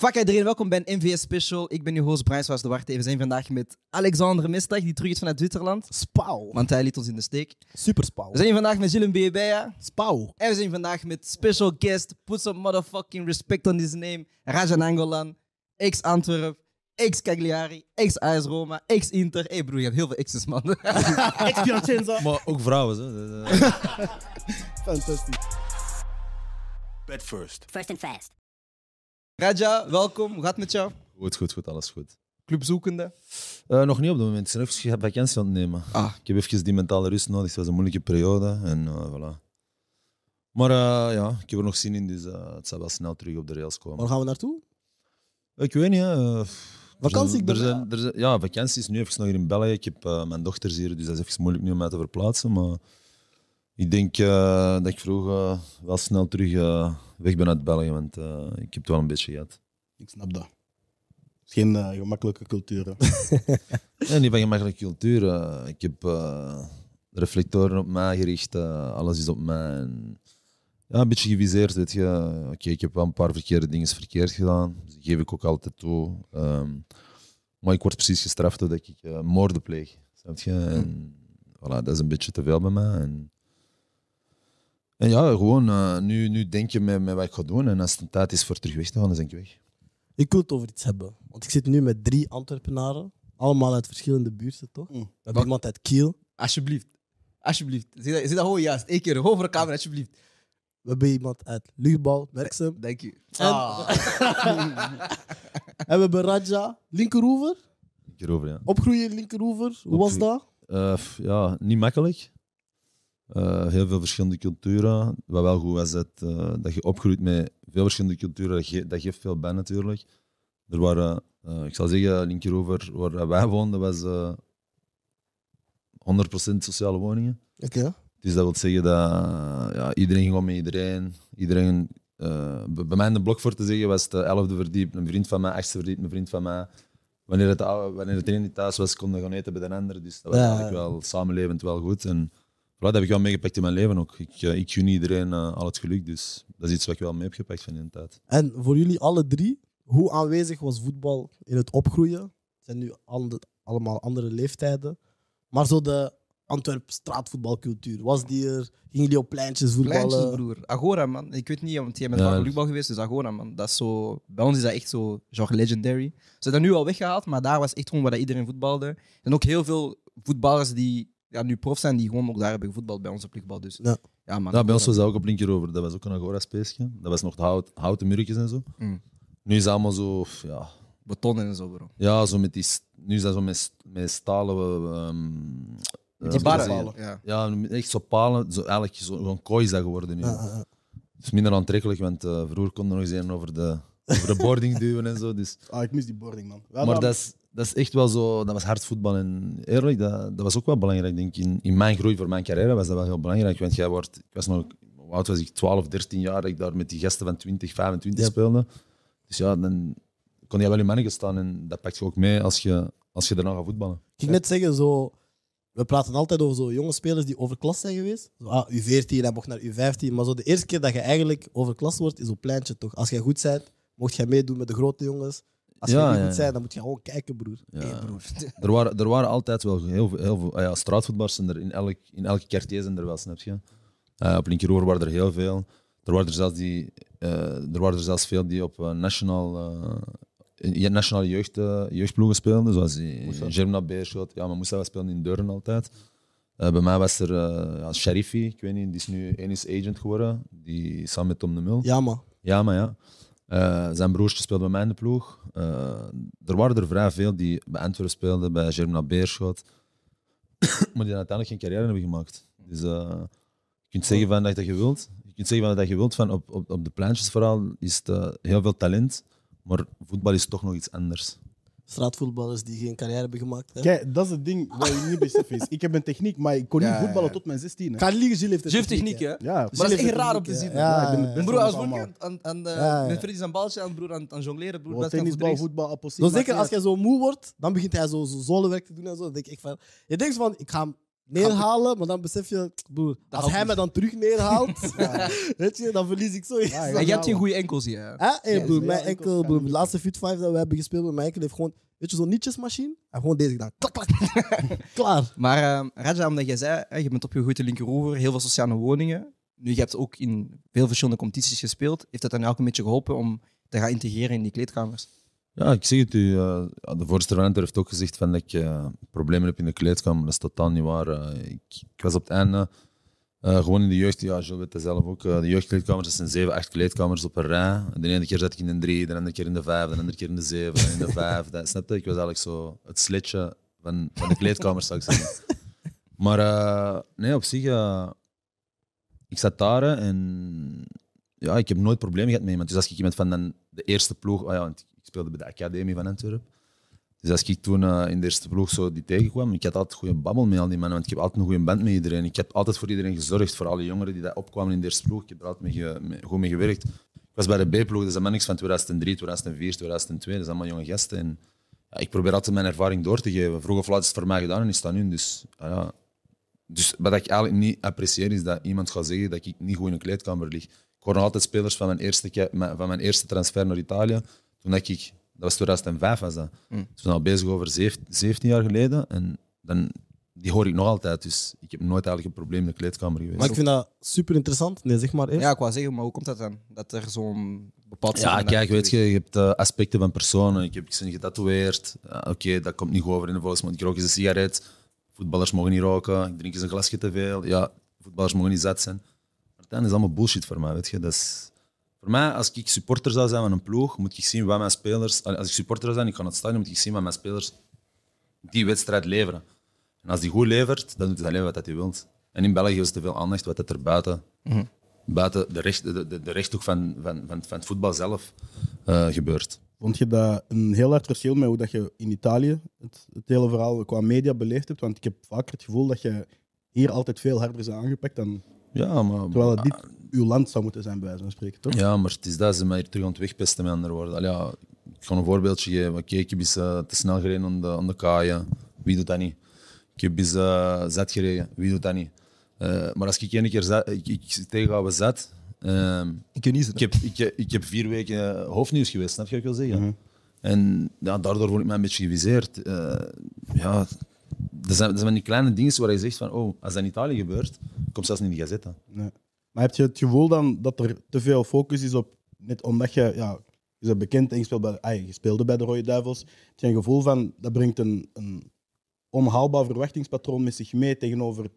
Fuck iedereen, welkom bij een NVS Special. Ik ben uw host Brian Swaas de Warte. We zijn vandaag met Alexander Mestag, die terug is vanuit Zwitserland. Spauw. Want hij liet ons in de steek. Super spauw. We zijn vandaag met Gilles Bebeya. Spauw. En we zijn vandaag met special guest, put some motherfucking respect on his name, Rajan Angolan, ex-Antwerp, ex-Cagliari, ex-AS Roma, ex-Inter. Hé hey broer, je hebt heel veel exes, man. Ex-Piacenza. Maar ook vrouwen, eh, Fantastisch. Bet first. First and fast. Raja, welkom. Hoe gaat het met jou? Goed, goed, goed, alles goed. Clubzoekende. Eh, nog niet op het moment. Ik ben even vakantie aan het nemen. Ah. Ik heb even die mentale rust nodig. Het was een moeilijke periode. En eh, voilà. Maar eh, ja, ik heb er nog zin in, dus eh, het zal wel snel terug op de rails komen. Waar gaan we naartoe? Ik weet niet, hè. Vakantie, ik er zijn, er zijn, Ja, vakantie is nu even nog hier in België. Ik heb eh, mijn dochters hier, dus dat is even moeilijk nu om mij te verplaatsen. Maar ik denk eh, dat ik vroeg eh, wel snel terug eh, weg ben uit België, want ik heb het wel een beetje gehad. Ik snap dat. Het is geen gemakkelijke cultuur. Ja, niet van gemakkelijke cultuur. ik heb de reflectoren op mij gericht. alles is op mij. En, ja, een beetje geviseerd. Weet je. Oké, ik heb wel een paar verkeerde dingen verkeerd gedaan. Dus die geef ik ook altijd toe. Ehm, maar ik word precies gestraft doordat ik moorden pleeg. Snap je? En, voilà, dat is een beetje te veel bij mij. En, en ja, gewoon, eh, nu, nu denk je met, met wat ik ga doen. En als het een tijd is voor terug weg te gaan, dan denk ik weg. Ik wil het over iets hebben. Want ik zit nu met drie Antwerpenaren. Allemaal uit verschillende buurten, toch? Mm. We hebben iemand uit Kiel. Alsjeblieft. Alsjeblieft. Zie dat, zie dat gewoon juist. Eén keer. Gewoon voor de camera, alsjeblieft. We hebben iemand uit Lugbal, Merksem. Dank u. En- Ah. En we hebben Raja, linkeroever. Hierover, ja. Opgroeien linkeroever. Hoe was dat? Eh, ja, niet makkelijk. Eh, heel veel verschillende culturen. Wat wel goed was, dat, eh, dat je opgroeit met veel verschillende culturen. Dat, ge- dat geeft veel bij natuurlijk. Er waren, eh, ik zal zeggen, linkerover waar wij woonden, was eh 100% sociale woningen. Oké. Dus dat wil zeggen dat ja, iedereen ging om met iedereen. iedereen bij mij in de blok voor te zeggen was de elfde verdiep een vriend van mij, achtste verdiep een vriend van mij. Wanneer het, wanneer het een niet thuis was, konden we gaan eten bij de ander. Dus dat was Ja. eigenlijk wel samenlevend wel goed. En dat heb ik wel meegepakt in mijn leven ook. Ik, ik gun iedereen eh, al het geluk, dus dat is iets wat ik wel mee heb gepakt van die tijd. En voor jullie alle drie, hoe aanwezig was voetbal in het opgroeien? Het zijn nu ande- allemaal andere leeftijden. Maar zo de Antwerp straatvoetbalcultuur, was die er? Gingen jullie op pleintjes voetballen? Pleintjes, broer. Agora, man. Ik weet niet, want jij bent Ja. Lugbal geweest, dus Agora, man. Dat is zo... Bij ons is dat echt zo, genre legendary. Ze hebben dat nu al weggehaald, maar daar was echt gewoon waar dat iedereen voetbalde. Zijn ook heel veel voetballers die ja, nu prof zijn, die gewoon ook daar hebben gevoetbald bij ons op. Dus Ja. ja, bij ons was dat ook op linkerover. Dat was ook een agora-speesje. Dat was nog de hout, houten murkjes en zo. Mm. Nu is het allemaal zo, ja, Betonnen en zo, bro. Ja, zo met die, nu is dat zo met, met stalen. ehm Die eh, barren. Ja. Ja, echt zo palen. Zo, eigenlijk zo, zo'n kooi is dat geworden nu. Ja, ja, ja. Het is minder aantrekkelijk, want eh, vroeger kon er nog eens een over de, over de boarding duwen en zo. Dus. Ah, ik mis die boarding, man. Maar dan- dat is, dat is echt wel zo, dat was hard voetbal. En eerlijk, dat, dat was ook wel belangrijk. Denk ik. In, in mijn groei voor mijn carrière was dat wel heel belangrijk. Want jij wordt, ik was nog, hoe oud was ik? 12, 13 jaar, dat ik daar met die gasten van 20, 25 Ja. speelde. Dus ja, dan kon je wel in manneken staan en dat pakt je ook mee als je, als je daarna gaat voetballen. Ik ging net zeggen, zo, we praten altijd over zo jonge spelers die overklas zijn geweest. Zo, ah, U14, hij mocht naar U15. Maar zo de eerste keer dat je eigenlijk overklas wordt, is op pleintje toch. Als jij goed bent, mocht jij meedoen met de grote jongens. Als Ja, niet ja, goed ja. bent, dan moet je gewoon kijken, broer. Hey, broer. Er waren, er waren altijd wel heel veel, heel veel ah ja, straatvoetballers zijn er in, elk, in elke quartier zijn er wel, snap je? Eh, op linkeroor waren er heel veel. Er waren er zelfs, die, eh, er waren er zelfs veel die op nationaal, eh, in- nationale jeugd, jeugdploegen speelden, zoals die Germna Beerschot. Ja, maar Moussa was speelde in Deurne altijd. Bij mij was er uh, ja, Sharifi, ik weet niet, die is nu Enis agent geworden, die samen met Tom de Mul. Ja, man. Ja, maar ja. Eh, zijn broertje speelde bij mij in de ploeg. Eh, er waren er vrij veel die bij Antwerpen speelden, bij Germna Beerschot. maar die uiteindelijk geen carrière hebben gemaakt. Dus eh, je kunt zeggen van dat je wilt. Je kunt zeggen van dat je wilt van op, op, op de pleintjes vooral is het heel veel talent. Maar voetbal is toch nog iets anders. Straatvoetballers die geen carrière hebben gemaakt. Hè? Kijk, dat is het ding wat je niet beseft is. Ik heb een techniek, maar ik kon niet ja, voetballen ja. tot mijn 16. Hè. Ga liegen, Gilles heeft de Gilles techniek, hè? Ja, Maar dat is echt raar de om te techniek, zien. Ja, ik ben het broer, als broer aan, aan, eh, Ja, ja. met Freddy zijn baltje aan, broer, aan, aan jongleren, broer. Aan tennisbal, voet voetbal. Zo maakt zeker als jij zo moe wordt, dan begint hij zo, zo zolenwerk te doen en zo. Dan denk ik van, je denkt van, ik ga hem neerhalen, maar dan besef je, broer, als hij me dan terug neerhaalt, weet je, dan verlies ik zoiets. Ja, En je hebt geen goede enkels hier. hè? Hey, broer, ja, mijn enkel, broer, de laatste Fit 5 dat we hebben gespeeld met mijn enkel heeft gewoon, weet je, zo'n nietjesmachine. En gewoon deze gedaan. Klak, klak. Klaar. Maar eh, Raja, omdat jij zei, hè, je bent opgegroeid in linkeroever, heel veel sociale woningen. Nu, je hebt ook in veel verschillende competities gespeeld. Heeft dat dan ook een beetje geholpen om te gaan integreren in die kleedkamers? Ja, ik zeg het u. eh, de voorzitter van Enter heeft ook gezegd van dat ik eh, problemen heb in de kleedkamer. Dat is totaal niet waar. Eh, ik, ik was op het einde gewoon in de jeugd. Ja, Joe weet het zelf ook. de jeugdkleedkamers, dat zijn zeven, acht kleedkamers op een rij. De ene keer zat ik in de drie, de andere keer in de vijf, de andere keer in de zeven, en in de vijf. Dat, snap je? Ik was eigenlijk zo het slitje van, van de kleedkamers, zou ik zeggen. Maar nee, op zich, ik zat daar en ja, ik heb nooit problemen gehad met iemand. Dus als ik iemand van dan de eerste ploeg, ah ja, want speelde bij de academie van Antwerpen. Dus als ik toen eh, in de eerste ploeg zo die tegenkwam, ik had altijd goede babbel met al die mannen, want ik heb altijd een goede band met iedereen. Ik heb altijd voor iedereen gezorgd, voor alle jongeren die daar opkwamen in de eerste ploeg. Ik heb er altijd goed mee gewerkt. Ik was bij de B-ploeg, dus dat ben ik van 2003, 2004, 2002. Dat zijn allemaal jonge gasten. En, ja, ik probeer altijd mijn ervaring door te geven. Vroeg of is het voor mij gedaan en is dat nu. Dus, ah ja. dus wat ik eigenlijk niet apprecieer, is dat iemand gaat zeggen dat ik niet goed in een kleedkamer lig. Ik hoor altijd spelers van mijn eerste, van mijn eerste transfer naar Italië. Toen dat ik, dat was 2005 was dat. Mm. Dus zijn al bezig over zeven- 17 jaar geleden. En dan, die hoor ik nog altijd. Dus ik heb nooit eigenlijk een probleem in de kleedkamer geweest. Maar ik vind dat super interessant. Nee, zeg maar eerst. Ja, ik wou zeggen, maar hoe komt dat dan? Dat er zo'n bepaald... Ja, kijk, weet je, je hebt eh, aspecten van personen. Ik heb ik ben getatoeëerd. Oké, dat komt niet goed over in de volksmond. Ik rook eens een sigaret. Voetballers mogen niet roken. Ik drink eens een glasje te veel. Ja, voetballers mogen niet zat zijn. Maar dat is allemaal bullshit voor mij, weet je. Dat is... Voor mij, als ik supporter zou zijn van een ploeg, moet ik zien wat mijn spelers... Als ik supporter zou zijn, ik ga naar het stadion, moet ik zien wat mijn spelers die wedstrijd leveren. En als die goed levert, dan doet hij alleen wat hij wil. En in België is te veel aandacht wat dat er buiten, buiten de, recht, de, de, de rechthoek van, van, van, van het voetbal zelf eh, gebeurt. Vond je dat een heel hard verschil met hoe dat je in Italië het, het hele verhaal qua media beleefd hebt? Want ik heb vaker het gevoel dat je hier altijd veel harder is aangepakt dan Ja, maar, terwijl dit uw land zou moeten zijn, bij wijze van spreken, toch? ja, maar het is dat ze mij hier terug aan het wegpesten, met andere woorden. Allee, ja, ik ga een voorbeeldje geven. Oké, ik heb eens te snel gereden aan de, aan de kaaien. Wie doet dat niet? Ik heb eens eh, zat gereden. Wie doet dat niet? Eh, maar als ik één keer zat, ik, ik tegenhouden zat, ehm, Ik kan niet ik, heb, ik, ik heb vier weken hoofdnieuws geweest, snap je wat ik wil zeggen? En ja, daardoor word ik mij een beetje geviseerd. Eh, ja, er zijn, er zijn van die kleine dingen waar je zegt van, oh, als dat in Italië gebeurt, komt zelfs niet in de gazette. Nee. Maar heb je het gevoel dan dat er te veel focus is op, net omdat je, ja, je bent bekend en je, speelt bij, ah, je speelde bij de Rode Duivels, heb je een gevoel van, dat brengt een, een onhaalbaar verwachtingspatroon met zich mee tegenover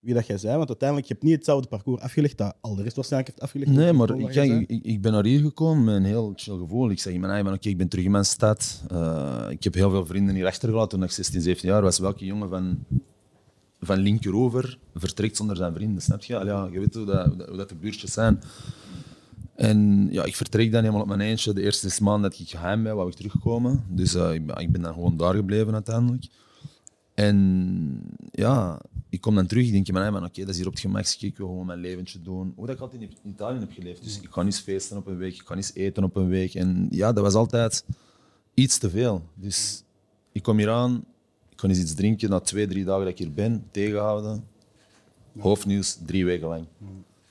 wie dat jij bent? Want uiteindelijk, je hebt niet hetzelfde parcours afgelegd dat al de rest waarschijnlijk heeft afgelegd. Nee, maar kijk, ik, ik ben naar hier gekomen met een heel chill gevoel. Ik zeg in mijn eigen, oké, ik ben terug in mijn stad. Eh, ik heb heel veel vrienden hier achtergelaten toen ik 16, 17 jaar was. Welke jongen van, van linkerover vertrekt zonder zijn vrienden, snap je? Allee, ja, je weet hoe dat, hoe dat- de buurtjes zijn. En ja, ik vertrek dan helemaal op mijn eentje. De eerste zes maanden dat ik geheim ben, wou ik terugkomen. Dus eh, ik, ben, ik ben dan gewoon daar gebleven uiteindelijk. En ja, ik kom dan terug. Ik denk eigen, oké, dat is hier op het gemak. Ik wil gewoon mijn leventje doen. Hoe dat ik altijd in Italië heb geleefd. Dus ik ga niet feesten op een week, ik ga niet eten op een week. En ja, dat was altijd iets te veel. Dus ik kom hier aan, kan eens iets drinken. Na twee, drie dagen dat ik hier ben, tegenhouden. Hoofdnieuws, drie weken lang.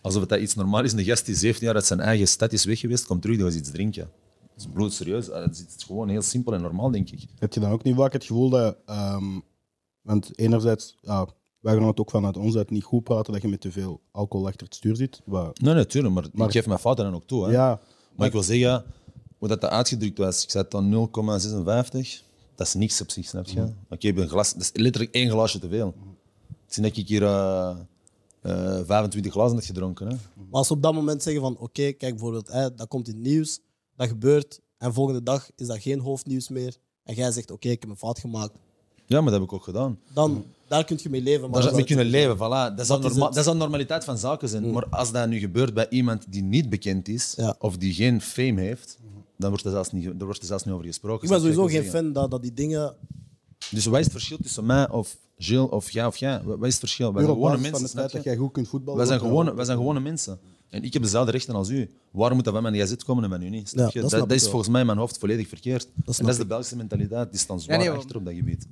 Alsof het dat iets normaal is. Een gast die 17 jaar uit zijn eigen stad is weg geweest, komt terug, dan gaat iets drinken. Dat is bloedserieus. Het is- het is gewoon heel simpel en normaal, denk ik. Heb je dan ook niet vaak het gevoel dat, ehm, want enerzijds, ja, wij gaan het ook vanuit ons uit niet goed praten dat je met te veel alcohol achter het stuur zit. Wat, Nee, natuurlijk, maar, Maar- ik geef mijn fouten dan ook toe. Hè. ja, Maar ik wil zeggen, hoe dat, dat uitgedrukt was, ik zat aan 0,56. Dat is niks op zich, snap je? Mm. Oké, ik heb een glas, dat is letterlijk één glaasje te veel. Het is dat ik hier eh, eh, 25 glazen heb gedronken. Hè. Maar als ze op dat moment zeggen van oké, kijk bijvoorbeeld, hè, dat komt in het nieuws, dat gebeurt, en volgende dag is dat geen hoofdnieuws meer, en jij zegt oké, ik heb een fout gemaakt, Ja, maar dat heb ik ook gedaan. dan daar kun je mee leven. Maar Daar mee kunnen leven, voilà. Dat zou, norma- dat normaliteit van zaken zijn. Maar als dat nu gebeurt bij iemand die niet bekend is, Ja. of die geen fame heeft, dan wordt er zelfs niet, daar wordt er zelfs niet over gesproken. Ik ben sowieso geen fan dat, dat die dingen. Dus wat is het verschil tussen mij of Gilles of jij of jij? Wat is het verschil? Wij zijn gewone mensen, het feit dat jij goed kunt voetballen. Wij zijn, gewone, er- wij zijn gewone mensen. En ik heb dezelfde rechten als u. Waarom moet dat van mij de gazet komen en van u niet? Snap Ja, je? dat dat, dat is volgens mij in mijn hoofd volledig verkeerd. en snap dat is de. Belgische mentaliteit. Die staan zwaar nee, achter op dat gebied.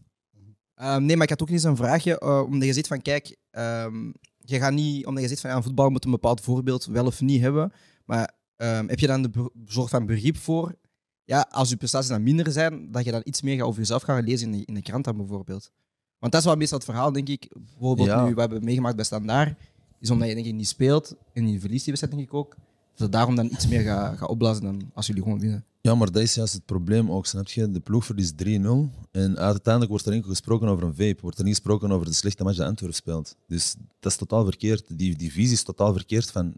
Ehm, nee, maar ik had ook eens een vraagje. eh, omdat je zegt van, kijk, ehm, je gaat niet, omdat je zegt van, ja, voetbal moet een bepaald voorbeeld wel of niet hebben. Maar ehm, heb je dan de soort van begrip voor, ja, als je prestaties dan minder zijn, dat je dan iets meer gaat over jezelf gaan lezen in de, in de krant dan bijvoorbeeld? Want dat is wel meestal het verhaal, denk ik. Bijvoorbeeld Ja. nu, we hebben meegemaakt bij Standaard, is omdat je denk ik niet speelt en je verliest die wedstrijd denk ik ook, dat het daarom dan iets meer gaat gaat opblazen dan als jullie gewoon winnen. Ja, maar dat is juist het probleem ook, snap je? De ploeg verliest 3-0 en uiteindelijk wordt er enkel gesproken over een vape. Wordt er niet gesproken over de slechte match dat Antwerp speelt. Dus dat is totaal verkeerd. Die, die visie is totaal verkeerd van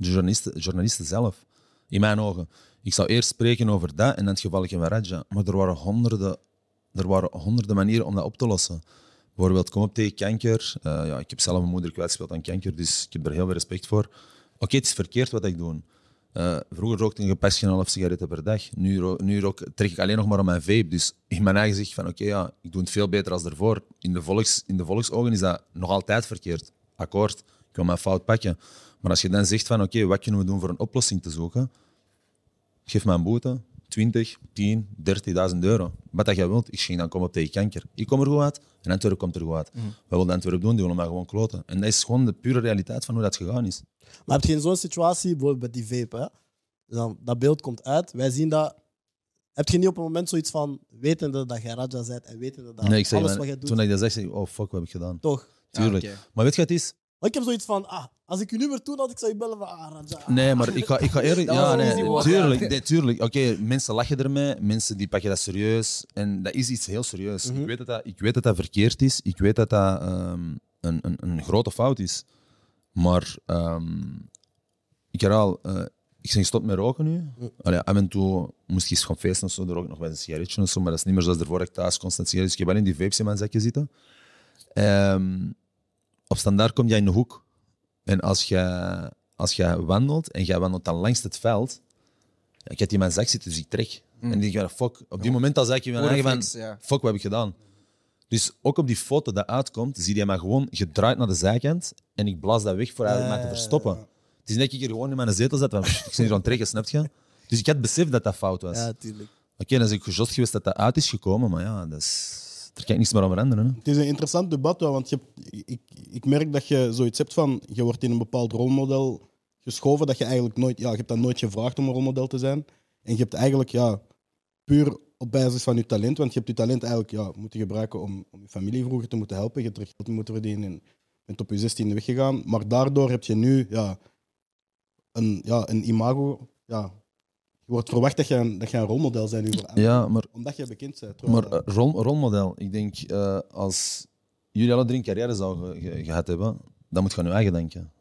de journalisten, zelf. In mijn ogen. Ik zou eerst spreken over dat en dan het gevalletje van Raja. Maar er waren honderden, er waren honderden manieren om dat op te lossen. Bijvoorbeeld, kom op tegen kanker. Eh, ja, ik heb zelf mijn moeder kwijtgespeeld aan kanker, dus ik heb er heel veel respect voor. Oké, het is verkeerd wat ik doe. Eh, vroeger rookte ik en een half sigaretten per dag. Nu, nu rook, trek ik alleen nog maar aan mijn vape. Dus in mijn eigen zeg van oké, ja, ik doe het veel beter als daarvoor. In de, volks, in de volksogen is dat nog altijd verkeerd. Akkoord, ik wil mijn fout pakken. Maar als je dan zegt van oké, wat kunnen we doen voor een oplossing te zoeken? Geef mij een boete, 20, 10, 30.000 euro. Wat dat jij wilt, ik ging dan komen op tegen kanker. Ik kom er goed uit en Antwerpen komt er goed uit. Wat wil Antwerpen doen? Die willen mij gewoon kloten. En dat is gewoon de pure realiteit van hoe dat gegaan is. Maar heb je in zo'n situatie, bijvoorbeeld met die vape, hè? Dan, dat beeld komt uit, wij zien dat. Heb je niet op een moment zoiets van, wetende dat jij Raja bent en wetende dat nee, ik zeg, alles wat jij doet, toen ik dat zeg, zeg ik, oh fuck, wat heb ik gedaan? toch? Tuurlijk. Maar weet je wat het is? Maar ik heb zoiets van, ah, als ik je nummer toen had, ik zou je bellen van, ah, Raja. Nee, maar ik ga, ik ga eerlijk... Ja, nee, tuurlijk. Nee, tuurlijk. Oké, mensen lachen ermee, mensen die pakken dat serieus. En dat is iets heel serieus. Mhm. ik, weet dat dat, ik weet dat dat verkeerd is. Ik weet dat dat ehm, een, een, een grote fout is. Maar ehm, ik herhaal, eh, ik ben gestopt met roken nu. Allee, af en toe moest ik eens gaan feesten of zo, dan rook ik nog wel een sigaretje of zo, maar dat is niet meer zoals ervoor ik thuis constant sigaretten. Dus ik heb wel in die vapes in mijn zakje zitten. Ehm, op standaard kom jij in de hoek. En als je, als je wandelt en jij wandelt dan langs het veld, ik heb die in mijn zak zitten, dus ik trek. En dan denk fuck. Op die moment al zeg ik je Gewoon van ja. fuck, wat heb ik gedaan? Dus ook op die foto dat uitkomt, zie je mij gewoon gedraaid naar de zijkant en ik blaas dat weg voor eigenlijk mij te verstoppen. Het is net dat ik hier gewoon in mijn zetel zat, van, ik ben hier aan het trekken, snap je? Dus ik had besef dat dat fout was. Ja, Oké, tuurlijk. dan is ik gejost geweest dat dat uit is gekomen, maar ja, dat is, daar kan niks meer aan veranderen. Hè? Het is een interessant debat, want je ik, ik merk dat je zoiets hebt van, je wordt in een bepaald rolmodel geschoven, dat je eigenlijk nooit, ja, je hebt dat nooit gevraagd om een rolmodel te zijn. En je hebt eigenlijk, ja, puur op basis van je talent, want je hebt je talent eigenlijk ja, moeten gebruiken om, om je familie vroeger te moeten helpen, je hebt er geld moeten verdienen en bent op je 16e weggegaan. Maar daardoor heb je nu, ja, een, ja, een imago, ja, je wordt verwacht dat je een, dat je een rolmodel bent nu voor anderen, Ja, maar omdat je bekend bent. Maar eh, rol, rolmodel, ik denk eh, als jullie alle drie een carrière zouden ge- ge- gehad hebben, dan moet je aan je eigen denken.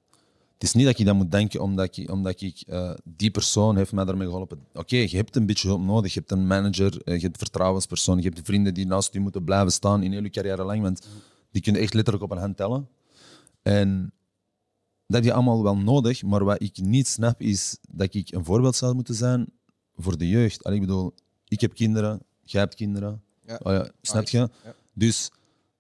Het is niet dat je dat moet denken omdat ik, omdat ik eh, die persoon heeft mij daarmee geholpen. Oké, je hebt een beetje hulp nodig. Je hebt een manager, je hebt vertrouwenspersoon, je hebt vrienden die naast je moeten blijven staan in heel je carrière lang, want die kunnen echt letterlijk op een hand tellen. En dat heb je allemaal wel nodig, maar wat ik niet snap is dat ik een voorbeeld zou moeten zijn voor de jeugd. Allee, ik bedoel, ik heb kinderen, jij hebt kinderen. Ja. Oh ja, snap je? Ja. Dus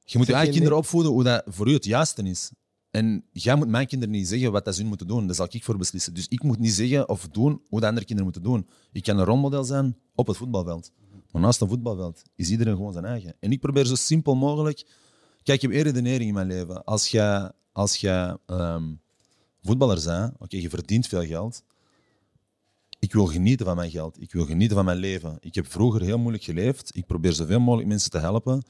je moet je eigen kinderen opvoeden hoe dat voor u het juiste is. En jij moet mijn kinderen niet zeggen wat dat ze moeten doen. Daar zal ik voor beslissen. Dus ik moet niet zeggen of doen hoe de andere kinderen moeten doen. Ik kan een rolmodel zijn op het voetbalveld. Maar naast een voetbalveld is iedereen gewoon zijn eigen. En ik probeer zo simpel mogelijk... Kijk, ik heb één redenering in mijn leven. Als je, als je ehm, voetballer bent, oké, je verdient veel geld. Ik wil genieten van mijn geld. Ik wil genieten van mijn leven. Ik heb vroeger heel moeilijk geleefd. Ik probeer zoveel mogelijk mensen te helpen.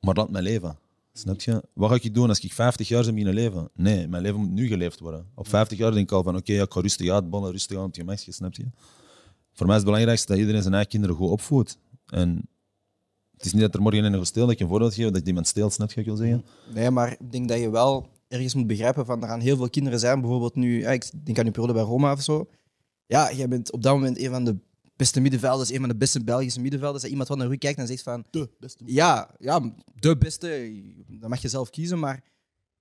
Maar laat mijn leven. Snap je? Wat ga ik doen als ik 50 jaar ben beginnen leven? Nee, mijn leven moet nu geleefd worden. Op 50 jaar denk ik al van oké, ja, ik ga rustig uitballen, rustig aan je gemakje, snap je? Voor mij is het belangrijkste dat iedereen zijn eigen kinderen goed opvoedt. En het is niet dat er morgen een gesteld dat ik een voorbeeld geef dat iemand steelt, snap je wat zeggen? Nee, maar ik denk dat je wel ergens moet begrijpen van er gaan heel veel kinderen zijn. Bijvoorbeeld nu, ik denk aan je periode bij Roma of zo. Ja, jij bent op dat moment een van de beste middenvelders, een van de beste Belgische middenvelders. Dat iemand wat naar u kijkt en zegt van, de beste. ja, ja, de beste, dat mag je zelf kiezen, maar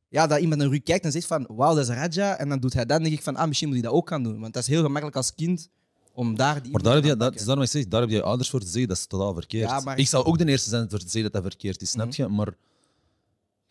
ja, dat iemand naar u kijkt en zegt van, wauw, dat is Raja. En dan doet hij dat, dan denk ik van, ah, misschien moet hij dat ook gaan doen. Want dat is heel gemakkelijk als kind om daar die Maar daar heb je, dat, te is daarom ik zeg, daar heb je ouders voor te zeggen, dat is totaal verkeerd. Ja, maar- Ik zou ook de eerste zijn voor te zeggen dat dat verkeerd is, snap je? Maar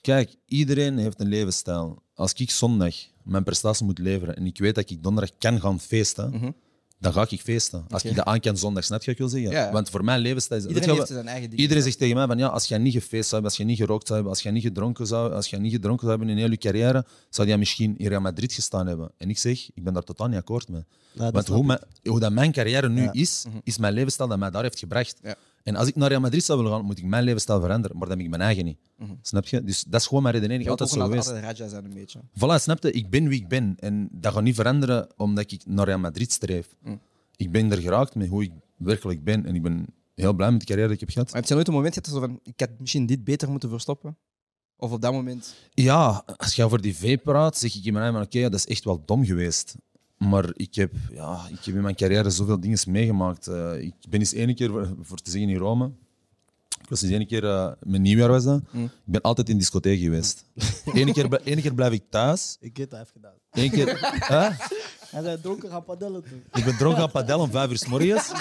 kijk, iedereen heeft een levensstijl. Als ik zondag mijn prestatie moet leveren en ik weet dat ik donderdag kan gaan feesten, Mhm. dan ga ik feesten. Als ik dat aan kan zondag, snap je wat ik wil zeggen? Ja. Want voor mijn levensstijl is Iedereen je heeft zijn eigen. Iedereen zegt tegen mij van ja, als jij niet gefeest zou hebben, als jij niet gerookt zou hebben, als jij niet gedronken zou, als jij niet gedronken zou hebben in heel je carrière, zou jij misschien in Real Madrid gestaan hebben. En ik zeg, ik ben daar totaal niet akkoord mee. Ja, Want hoe, mijn, hoe dat mijn carrière nu is, is mijn levensstijl dat mij daar heeft gebracht. En als ik naar Real Madrid zou willen gaan, moet ik mijn levensstijl veranderen. Maar dat heb ik mijn eigen niet. Snap je? Dus dat is gewoon mijn redenering. Altijd ook zo geweest. altijd Raja zijn een beetje. Voilà, snap je? Ik ben wie ik ben. En dat gaat niet veranderen omdat ik naar Real Madrid streef. Mm. Ik ben er geraakt met hoe ik werkelijk ben. En ik ben heel blij met de carrière die ik heb gehad. Maar heb je nooit een moment gehad zo van, ik had misschien dit beter moeten verstoppen? Of op dat moment... Ja, als je over die V praat, zeg ik in mijn eigen oké, dat is echt wel dom geweest. Maar ik heb, ja, ik heb in mijn carrière zoveel dingen meegemaakt. Eh, ik ben eens één keer, voor- voor te zeggen, in Rome. Ik was eens één keer, eh mijn nieuwjaar was dat. Mm. Ik ben altijd in discotheek geweest. Eén keer, ene keer blijf ik thuis. Ik weet dat heeft gedaan. Eén keer... Hè? Hij zei dronken gaan padellen toen. Ik ben dronken aan padel om vijf uur s morgens.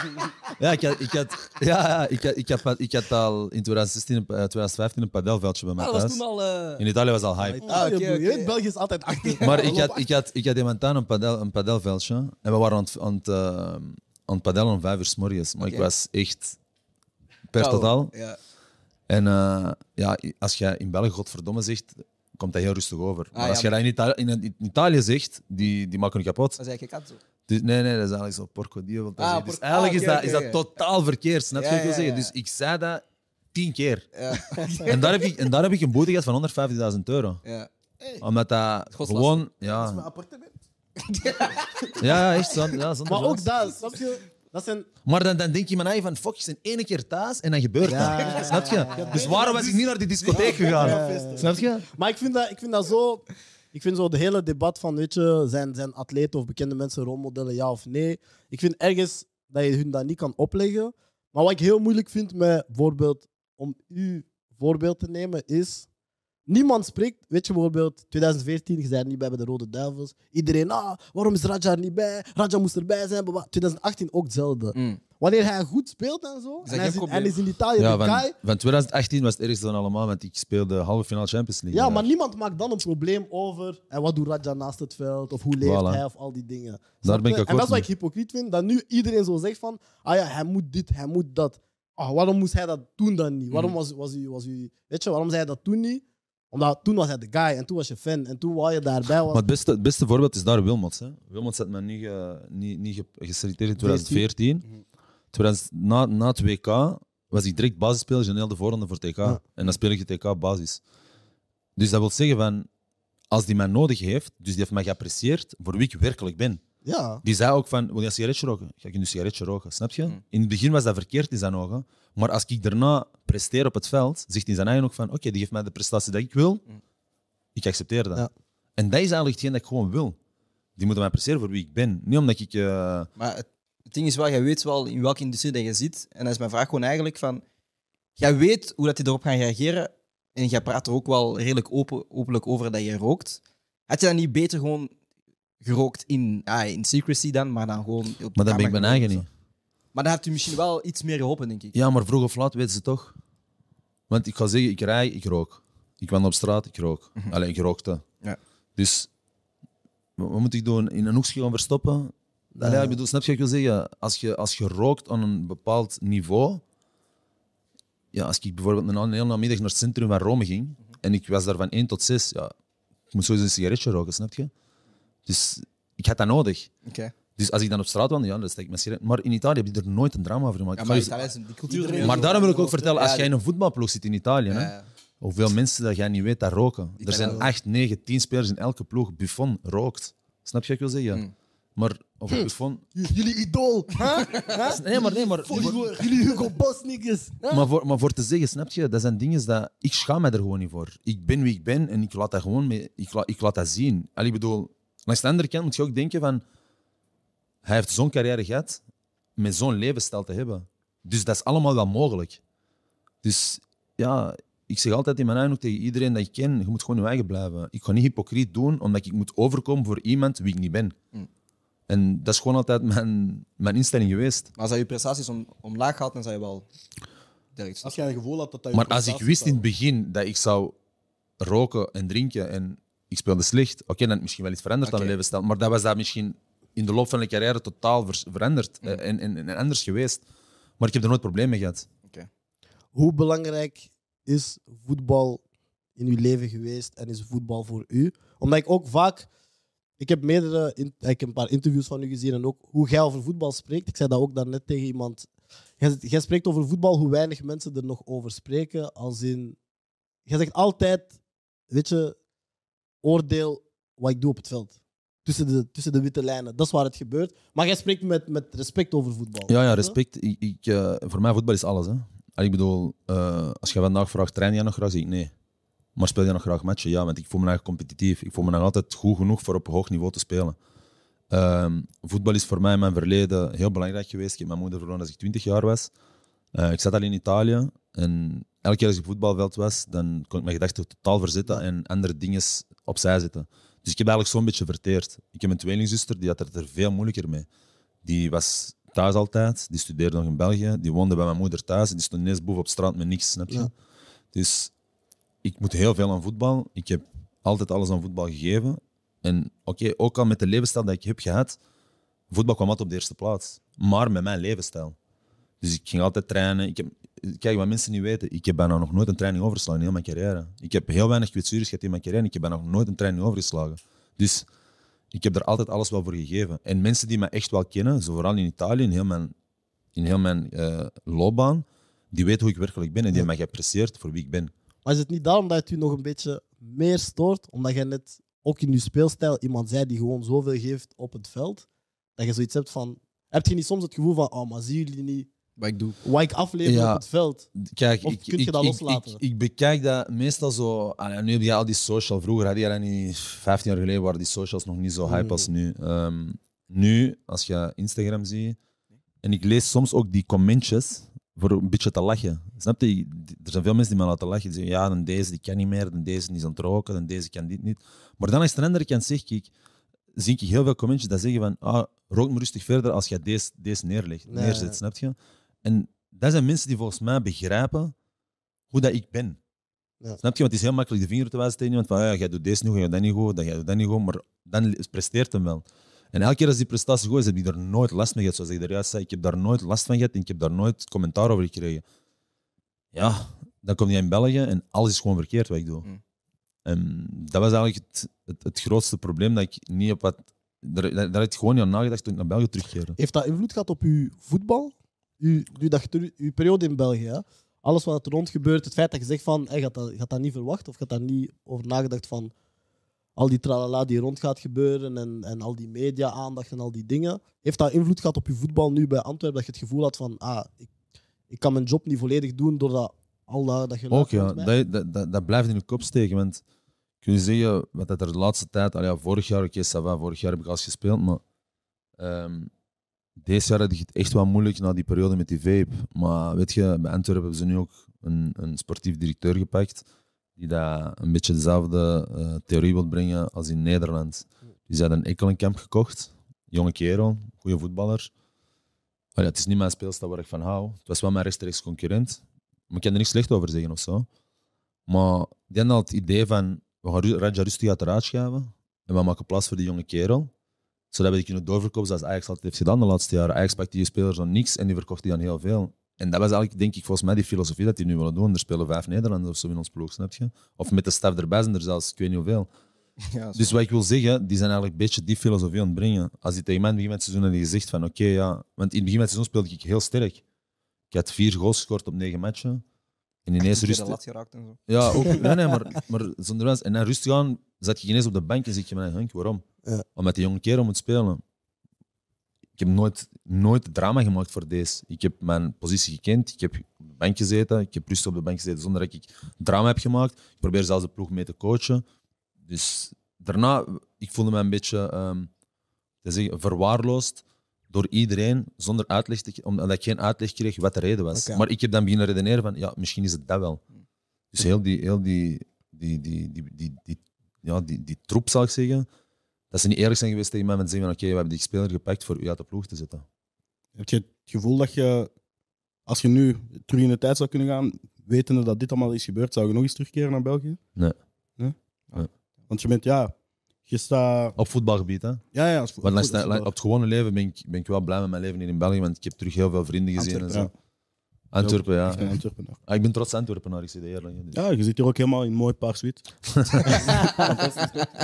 Ja, ik had, ik had, ja, ik had, ik had, ik had al in 2016, en, eh, 2015 een padelveldje bij mij Ah, dat was thuis. toen al... eh, In Italië was al hype. Ah, oké, je, oké. je weet, België is altijd achter. Maar ik had, ik had, ik had in mijn tuin een, padel, een padelveldje. En we waren aan het, aan het, eh, aan het padellen om vijf uur s morgens. Maar ik Oké. was echt per totaal. Ja. En eh, ja, als jij in België godverdomme zegt, komt dat heel rustig over. Maar Ah, als ja, jij dat in, Italië, in, in Italië zegt, die, die maken je kapot. Dat zei ik, ik had zo. Dus, nee, nee, dat is eigenlijk zo porco dio. Ah, zeggen. Dus por- eigenlijk ah, is, dat, is totaal verkeerd. Snap je Ja, wat ik wil ja, zeggen? ja. Dus ik zei dat tien keer. Ja. En daar heb ik, en daar heb ik een boete gehad van 150.000 euro. ja. Omdat dat gewoon... Dat is mijn Ja, appartement. ja echt. zo- Ja, Maar ook dat, snap je? Dat zijn... Maar dan, dan denk je eigen van, fuck, je bent één keer thuis en dan gebeurt Ja. dat. Snap je? Dus waarom was ik niet naar die discotheek gegaan? Snap je? Maar ik vind dat, ik vind dat zo... Ik vind zo de hele debat van, weet je, zijn, zijn atleten of bekende mensen rolmodellen, ja of nee. Ik vind ergens dat je hun dat niet kan opleggen. Maar wat ik heel moeilijk vind met bijvoorbeeld, om uw voorbeeld te nemen, is... Niemand spreekt, weet je bijvoorbeeld, 2014, je zei er niet bij bij de Rode Duivels. Iedereen, ah, waarom is Raja er niet bij? Raja moest erbij zijn. bla, bla. 2018 ook hetzelfde. Mm. Wanneer hij goed speelt en zo, en hij is, in, probleem? en is in Italië Ja, de van, guy, van 2018 was het ergste van allemaal, want ik speelde halve finale Champions League. Ja, maar niemand maakt dan een probleem over en wat doet Raja naast het veld of hoe leeft Voilà. hij of al die dingen. Daar ben ik En dat is wat ik hypocriet vind, dat nu iedereen zo zegt van, ah ja, hij moet dit, hij moet dat. Ah, waarom moest hij dat toen dan niet? Waarom Mhm. was, was, u, was u, weet je, waarom zei hij dat toen niet? Omdat toen was hij de guy en toen was je fan en toen wou je daarbij was. Maar het beste, het beste voorbeeld is daar Wilmots. Hè. Wilmots had me niet, ge- niet, niet ge- geselecteerd in 2014. 2000 na, na het WK was ik direct basisspeler in heel de voorronde voor TK. Ja. En dan speel ik de TK basis. Dus dat wil zeggen van, als die mij nodig heeft, dus die heeft mij geapprecieerd voor wie ik werkelijk ben. Ja, Die zei ook van, wil je een sigaretje roken? Ga ik een sigaretje roken, snap je? Hmm. In het begin was dat verkeerd in zijn ogen. Maar als ik daarna presteer op het veld, zegt hij in zijn eigen ook van, oké, die geeft mij de prestatie die ik wil. Hmm. Ik accepteer dat. Ja. En dat is eigenlijk hetgeen dat ik gewoon wil. Die moeten mij appreciëren voor wie ik ben. Niet omdat ik... eh, Maar het, het ding is wel, jij weet wel in welke industrie dat je zit. En dat is mijn vraag gewoon eigenlijk van... Jij weet hoe dat die erop gaan reageren. En jij praat er ook wel redelijk open, openlijk over dat je rookt. Had je dan niet beter gewoon gerookt in, ah, in secrecy dan, maar dan gewoon... op maar dan ben ik mijn eigen niet. Maar dan heeft u misschien wel iets meer geholpen, denk ik. Ja, maar vroeg of laat weten ze toch. Want ik ga zeggen, ik rij, ik rook. Ik wandel op straat, ik rook. Alleen ik rookte. Ja. Dus wat, moet ik doen? In een hoekje gaan verstoppen? Allee, ik bedoel, snap je wat ik wil zeggen? Als je, als je rookt aan een bepaald niveau. Ja, als ik bijvoorbeeld een hele namiddag naar het centrum van Rome ging en ik was daar van 1 tot 6, ja, ik moet sowieso een sigaretje roken, snap je? Dus ik had dat nodig. Oké. Dus als ik dan op straat wandel, ja, dan steek ik mijn sigaret. Maar in Italië heb je er nooit een drama over gemaakt. Ja, maar ga je- Italië is die cultuur... maar daarom wil ik ook vertellen, als jij in een voetbalploeg zit in Italië, hè, hoeveel mensen dat jij niet weet dat roken. Er zijn. 8, 9, 10 spelers in elke ploeg. Buffon rookt. Snap je wat ik wil zeggen? Hmm. Maar over Buffon... jullie idool. Huh? Huh? Nee, maar, nee, maar, Jullie, jullie Hugo Boss maar, voor, maar voor te zeggen, snap je, dat zijn dingen dat... Ik schaam me er gewoon niet voor. Ik ben wie ik ben en ik laat dat gewoon mee, ik, laat, ik laat dat zien. Allee, ik bedoel, langs de andere kant moet je ook denken van... Hij heeft zo'n carrière gehad met zo'n levensstijl te hebben. Dus dat is allemaal wel mogelijk. Dus ja, ik zeg altijd in mijn eigen ook tegen iedereen dat ik ken, je moet gewoon je eigen blijven. Ik ga niet hypocriet doen omdat ik moet overkomen voor iemand wie ik niet ben. Mm. En dat is gewoon altijd mijn, mijn instelling geweest. Maar als je je prestaties om, omlaag gaat, dan zou je wel... direct Als jij een gevoel had dat dat je Maar als ik wist in het begin dat ik zou roken en drinken en ik speelde slecht, oké, dan had ik misschien wel iets veranderd aan Oké. mijn levensstijl. Maar dat was dat misschien in de loop van de carrière totaal veranderd Mm. eh, en, en, en anders geweest. Maar ik heb er nooit problemen mee gehad. Hoe belangrijk is voetbal in uw leven geweest en is voetbal voor u? Omdat ik ook vaak, ik heb meerdere, in- ik heb een paar interviews van u gezien en ook hoe jij over voetbal spreekt. Ik zei dat ook daarnet tegen iemand. Jij, jij spreekt over voetbal, hoe weinig mensen er nog over spreken. Als in, jij zegt altijd, weet je, oordeel wat ik doe op het veld. Tussen de, tussen de witte lijnen. Dat is waar het gebeurt. Maar jij spreekt met, met respect over voetbal. Ja, ja, respect. Ik, ik, eh, voor mij voetbal is alles. Hè. Ik bedoel, eh, als je vandaag vraagt, train jij nog graag? Zeg ik nee. Maar speel je nog graag matchen? Ja, want ik voel me nog competitief. Ik voel me nog altijd goed genoeg voor op hoog niveau te spelen. Ehm, voetbal is voor mij in mijn verleden heel belangrijk geweest. Ik heb mijn moeder verloren als ik 20 jaar was. Eh, ik zat al in Italië en elke keer als ik op voetbalveld was, dan kon ik mijn gedachten totaal verzetten en andere dingen opzij zetten. Dus ik heb eigenlijk zo'n beetje verteerd. Ik heb een tweelingzuster, die had het er veel moeilijker mee. Die was thuis altijd, die studeerde nog in België, die woonde bij mijn moeder thuis, die stond ineens boven op straat met niks, snap je? Ja. Dus ik moet heel veel aan voetbal. Ik heb altijd alles aan voetbal gegeven. En oké, ook al met de levensstijl dat ik heb gehad, voetbal kwam altijd op de eerste plaats. Maar met mijn levensstijl. Dus ik ging altijd trainen. Ik heb, kijk, wat mensen niet weten, ik heb bijna nog nooit een training overgeslagen in heel mijn carrière. Ik heb heel weinig kwetsures gehad in mijn carrière en ik heb bijna nog nooit een training overgeslagen. Dus ik heb er altijd alles wel voor gegeven. En mensen die mij echt wel kennen, zo vooral in Italië, in heel mijn, in heel mijn eh, loopbaan, die weten hoe ik werkelijk ben en die hebben mij geapprecieerd voor wie ik ben. Maar is het niet daarom dat het u nog een beetje meer stoort? Omdat jij net ook in je speelstijl iemand zei die gewoon zoveel geeft op het veld. Dat je zoiets hebt van. Heb je niet soms het gevoel van, oh, maar zien jullie niet Wat ik doe. wat ik aflever Ja. op het veld? Kijk, Of ik, kun je ik, dat ik, loslaten? Ik, ik bekijk dat meestal zo. nu heb je al die social. Vroeger had je dat niet. 15 jaar geleden waren die socials nog niet zo hype Mm. als nu. Ehm, nu, als je Instagram ziet. En ik lees soms ook die commentjes voor een beetje te lachen. Snap je? Er zijn veel mensen die me laten lachen. Die zeggen, ja, dan deze die kan niet meer, dan deze die is aan het roken, dan deze kan dit niet. Maar dan als de andere kant zeg ik, zie ik heel veel commentjes dat zeggen van, ah, rook maar rustig verder als je deze, deze neerlegt, Nee. neerzet, snap je? En dat zijn mensen die volgens mij begrijpen hoe dat ik ben. Ja. Snap je? Want het is heel makkelijk de vinger te wijzen tegen iemand van, ja, jij doet deze niet goed, jij doet dat niet goed, jij doet dat niet goed, maar dan presteert hem wel. En elke keer als die prestatie goed is, heb ik daar nooit last van gehad. Zoals ik er juist zei, ik heb daar nooit last van gehad en ik heb daar nooit commentaar over gekregen. Ja, dan kom je in België en alles is gewoon verkeerd wat ik doe. Mm. En dat was eigenlijk het, het, het grootste probleem dat ik niet op wat. Daar, daar, daar had ik gewoon niet aan nagedacht toen ik naar België terugkeerde. Heeft dat invloed gehad op uw voetbal? Uw, uw, dat, je- uw periode in België? hè? Alles wat er rond gebeurt, het feit dat je zegt van, hey, gaat, dat, gaat dat niet verwacht of gaat daar niet over nagedacht van al die tralala die rond gaat gebeuren en, en al die media-aandacht en al die dingen. Heeft dat invloed gehad op je voetbal nu bij Antwerpen? Dat je het gevoel had van, ah, ik, ik kan mijn job niet volledig doen doordat al dat, dat Ook ja, dat, dat, dat, dat blijft in de kop steken. Want kun je zeggen, wat dat er de laatste tijd, al ja, vorig jaar, oké, va, vorig jaar heb ik al gespeeld, maar ehm, deze jaar had ik het echt wel moeilijk na die periode met die vape. Maar weet je, bij Antwerpen hebben ze nu ook een, een sportief directeur gepakt, die dat een beetje dezelfde eh, theorie wil brengen als in Nederland. Die had een Ekkelenkamp gekocht, jonge kerel, goede voetballer. Maar ja, het is niet mijn speelstijl waar ik van hou. Het was wel mijn rechtstreeks concurrent. Maar ik kan er niks slecht over zeggen of zo. Maar die hadden al het idee van, we gaan Raja rustig uit de schuiven en we maken plaats voor die jonge kerel. Zodat we die kunnen doorverkopen zoals Ajax altijd heeft gedaan de laatste jaren. Ajax pakt die spelers dan niks en die verkocht die dan heel veel. En dat was eigenlijk, denk ik, volgens mij die filosofie dat die nu willen doen. Er spelen vijf Nederlanders of zo in ons ploeg, snap je? Of met de staf erbij zijn er zelfs, ik weet niet hoeveel. Ja. Dus wat ik wil zeggen, die zijn eigenlijk een beetje die filosofie aan het brengen. Als die tegen mij in het begin van het seizoen hadden gezegd van oké, ja... Want in het begin van het seizoen speelde ik heel sterk. Ik had vier goals gescoord op negen matchen. En ineens de lat geraakt en zo. Ja, ook, nee, nee, maar, maar zonder was. En dan rustig aan, zat je ineens op de bank en zeg je mij, Henk, waarom? Ja. Omdat die jonge kerel moet spelen. Ik heb nooit, nooit drama gemaakt voor deze. Ik heb mijn positie gekend, ik heb op de bank gezeten, ik heb rustig op de bank gezeten zonder dat ik drama heb gemaakt. Ik probeer zelfs de ploeg mee te coachen. Dus daarna, ik voelde me een beetje ehm, te zeggen, verwaarloosd door iedereen, zonder uitleg, te, omdat ik geen uitleg kreeg wat de reden was. Maar ik heb dan beginnen redeneren van, ja, misschien is het dat wel. Dus heel die, heel die, die, die, die, die, die, ja, die, die troep, zal ik zeggen, dat ze niet eerlijk zijn geweest tegen mij met zeggen van, oké, we hebben die speler gepakt voor u uit de ploeg te zetten. Heb je het gevoel dat je, als je nu terug in de tijd zou kunnen gaan, wetende dat dit allemaal is gebeurd, zou je nog eens terugkeren naar België? Nee. Nee? Nee. Want je bent, ja, Je staat... Op voetbalgebied, hè. Ja, ja. Als, als- op het gewone leven ben ik, ben ik wel blij met mijn leven hier in België, want ik heb terug heel veel vrienden gezien. En zo. ja. Antwerpen, ja. Ik ben Antwerpenaar. Ah, ik ben trots Antwerpenaar, ik zie de eerlijk. Dus- Ja, je zit hier ook helemaal in mooi paars wit.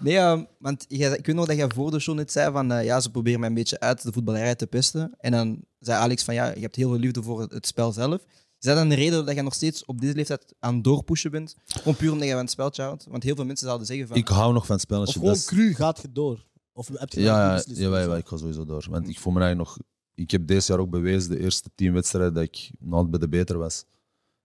Nee, eh, want jij, ik weet nog dat jij voor de show net zei van eh, ja, ze proberen mij een beetje uit de voetballerij te pesten. En dan zei Alex van ja, je hebt heel veel liefde voor het, spel zelf. Is dat dan de reden dat je nog steeds op deze leeftijd aan het doorpushen bent? Gewoon puur omdat je van het speltje houdt? Want heel veel mensen zouden zeggen van... Ik hou nog van het Of spelletje. gewoon dat is- cru gaat je door. Of heb je Ja, ja, voor? jawel, ik ga sowieso door. Want ik voel me eigenlijk nog... Ik heb dit jaar ook bewezen, de eerste tien wedstrijden, dat ik nog altijd bij de beter was.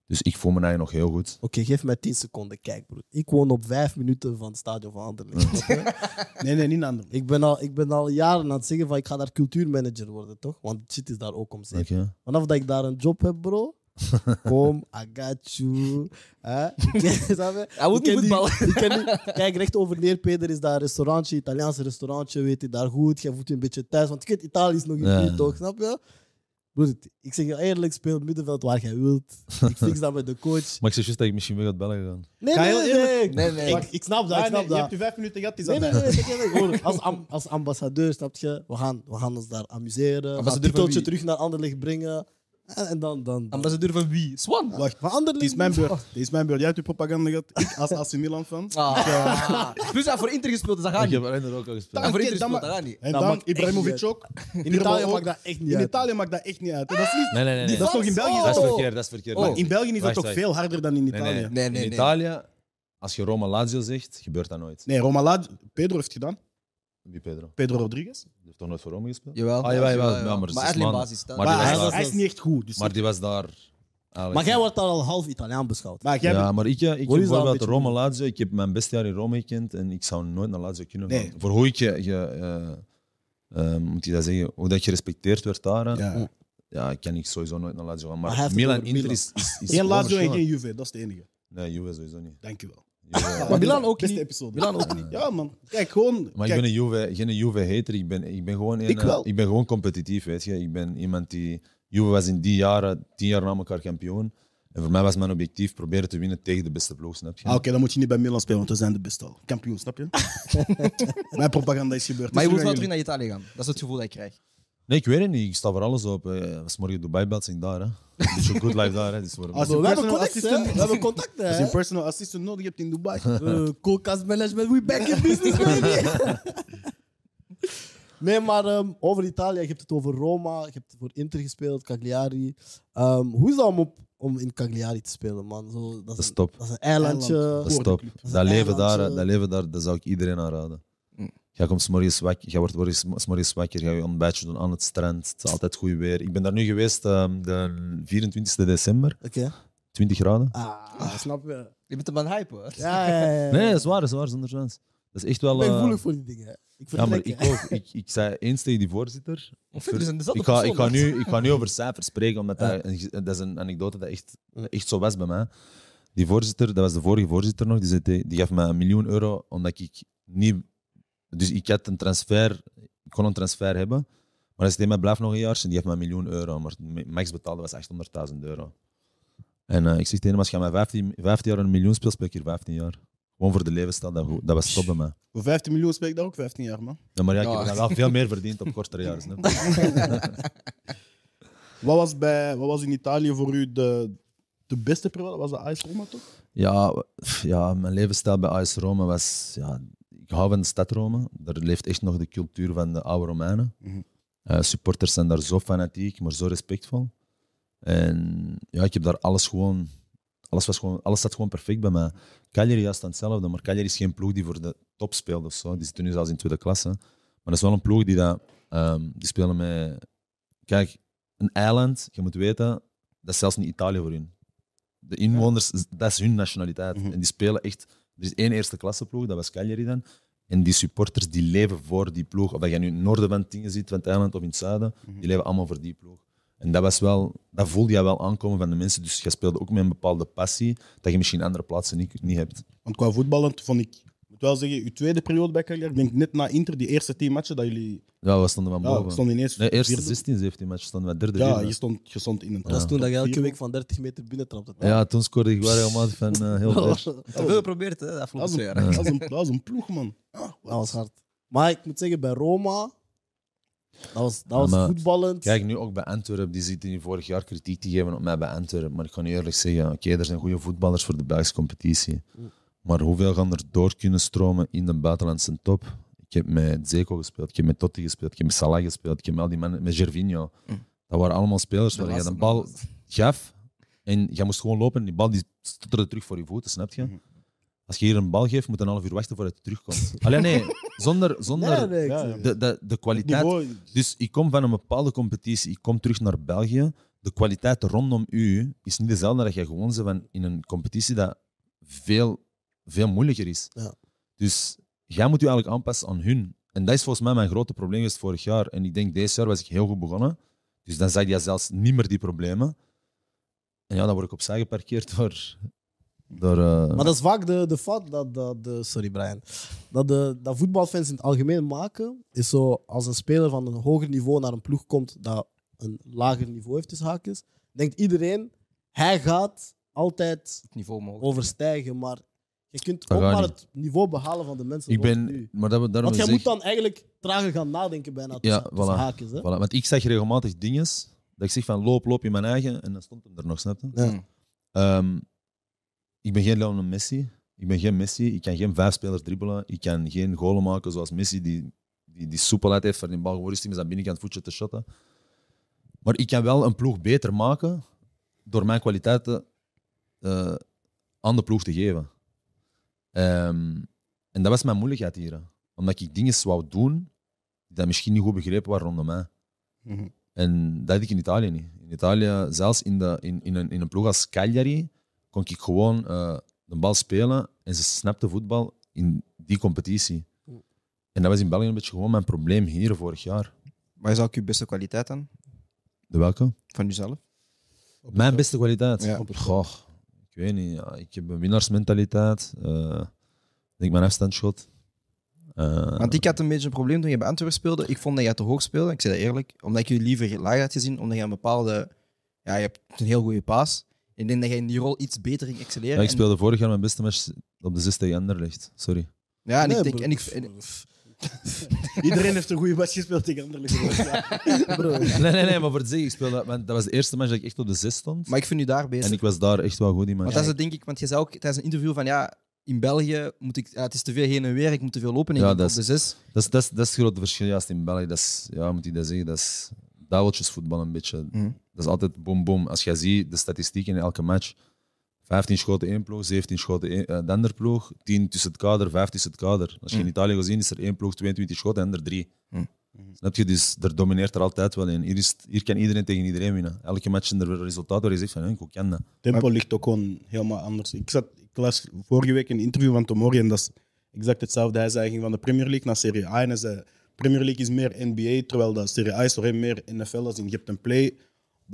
Dus ik voel me eigenlijk nog heel goed. Oké, geef mij 10 seconden. Kijk, broer. Ik woon op vijf minuten van het stadion van Anderlecht. Nee, nee, niet ander. ik, ben al, ik ben al jaren aan het zeggen van ik ga daar cultuurmanager worden, toch? Want shit is daar ook om. Oké. Vanaf dat ik daar een job heb, bro. Kom, I got you. Je? Hij moet niet voetballen. Kijk, recht over neer, Peter, is daar een restaurantje, Italiaanse restaurantje, weet je, daar goed. Jij voelt je een beetje thuis, want ik weet, Italië is nog in Ja. buurt, toch? Snap je? Broer, ik zeg je eerlijk, speel het middenveld waar jij wilt. Ik fix dat met de coach. Maar ik zeg juist dat ik misschien weer uit België ga. Nee, nee, nee. eerlijk- nee. Nee, nee. Ik, ik snap dat, Ah, ik nee, snap je dat. hebt je vijf minuten gehad, is Nee, dat nee, nee, nee, nee, nee. Hoor, Als, am- als ambassadeur, snap je? We gaan, we gaan ons daar amuseren. We gaan het titeltje terug naar Anderlecht brengen. En, en dan... dan, dan. Ambassadeur van wie? Swan? Wacht, Van het Anderlecht... is mijn beurt. Het is mijn beurt. Jij hebt je propaganda gehad. Ik als AC Milan fan. Ah. Plus hij heeft voor Inter gespeeld, dus dat gaat Ik niet. heb alleen er ook al gespeeld. Heeft voor Inter dan gespeeld, dat gaat niet. En dan Ibrahimovic ook. In Italië maakt dat echt niet In uit. Italië maakt dat echt niet uit. Dat is niet... Nee, nee, nee. nee. Dat is nog in België. Dat is toch- verkeerd, dat is verkeerd. Oh. In België is dat toch veel harder dan in Nee, Italië. nee. Nee, nee, In. Italië, als je Roma Lazio zegt, gebeurt dat nooit. Nee, Roma Lazio- Pedro heeft gedaan. Wie Pedro? Pedro Rodriguez. Die heeft toch nooit voor Roma gespeeld? Jawel. Ah, jawel, jawel. Ja, maar maar basis. was hij, daar- hij is niet echt goed. Dus Maar die was daar. eigenlijk- Maar jij wordt daar al half Italiaan beschouwd. maar jij Ja, maar ik, ik bijvoorbeeld Roma Lazio. Ik heb mijn beste jaar in Rome gekend en ik zou nooit naar Lazio kunnen gaan. Nee. Voor hoe ik je, je eh, eh, moet je dat zeggen, hoe dat gerespecteerd werd daar. Ja. Ja, kan ik sowieso nooit naar Lazio gaan. Maar, het Milan Inter is, is, is Geen Lazio en geen Juve. Dat is de enige. Nee, Juve sowieso niet. Dankjewel. Juve- Maar Milan ook Beste niet. episode. Milan ook niet. Ja, man. Kijk, gewoon... Maar kijk, ik ben een Juve, geen Juve-hater. Ik ben, ik ben gewoon een, Ik wel. ik ben gewoon competitief, weet je. Ik ben iemand die... Juve was in die jaren, tien jaar na elkaar kampioen. En voor mij was mijn objectief proberen te winnen tegen de beste ploeg, snap je? Ah, Oké, dan moet je niet bij Milan spelen, want we zijn de beste al. Kampioen, snap je? Mijn propaganda is gebeurd. Maar je Dus moet wel terug naar Italië gaan. Dat is het gevoel dat ik krijg. Nee, ik weet het niet. Ik sta voor alles op. Eh, Als morgen Dubai belt, ik daar. Hè. Een beetje good life daar. Hè. Dus voor Als We je hebben personal contacten, hè? assistant- We hebben contacten, Als je hè? een personal assistant nodig hebt in Dubai. Uh, Koelkast management, we back in business, baby. nee, maar ehm, over Italië, je hebt het over Roma, je hebt voor Inter gespeeld, Cagliari. Ehm, hoe is dat om, op, om in Cagliari te spelen, man? Zo, dat, Dat is is een, top. dat is een eilandje. Eiland. Dat is top. is Dat leven, daar, eilandje. dat leven daar, dat zou ik iedereen aanraden. Jij komt 's morgens wakker, jij wordt 's morgens wakker, ga je ontbijtje doen aan het strand. Het is altijd goed weer. Ik ben daar nu geweest ehm, de 24 december, Oké. 20 graden. Ah, snap je? Je bent hem aan het hypen, hoor. Ja, ja, ja. ja. Nee, dat is waar, dat is waar, zonder chance. Dat is echt wel... Ik ben eh, voelig voor die dingen. hè. Ik ja, maar ik ook. Ik, ik zei eens tegen die voorzitter. Een dezelfde ik, ga, ik, ga nu, ik ga nu over cijfers spreken, omdat Ja. dat, een- dat is een anekdote dat echt, echt zo was bij mij. Die voorzitter, dat was de vorige voorzitter nog, die, zei, die gaf me een miljoen euro omdat ik niet... Dus ik had een transfer, ik kon een transfer hebben, maar hij zei tegen mij, blijf nog een jaar en die gaf me een miljoen euro. Maar het max betaalde was 800.000 euro. En eh, ik zeg tegen hem, als je mij 15, 15 jaar een miljoen speelt, speel ik hier 15 jaar. Gewoon voor de levensstijl, dat, goed- dat was top bij mij. Voor 15 miljoen speel ik daar ook 15 jaar, man. Ja, maar ja, ik Ja. heb dan wel veel meer verdiend op kortere jaren. Wat was, bij, wat was in Italië voor u de, de beste periode? Was dat AS Roma, toch? Ja, ja, mijn levensstijl bij AS Roma was... Ja, ik hou van de stad Rome. Daar leeft echt nog de cultuur van de oude Romeinen. Mhm. Eh, supporters zijn daar zo fanatiek, maar zo respectvol. En ja, ik heb daar alles gewoon... Alles, was gewoon, alles zat gewoon perfect bij mij. Cagliari is juist aan hetzelfde, maar Cagliari is geen ploeg die voor de top speelt of zo. Die zitten nu zelfs in tweede klasse. Maar dat is wel een ploeg die, dat, ehm, die spelen met... Kijk, een eiland, je moet weten, dat is zelfs niet Italië voor hun. De inwoners, dat is hun nationaliteit. Mhm. En die spelen echt... Er is één eerste klasse ploeg, dat was Cagliari dan. En die supporters die leven voor die ploeg. Of dat je nu in het noorden van het dingen zit, van het eiland of in het zuiden, Mhm. die leven allemaal voor die ploeg. En dat, was wel, dat voelde je wel aankomen van de mensen. Dus je speelde ook met een bepaalde passie dat je misschien andere plaatsen niet, niet hebt. Want qua voetballen vond ik, wel zeggen, uw tweede periode bij Cagliari, ik denk net na Inter, die eerste tien matchen, dat jullie Ja, we stonden van ja, boven. stonden ineens Nee, eerste vierde. 16, 17 match stonden we derde. Ja, vierde. je stond, je stond in een Dat was top- toen dat je elke week van 30 meter binnen trapte. ja, toen scoorde ik wel helemaal van eh, heel veel geprobeerd, hè, de Dat twee een, jaar. dat, is een, dat is een ploeg, man. Dat was hard. Maar ik moet zeggen, bij Roma, dat was, dat was maar voetballend. Kijk, nu ook bij Antwerpen, die zitten hier vorig jaar kritiek te geven op mij bij Antwerpen. Maar ik kan eerlijk zeggen, oké, er zijn goede voetballers voor de Belgische competitie. Maar hoeveel gaan er door kunnen stromen in de buitenlandse top? Ik heb met Zeko gespeeld, ik heb met Totti gespeeld, ik heb met Salah gespeeld, ik heb met al die mannen, met Gervinho. Dat waren allemaal spelers waar je de bal gaf en je moest gewoon lopen en die bal die stotterde terug voor je voeten, snap je? Mhm. Als je hier een bal geeft, moet je een half uur wachten voordat hij terugkomt. Alleen nee, zonder, zonder Nee, de, de, de kwaliteit dus ik kom van een bepaalde competitie, ik kom terug naar België. De kwaliteit rondom u is niet dezelfde dat je gewoon bent van in een competitie dat veel, veel moeilijker is. Ja. Dus jij moet je eigenlijk aanpassen aan hun. En dat is volgens mij mijn grote probleem geweest vorig jaar. En ik denk, deze jaar was ik heel goed begonnen. Dus dan zag je zelfs niet meer die problemen. En ja, dan word ik opzij geparkeerd door... door eh, Maar dat is vaak de, de fout dat, dat de, sorry Brian, dat, de, dat voetbalfans in het algemeen maken. Is zo als een speler van een hoger niveau naar een ploeg komt dat een lager niveau heeft, tussen haakjes, denkt iedereen, hij gaat altijd Het niveau mogelijk. overstijgen. Maar je kunt Dat ook maar niet. het niveau behalen van de mensen. ik ben... nu. Maar dat, daarom Want jij zeg- moet dan eigenlijk trager gaan nadenken bijna tussen, Ja, tussen voilà. haakjes. Hè? Voilà, want ik zeg regelmatig dingen dat ik zeg van loop, loop in mijn eigen en dan stond hem er nog, snap je? Ja. Ehm, ik ben geen Lionel Messi. Ik ben geen Messi. Ik kan geen vijf spelers dribbelen. Ik kan geen goalen maken zoals Messi, die, die, die soepelheid heeft van die bal gewoon met zijn binnenkant voetje te shotten. Maar ik kan wel een ploeg beter maken door mijn kwaliteiten eh, aan de ploeg te geven. Ehm, en dat was mijn moeilijkheid hier. Omdat ik dingen wou doen die misschien niet goed begrepen waren rondom mij. Mhm. En dat had ik in Italië niet. In Italië, zelfs in, de, in, in, een, in een ploeg als Cagliari, kon ik gewoon eh, de bal spelen en ze snapte voetbal in die competitie. En dat was in België een beetje gewoon mijn probleem hier vorig jaar. Waar is ook je beste kwaliteit aan? De welke? Van jezelf? Mijn beste kwaliteit? Ja. Goh, ik weet niet. Ja, ik heb een winnaarsmentaliteit. eh, ik denk mijn afstandsschot. Eh, Want ik had een beetje een probleem toen je bij Antwerpen speelde. Ik vond dat je te hoog speelde. Ik zei dat eerlijk. Omdat ik je liever laag had gezien. Omdat je een bepaalde... Ja, je hebt een heel goede paas. Ik denk dat je in die rol iets beter ging excelleren. ja, ik En- speelde vorig jaar mijn beste match op de 6 tegen Anderlecht. Sorry. Ja, en Nee, ik denk... En ik, en- Iedereen heeft een goede match gespeeld tegen Anderlecht. Ja. Bro, Nee, nee, nee, maar voor het zeggen, ik speelde, want dat was de eerste match dat ik echt op de 6 stond. maar ik vind u daar beter. En ik was daar echt wel goed in. Want dat is het, denk ik, want je zei ook tijdens een interview van ja, in België moet ik, ja, het is te veel heen en weer, ik moet te veel lopen. En Ja, dat op de zes. Dat is, dat, is, dat is het grote verschil juist in België. Dat is, ja, moet ik dat zeggen, dat is duiveltjesvoetbal een beetje. Mhm. Dat is altijd boom boom. Als je ziet de statistieken in elke match, 15 schoten één ploeg, 17 schoten één, eh, de andere ploeg, 10 tussen het kader, 5 tussen het kader. Als je in Mhm. Italië gezien is er één ploeg 22 schoten en er drie. Snap je? Dus er domineert er altijd wel in. Hier, is, hier kan iedereen tegen iedereen winnen. Elke match is er een resultaat waar je zegt van, "Huh, hoe kan dat? tempo ligt ook gewoon helemaal anders. Ik, zat, ik las vorige week een interview van Tomori en dat is exact hetzelfde. Hij zei hij ging van de Premier League naar Serie A en hij zei Premier League is meer NBA, terwijl dat Serie A is toch meer NFL. Als in, je hebt een play,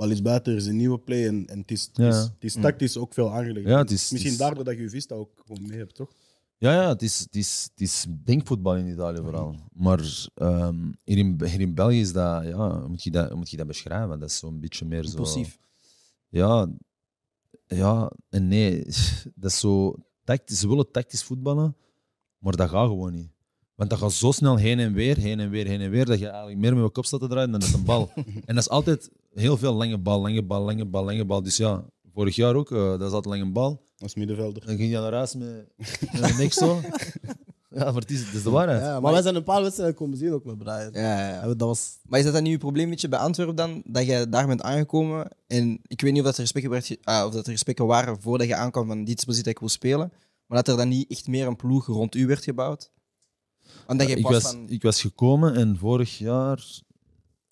bal is buiten, er is een nieuwe play en, en het is, het is, het is tactisch ook veel aangelegd. Ja, het is- Misschien het is- daardoor dat je je Vista ook gewoon mee hebt, toch? Ja, ja het, is, het, is, het is denkvoetbal in Italië vooral. Maar ehm, hier, in, hier in België is dat, ja, hoe moet je dat, hoe moet je dat beschrijven? Dat is zo'n beetje meer zo. Impulsief. Ja, ja en nee. Dat is zo tactisch. Ze willen tactisch voetballen, maar dat gaat gewoon niet. Want dat gaat zo snel heen en weer, heen en weer, heen en weer, dat je eigenlijk meer met je kop staat te draaien dan met een bal. en dat is altijd heel veel lange bal, lange bal, lange bal, lange bal. Dus ja, vorig jaar ook, eh, dat is altijd lange bal. Als middenvelder. Dan ging je naar huis met, met niks zo. Ja, maar het is, het is de waarheid. ja, maar wij zijn een paar wedstrijden komen zien ook met Brian. Ja, ja, Dat was Maar is dat dan nu je probleem met je bij Antwerpen dan? Dat je daar bent aangekomen en ik weet niet of dat er gesprekken, werd, ge- ah, of dat er gesprekken waren voordat je aankwam van dit is dat ik wil spelen, maar dat er dan niet echt meer een ploeg rond u werd gebouwd? Want dat je ik, was, van... ik was gekomen en vorig jaar.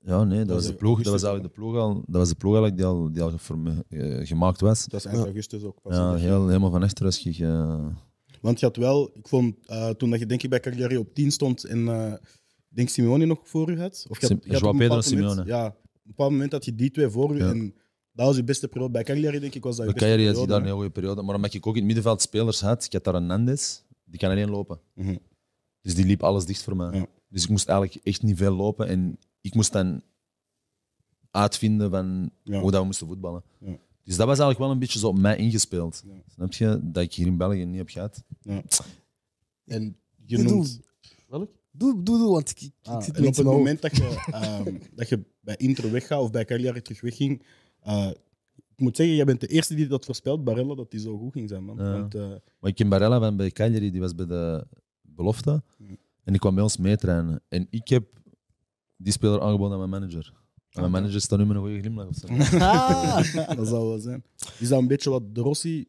Ja, nee, dat, was de is ploeg, dat was eigenlijk de ploeg al, dat was de ploeg eigenlijk die al, die al geforme- eh, gemaakt was. Dat was eind augustus ook. pas. Ja, heel, helemaal van je. ge- Want je had wel, ik vond eh, toen dat je denk ik bij Cagliari op 10 stond en eh, ik denk Simeone nog voor u had. Of je had, je had Pedro moment- Simeone. Ja, op een bepaald moment had je die twee voor u Ja. en dat was je beste periode. Bij Cagliari denk ik was dat je Bij beste Cagliari had je daar een heel goede periode. Maar omdat ik ook in het middenveld spelers had, ik had daar een Nandes, die kan alleen lopen. Mhm. Dus die liep alles dicht voor mij. Ja. Dus ik moest eigenlijk echt niet veel lopen. En ik moest dan uitvinden van Ja. hoe dat we moesten voetballen. Ja. Dus dat was eigenlijk wel een beetje zo op mij ingespeeld. Ja. Snap je? Dat ik hier in België niet heb gehad. En je Doe, noemt... Doe, doe, doe, want ik, ik, ik Ah, zit en op het moment dat je, ehm, dat je bij Inter weggaat of bij Cagliari terug wegging, eh, ik moet zeggen, jij bent de eerste die dat voorspelt, Barella, dat die zo goed ging zijn, man. Ja. Want, eh, Maar ik ken Barella van bij Cagliari, die was bij de belofte. Ja. En die kwam bij ons meetrainen. En ik heb die speler aangeboden aan mijn manager. En mijn manager staat nu met een goede glimlach op zijn. Ah. dat zou wel zijn. Is dat een beetje wat De Rossi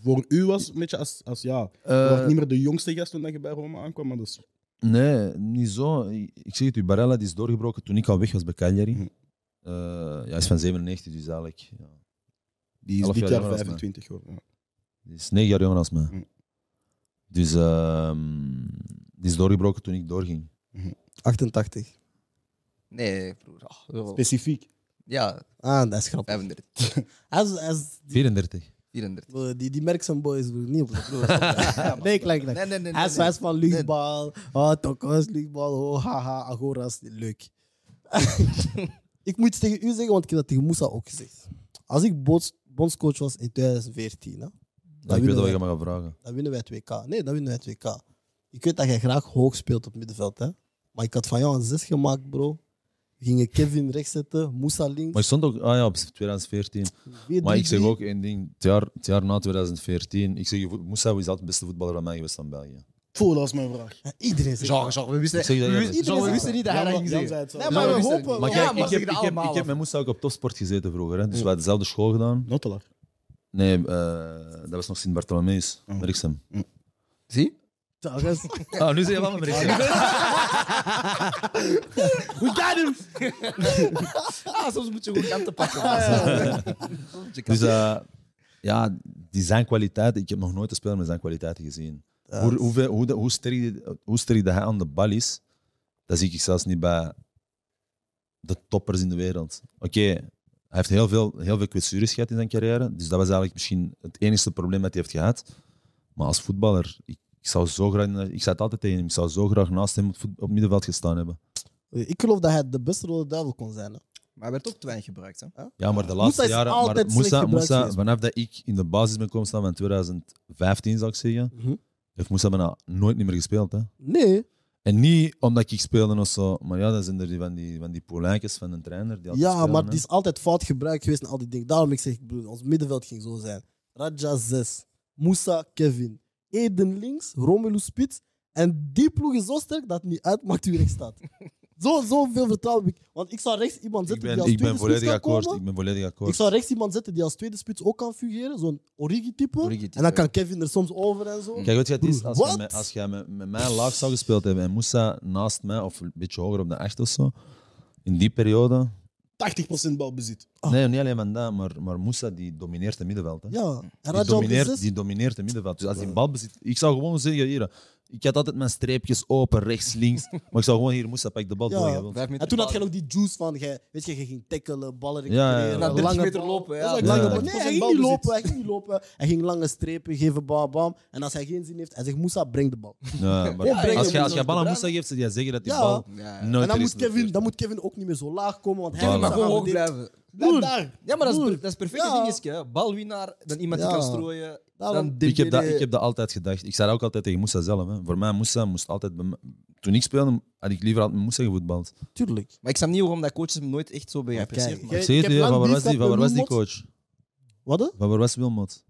voor u was? Een beetje als, als ja, je Eh, was niet meer de jongste gast toen dat je bij Roma aankwam, maar dat is... Nee, niet zo. Ik zeg het u, Barella die is doorgebroken toen ik al weg was bij Cagliari. Mhm. Eh, ja, hij is van 97, dus eigenlijk. Ja. Die is dit jaar jaar jonger als mij. 25 geworden. Ja. Die is negen jaar jonger dan mij. Mhm. Dus ehm, die is doorgebroken toen ik doorging. 88. Nee, broer. Specifiek. ja, Ah, dat is grappig. 35, Hij is, hij is, die, 34. 34. bro, die, die merkt zijn boys, bro. Niet op de broer. Nee, klein, klein. Nee, nee, nee. Hij is, nee, van luchtbal. Oh, tokos, luchtbal. Oh, haha, agoras. Leuk. ik moet iets tegen u zeggen, want ik heb dat tegen Moussa ook gezegd. Als ik bonds- bondscoach was in 2014, hè, Ja, dan, ik weet winnen wat wij, je me gaat vragen. dan winnen wij 2K. Nee, dan winnen wij 2K. Ik weet dat jij graag hoog speelt op middenveld, hè? maar ik had van jou een 6 gemaakt, bro. We gingen Kevin rechts zetten, Moussa links. Maar ik stond ook, ah ja, op 2014. 4-3-3. Maar ik zeg ook één ding. Het jaar, het jaar na 2014, ik zeg, je, Moussa is altijd de beste voetballer van mij geweest van België. Voel, dat is mijn vraag. Ja, iedereen zegt Genre, genre, we wisten, Ik zeg dat we wisten, genre, we wisten niet dat hij dat ging zeggen. zo. Nee, maar we hopen- Maar niet. kijk, Ja, maar ik, heb, ik, heb, ik heb met Moussa ook op topsport gezeten vroeger. Hè. Dus we hadden dezelfde school gedaan. Notelaar. Nee, eh, dat was nog Sint-Bartholomeus, Oh. Merksem. Zie? Oh, nu zeg je wel Merksem. We got him! Ah, soms moet je gewoon kanten pakken. Dus eh, ja, die zijn kwaliteiten. Ik heb nog nooit een speler met zijn kwaliteiten gezien. Hoe, hoeveel, hoe, de- hoe, sterk, die- hoe sterk dat hij aan de bal is, dat zie ik zelfs niet bij de toppers in de wereld. Oké, hij heeft heel veel, heel veel kwetsures gehad in zijn carrière. Dus dat was eigenlijk misschien het enige probleem dat hij heeft gehad. Maar als voetballer, ik, ik zou zo graag, ik zei het altijd tegen hem, ik zou zo graag naast hem op, voet- op het middenveld gestaan hebben. Ik geloof dat hij de beste rode duivel kon zijn. Hè? Maar hij werd ook te weinig gebruikt. Hè? Ja, maar de laatste jaren. Maar Moussa, Moussa, vanaf dat ik in de basis ben komen staan van 2015, zou ik zeggen, Mhm. heeft Moussa bijna nooit niet meer gespeeld. Hè? Nee. En niet omdat ik speelde of zo, maar ja, dat zijn er die van die, van die polijntjes van een trainer. Die altijd Ja, spelen, maar hè. die is altijd fout gebruikt geweest en al die dingen. Daarom ik zeg, broer, ons middenveld ging zo zijn. Raja 6, Moussa, Kevin, Eden links, Romelu Spits. En die ploeg is zo sterk dat het niet uitmaakt wie rechts staat. Zo, zoveel vertrouwen heb ik. Want ik zou rechts iemand zetten ben, die als ik ben tweede spits kan akkoord. komen. Ik ben volledig akkoord. Ik zou rechts iemand zetten die als tweede spits ook kan fungeren. Zo'n Origi-type. Origi-type, En dan kan. Kevin er soms over en zo. Kijk, wat het is? Als jij, met, als jij met, met mij laag zou gespeeld hebben en Moussa naast mij, of een beetje hoger op de echt of zo, in die periode... 80% balbezit. Ah. Nee, niet alleen dat, maar, maar Moussa die domineert het middenveld. Hè. Ja, en Die domineert, die domineert het middenveld. Dus als hij bal bezit, ik zou gewoon zeggen hier. Ik had altijd mijn streepjes open, rechts, links. Maar ik zou gewoon hier Moussa pak de bal Ja. meter En toen had je nog die juice van, jij, weet je, je ging tackelen, ballen Ja, ja, ja. En dan 30 meter bal. lopen, ja. Dat is ook Ja. lange Ja. bal. Nee, hij ging niet lopen, hij ging niet lopen. Hij ging lange strepen geven, bam, bam. En als hij geen zin heeft, hij zegt, Moussa, breng de bal. Ja, maar Ja, als je als je bal aan. Moussa geeft, zou je zeggen dat die Ja. bal Ja, ja. nooit En er dan is moet, Kevin, dan moet Kevin ook niet meer zo laag komen, want hij Voilà. gaat Maar gaan gewoon hoog blijven. Blijf daar. Ja, maar dat is, Broer. per- dat is perfect Ja. dingetje. hè. Balwinnaar, dan iemand die Ja. kan strooien. Daarom- Dan Ik heb, dat, ik heb dat altijd gedacht. Ik zei dat ook altijd tegen Moussa zelf. Hè. Voor mij, Moussa moest altijd... Toen ik speelde, had ik liever altijd met Moussa gevoetbald. Tuurlijk. Maar ik snap niet waarom dat coaches hem nooit echt zo bij Maar geapprecieerd kijk, maken. Ik zeg het je, van waar was die, lief van waar was die coach? Wat? Van waar was Wilmot?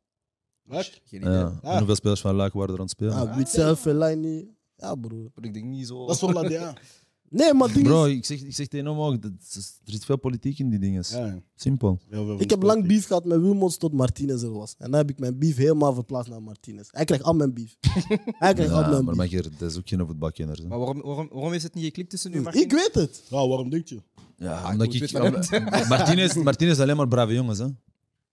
Luik. Geen idee. Ja. En hoeveel spelers van Luik waren er aan het spelen? Ja, Witzel, Fellaini. Ja, broer. Ik denk niet zo. Dat is voor Ladia. Nee, maar ding Bro, is, ik zeg, ik zeg tegen hem ook, dat is- er zit veel politiek in die dingen. Ja, ja. Simpel. Heel veel ik heb lang beef gehad met Wilmots tot Martinez er was. En dan heb ik mijn beef helemaal verplaatst naar Martinez. Hij krijgt al mijn beef. Hij krijgt al Ja, mijn maar beef. Magier, dat is ook geen voetbalkenner. hè. Maar waarom, waarom, waarom is het niet geklikt tussen Martin? Ik weet het. Ja, waarom denk je? Ja, Ah, omdat ik... weet. Martinez, Martinez is alleen maar brave jongens, hè.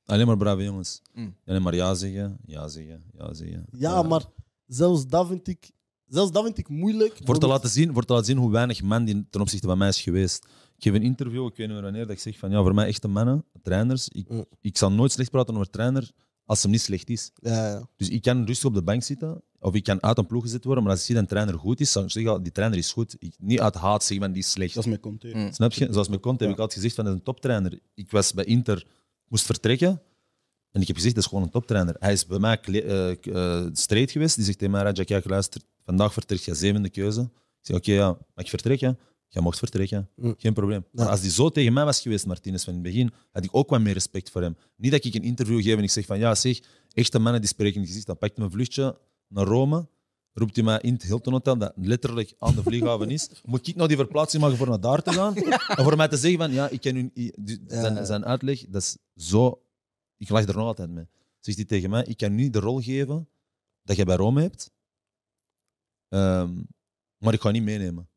Alleen maar brave jongens. Mm. Alleen maar ja zeggen, ja zeggen, ja zeggen. Ja, maar zelfs dat vind ik, zelfs dat vind ik moeilijk. Voor te, laten zien, voor te laten zien hoe weinig man die ten opzichte van mij is geweest. Ik geef een interview, ik weet niet meer wanneer, dat ik zeg van ja, voor mij echte mannen, trainers. Ik, Mm. ik zal nooit slecht praten over trainer als hem niet slecht is. Ja, ja. Dus ik kan rustig op de bank zitten. of ik kan uit een ploeg gezet worden, maar als ik zie dat een trainer goed is, dan zeg ik al, die trainer is goed. Ik, niet uit haat zeggen van die is slecht. Dat is met Conte. Mm. Snap je? Zoals met Conte heb ik altijd gezegd van dat is een toptrainer. Ik was bij Inter, moest vertrekken. En ik heb gezegd, dat is gewoon een toptrainer. Hij is bij mij kle- eh, eh, straight geweest. Die zegt tegen mij, Raja, kijk, luister, vandaag vertrek je zevende keuze. Ik zeg, oké, ja, mag ik vertrekken? Jij mocht vertrekken. Mm. Geen probleem. Maar als die zo tegen mij was geweest, Martinez, van in het begin, had ik ook wat meer respect voor hem. Niet dat ik een interview geef en ik zeg van, ja, zeg, echte mannen die spreken in het gezicht. Dan pakt hij mijn vluchtje naar Rome, roept hij mij in het Hilton Hotel, dat letterlijk aan de vlieghaven is. Moet ik nou die verplaatsing maken voor naar daar te gaan? En voor mij te zeggen van, ja, ik ken u... i- die- Zijn, zijn uitleg, dat is zo... Ik lach er nog altijd mee. Zegt hij tegen mij, ik kan u niet de rol geven dat je bij Rome hebt, ehm, maar ik ga niet meenemen.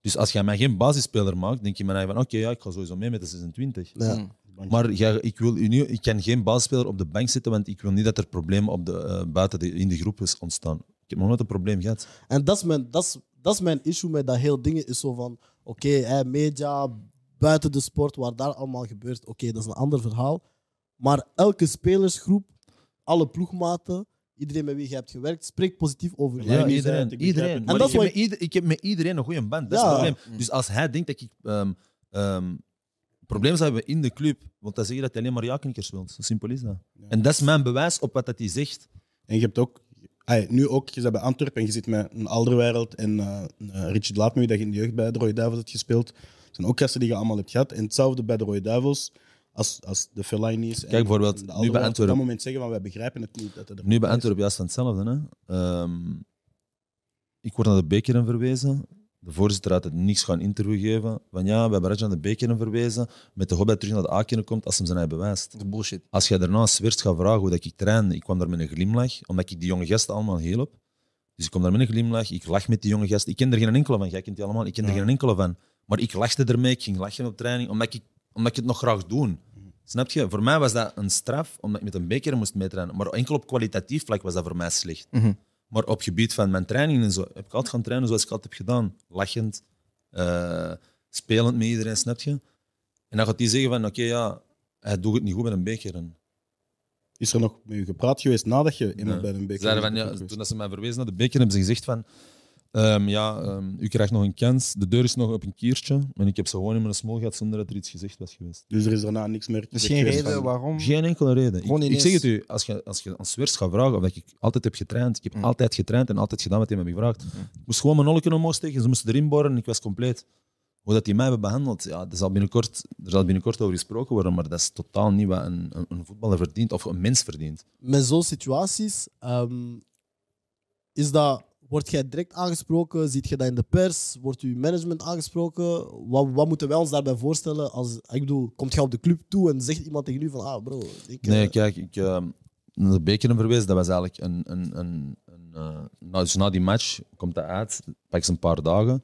Dus als jij mij geen basisspeler maakt, denk je mij van, oké, ja, ik ga sowieso mee met de 26. Ja. Mm. Maar jij, ik, wil u nu, ik kan geen basisspeler op de bank zetten, want ik wil niet dat er problemen op de, eh, buiten de, in de groep is ontstaan. Ik heb nog nooit een probleem gehad. En dat is mijn, dat is, dat is mijn issue met dat heel ding. Is zo van, oké, hè, media, buiten de sport, waar daar allemaal gebeurt, oké, dat is een ander verhaal. Maar elke spelersgroep, alle ploegmaten, iedereen met wie je hebt gewerkt, spreekt positief over je. Ja, iedereen. ik iedereen. En dat ik, is heb ieder- ik heb met iedereen een goede band. Dat is Ja. het probleem. Dus als hij denkt dat ik ehm ehm problemen zou hebben in de club, want dan zeg je dat hij alleen maar ja-knikkers wilt. Zo simpel is dat. En dat is mijn bewijs op wat dat hij zegt. En je hebt ook, ay, nu ook, je bent bij Antwerpen en je zit met een Alderwereld en eh uh, Richard Laatmue, dat je in de jeugd bij de Rode Duivels hebt gespeeld. Dat zijn ook gasten die je allemaal hebt gehad. En hetzelfde bij de Rode Duivels, als, als de Fellaini's. en- Kijk, bijvoorbeeld, de nu bij Antwerpen. Op dat moment zeggen van, wij begrijpen het niet. Dat het er Nu bij is. Antwerpen juist van hetzelfde. Hè? Ehm, ik word naar de bekeren verwezen. De voorzitter had het niks gaan interview geven. Van ja, we hebben Rajan de bekeren verwezen. Met de hoop dat hij terug naar de A-keren komt als hem zijn eigen bewijst. Is bullshit. Als jij daarna Swerts gaat vragen hoe dat ik train, ik kwam daar met een glimlach, omdat ik die jonge gasten allemaal hielp. Dus ik kom daar met een glimlach, ik lach met die jonge gasten. Ik ken er geen enkele van, jij kent die allemaal, ik ken er Ja. geen enkele van. Maar ik lachte ermee, ik ging lachen op training, omdat ik, omdat ik het nog graag doe. Snap je? Voor mij was dat een straf, omdat ik met een beker moest meetrainen. Maar enkel op kwalitatief vlak was dat voor mij slecht. Mhm. Maar op gebied van mijn training en zo, heb ik altijd gaan trainen zoals ik altijd heb gedaan. Lachend, eh, spelend met iedereen, snap je? En dan gaat hij zeggen van, oké, ja, hij doet het niet goed met een beker. En Is er nog met u gepraat geweest nadat je Nee. bij een beker zeiden van, ja, toen dat ze mij verwezen naar de beker, hebben ze gezegd van... ehm, ja, ehm, u krijgt nog een kans. De deur is nog op een kiertje. En ik heb ze gewoon in mijn smol gehad zonder dat er iets gezegd was geweest. Dus er is daarna niks meer Dus geen reden van- waarom. Geen enkele reden. Ik, zeg het u, als je, als je aan Swers gaat vragen of dat ik altijd heb getraind. Ik heb Mm. altijd getraind en altijd gedaan wat hij me gevraagd. Ik moest gewoon mijn nolken omhoog steken. Ze moesten erin boren en ik was compleet. Hoe dat die mij hebben behandeld, ja, er, zal binnenkort, er zal binnenkort over gesproken worden, maar dat is totaal niet wat een, een, een voetballer verdient of een mens verdient. Met zo'n situaties, ehm, is dat, word jij direct aangesproken? Ziet je dat in de pers? Wordt uw management aangesproken? Wat, wat moeten wij ons daarbij voorstellen? Als, ik bedoel, komt jij op de club toe en zegt iemand tegen u van, ah bro, ik, Nee, eh, kijk, ik, eh, naar de bekeren verwezen, dat was eigenlijk een. een, een, een eh, nou, dus na die match komt dat uit, pak ze een paar dagen.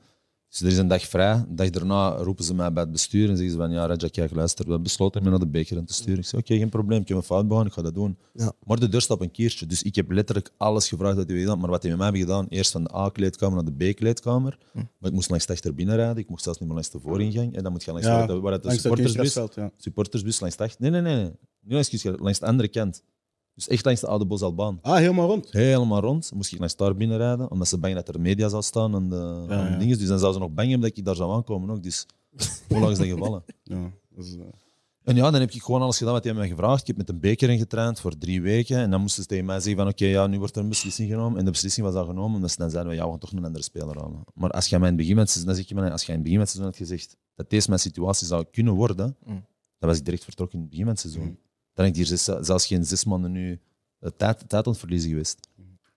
Dus er is een dag vrij. Een dag daarna roepen ze mij bij het bestuur en zeggen ze van ja, Raja, kijk, luister, we hebben besloten om je naar de beker te sturen. Ik zeg oké, geen probleem, ik heb een fout begaan, ik ga dat doen. Ja. Maar de deur staat op een kiertje. Dus ik heb letterlijk alles gevraagd wat hij gedaan. Maar wat hij met mij heeft gedaan, eerst van de A-kleedkamer naar de B-kleedkamer. Maar ik moest langs de achterbij rijden, ik mocht zelfs niet meer langs de vooringang. En dan moet je langs Ja, waar, waar het de dat supportersbus ja. supportersbus langs de achter. Nee, nee, nee. nee. Niet langs, langs de andere kant. Dus echt langs de oude Bosalbaan. Ah, helemaal rond. Helemaal rond. Moest ik langs daar binnen rijden, omdat ze bang dat er media zou staan en de, Ja, en ja. dingen. Dus dan zouden ze nog bang hebben dat ik daar zou aankomen. Ook. Dus hoe lang is dat gevallen? Ja, dat is, eh, En ja, dan heb ik gewoon alles gedaan wat hij mij gevraagd. Ik heb met een beker ingetraind voor drie weken. En dan moesten ze tegen mij zeggen van oké, ja, nu wordt er een beslissing genomen. En de beslissing was al genomen. Ze dan zeiden, ja, we gaan toch een andere speler halen. Maar als jij mij in het begin het seizoen, dan zeg je mij, als jij in het begin het seizoen had gezegd dat deze mijn situatie zou kunnen worden, Mm. dan was ik direct vertrokken in het begin van het seizoen. Mm. Dan ik hier zes- zelfs geen zes maanden nu eh, tijd, tijd aan het verliezen geweest.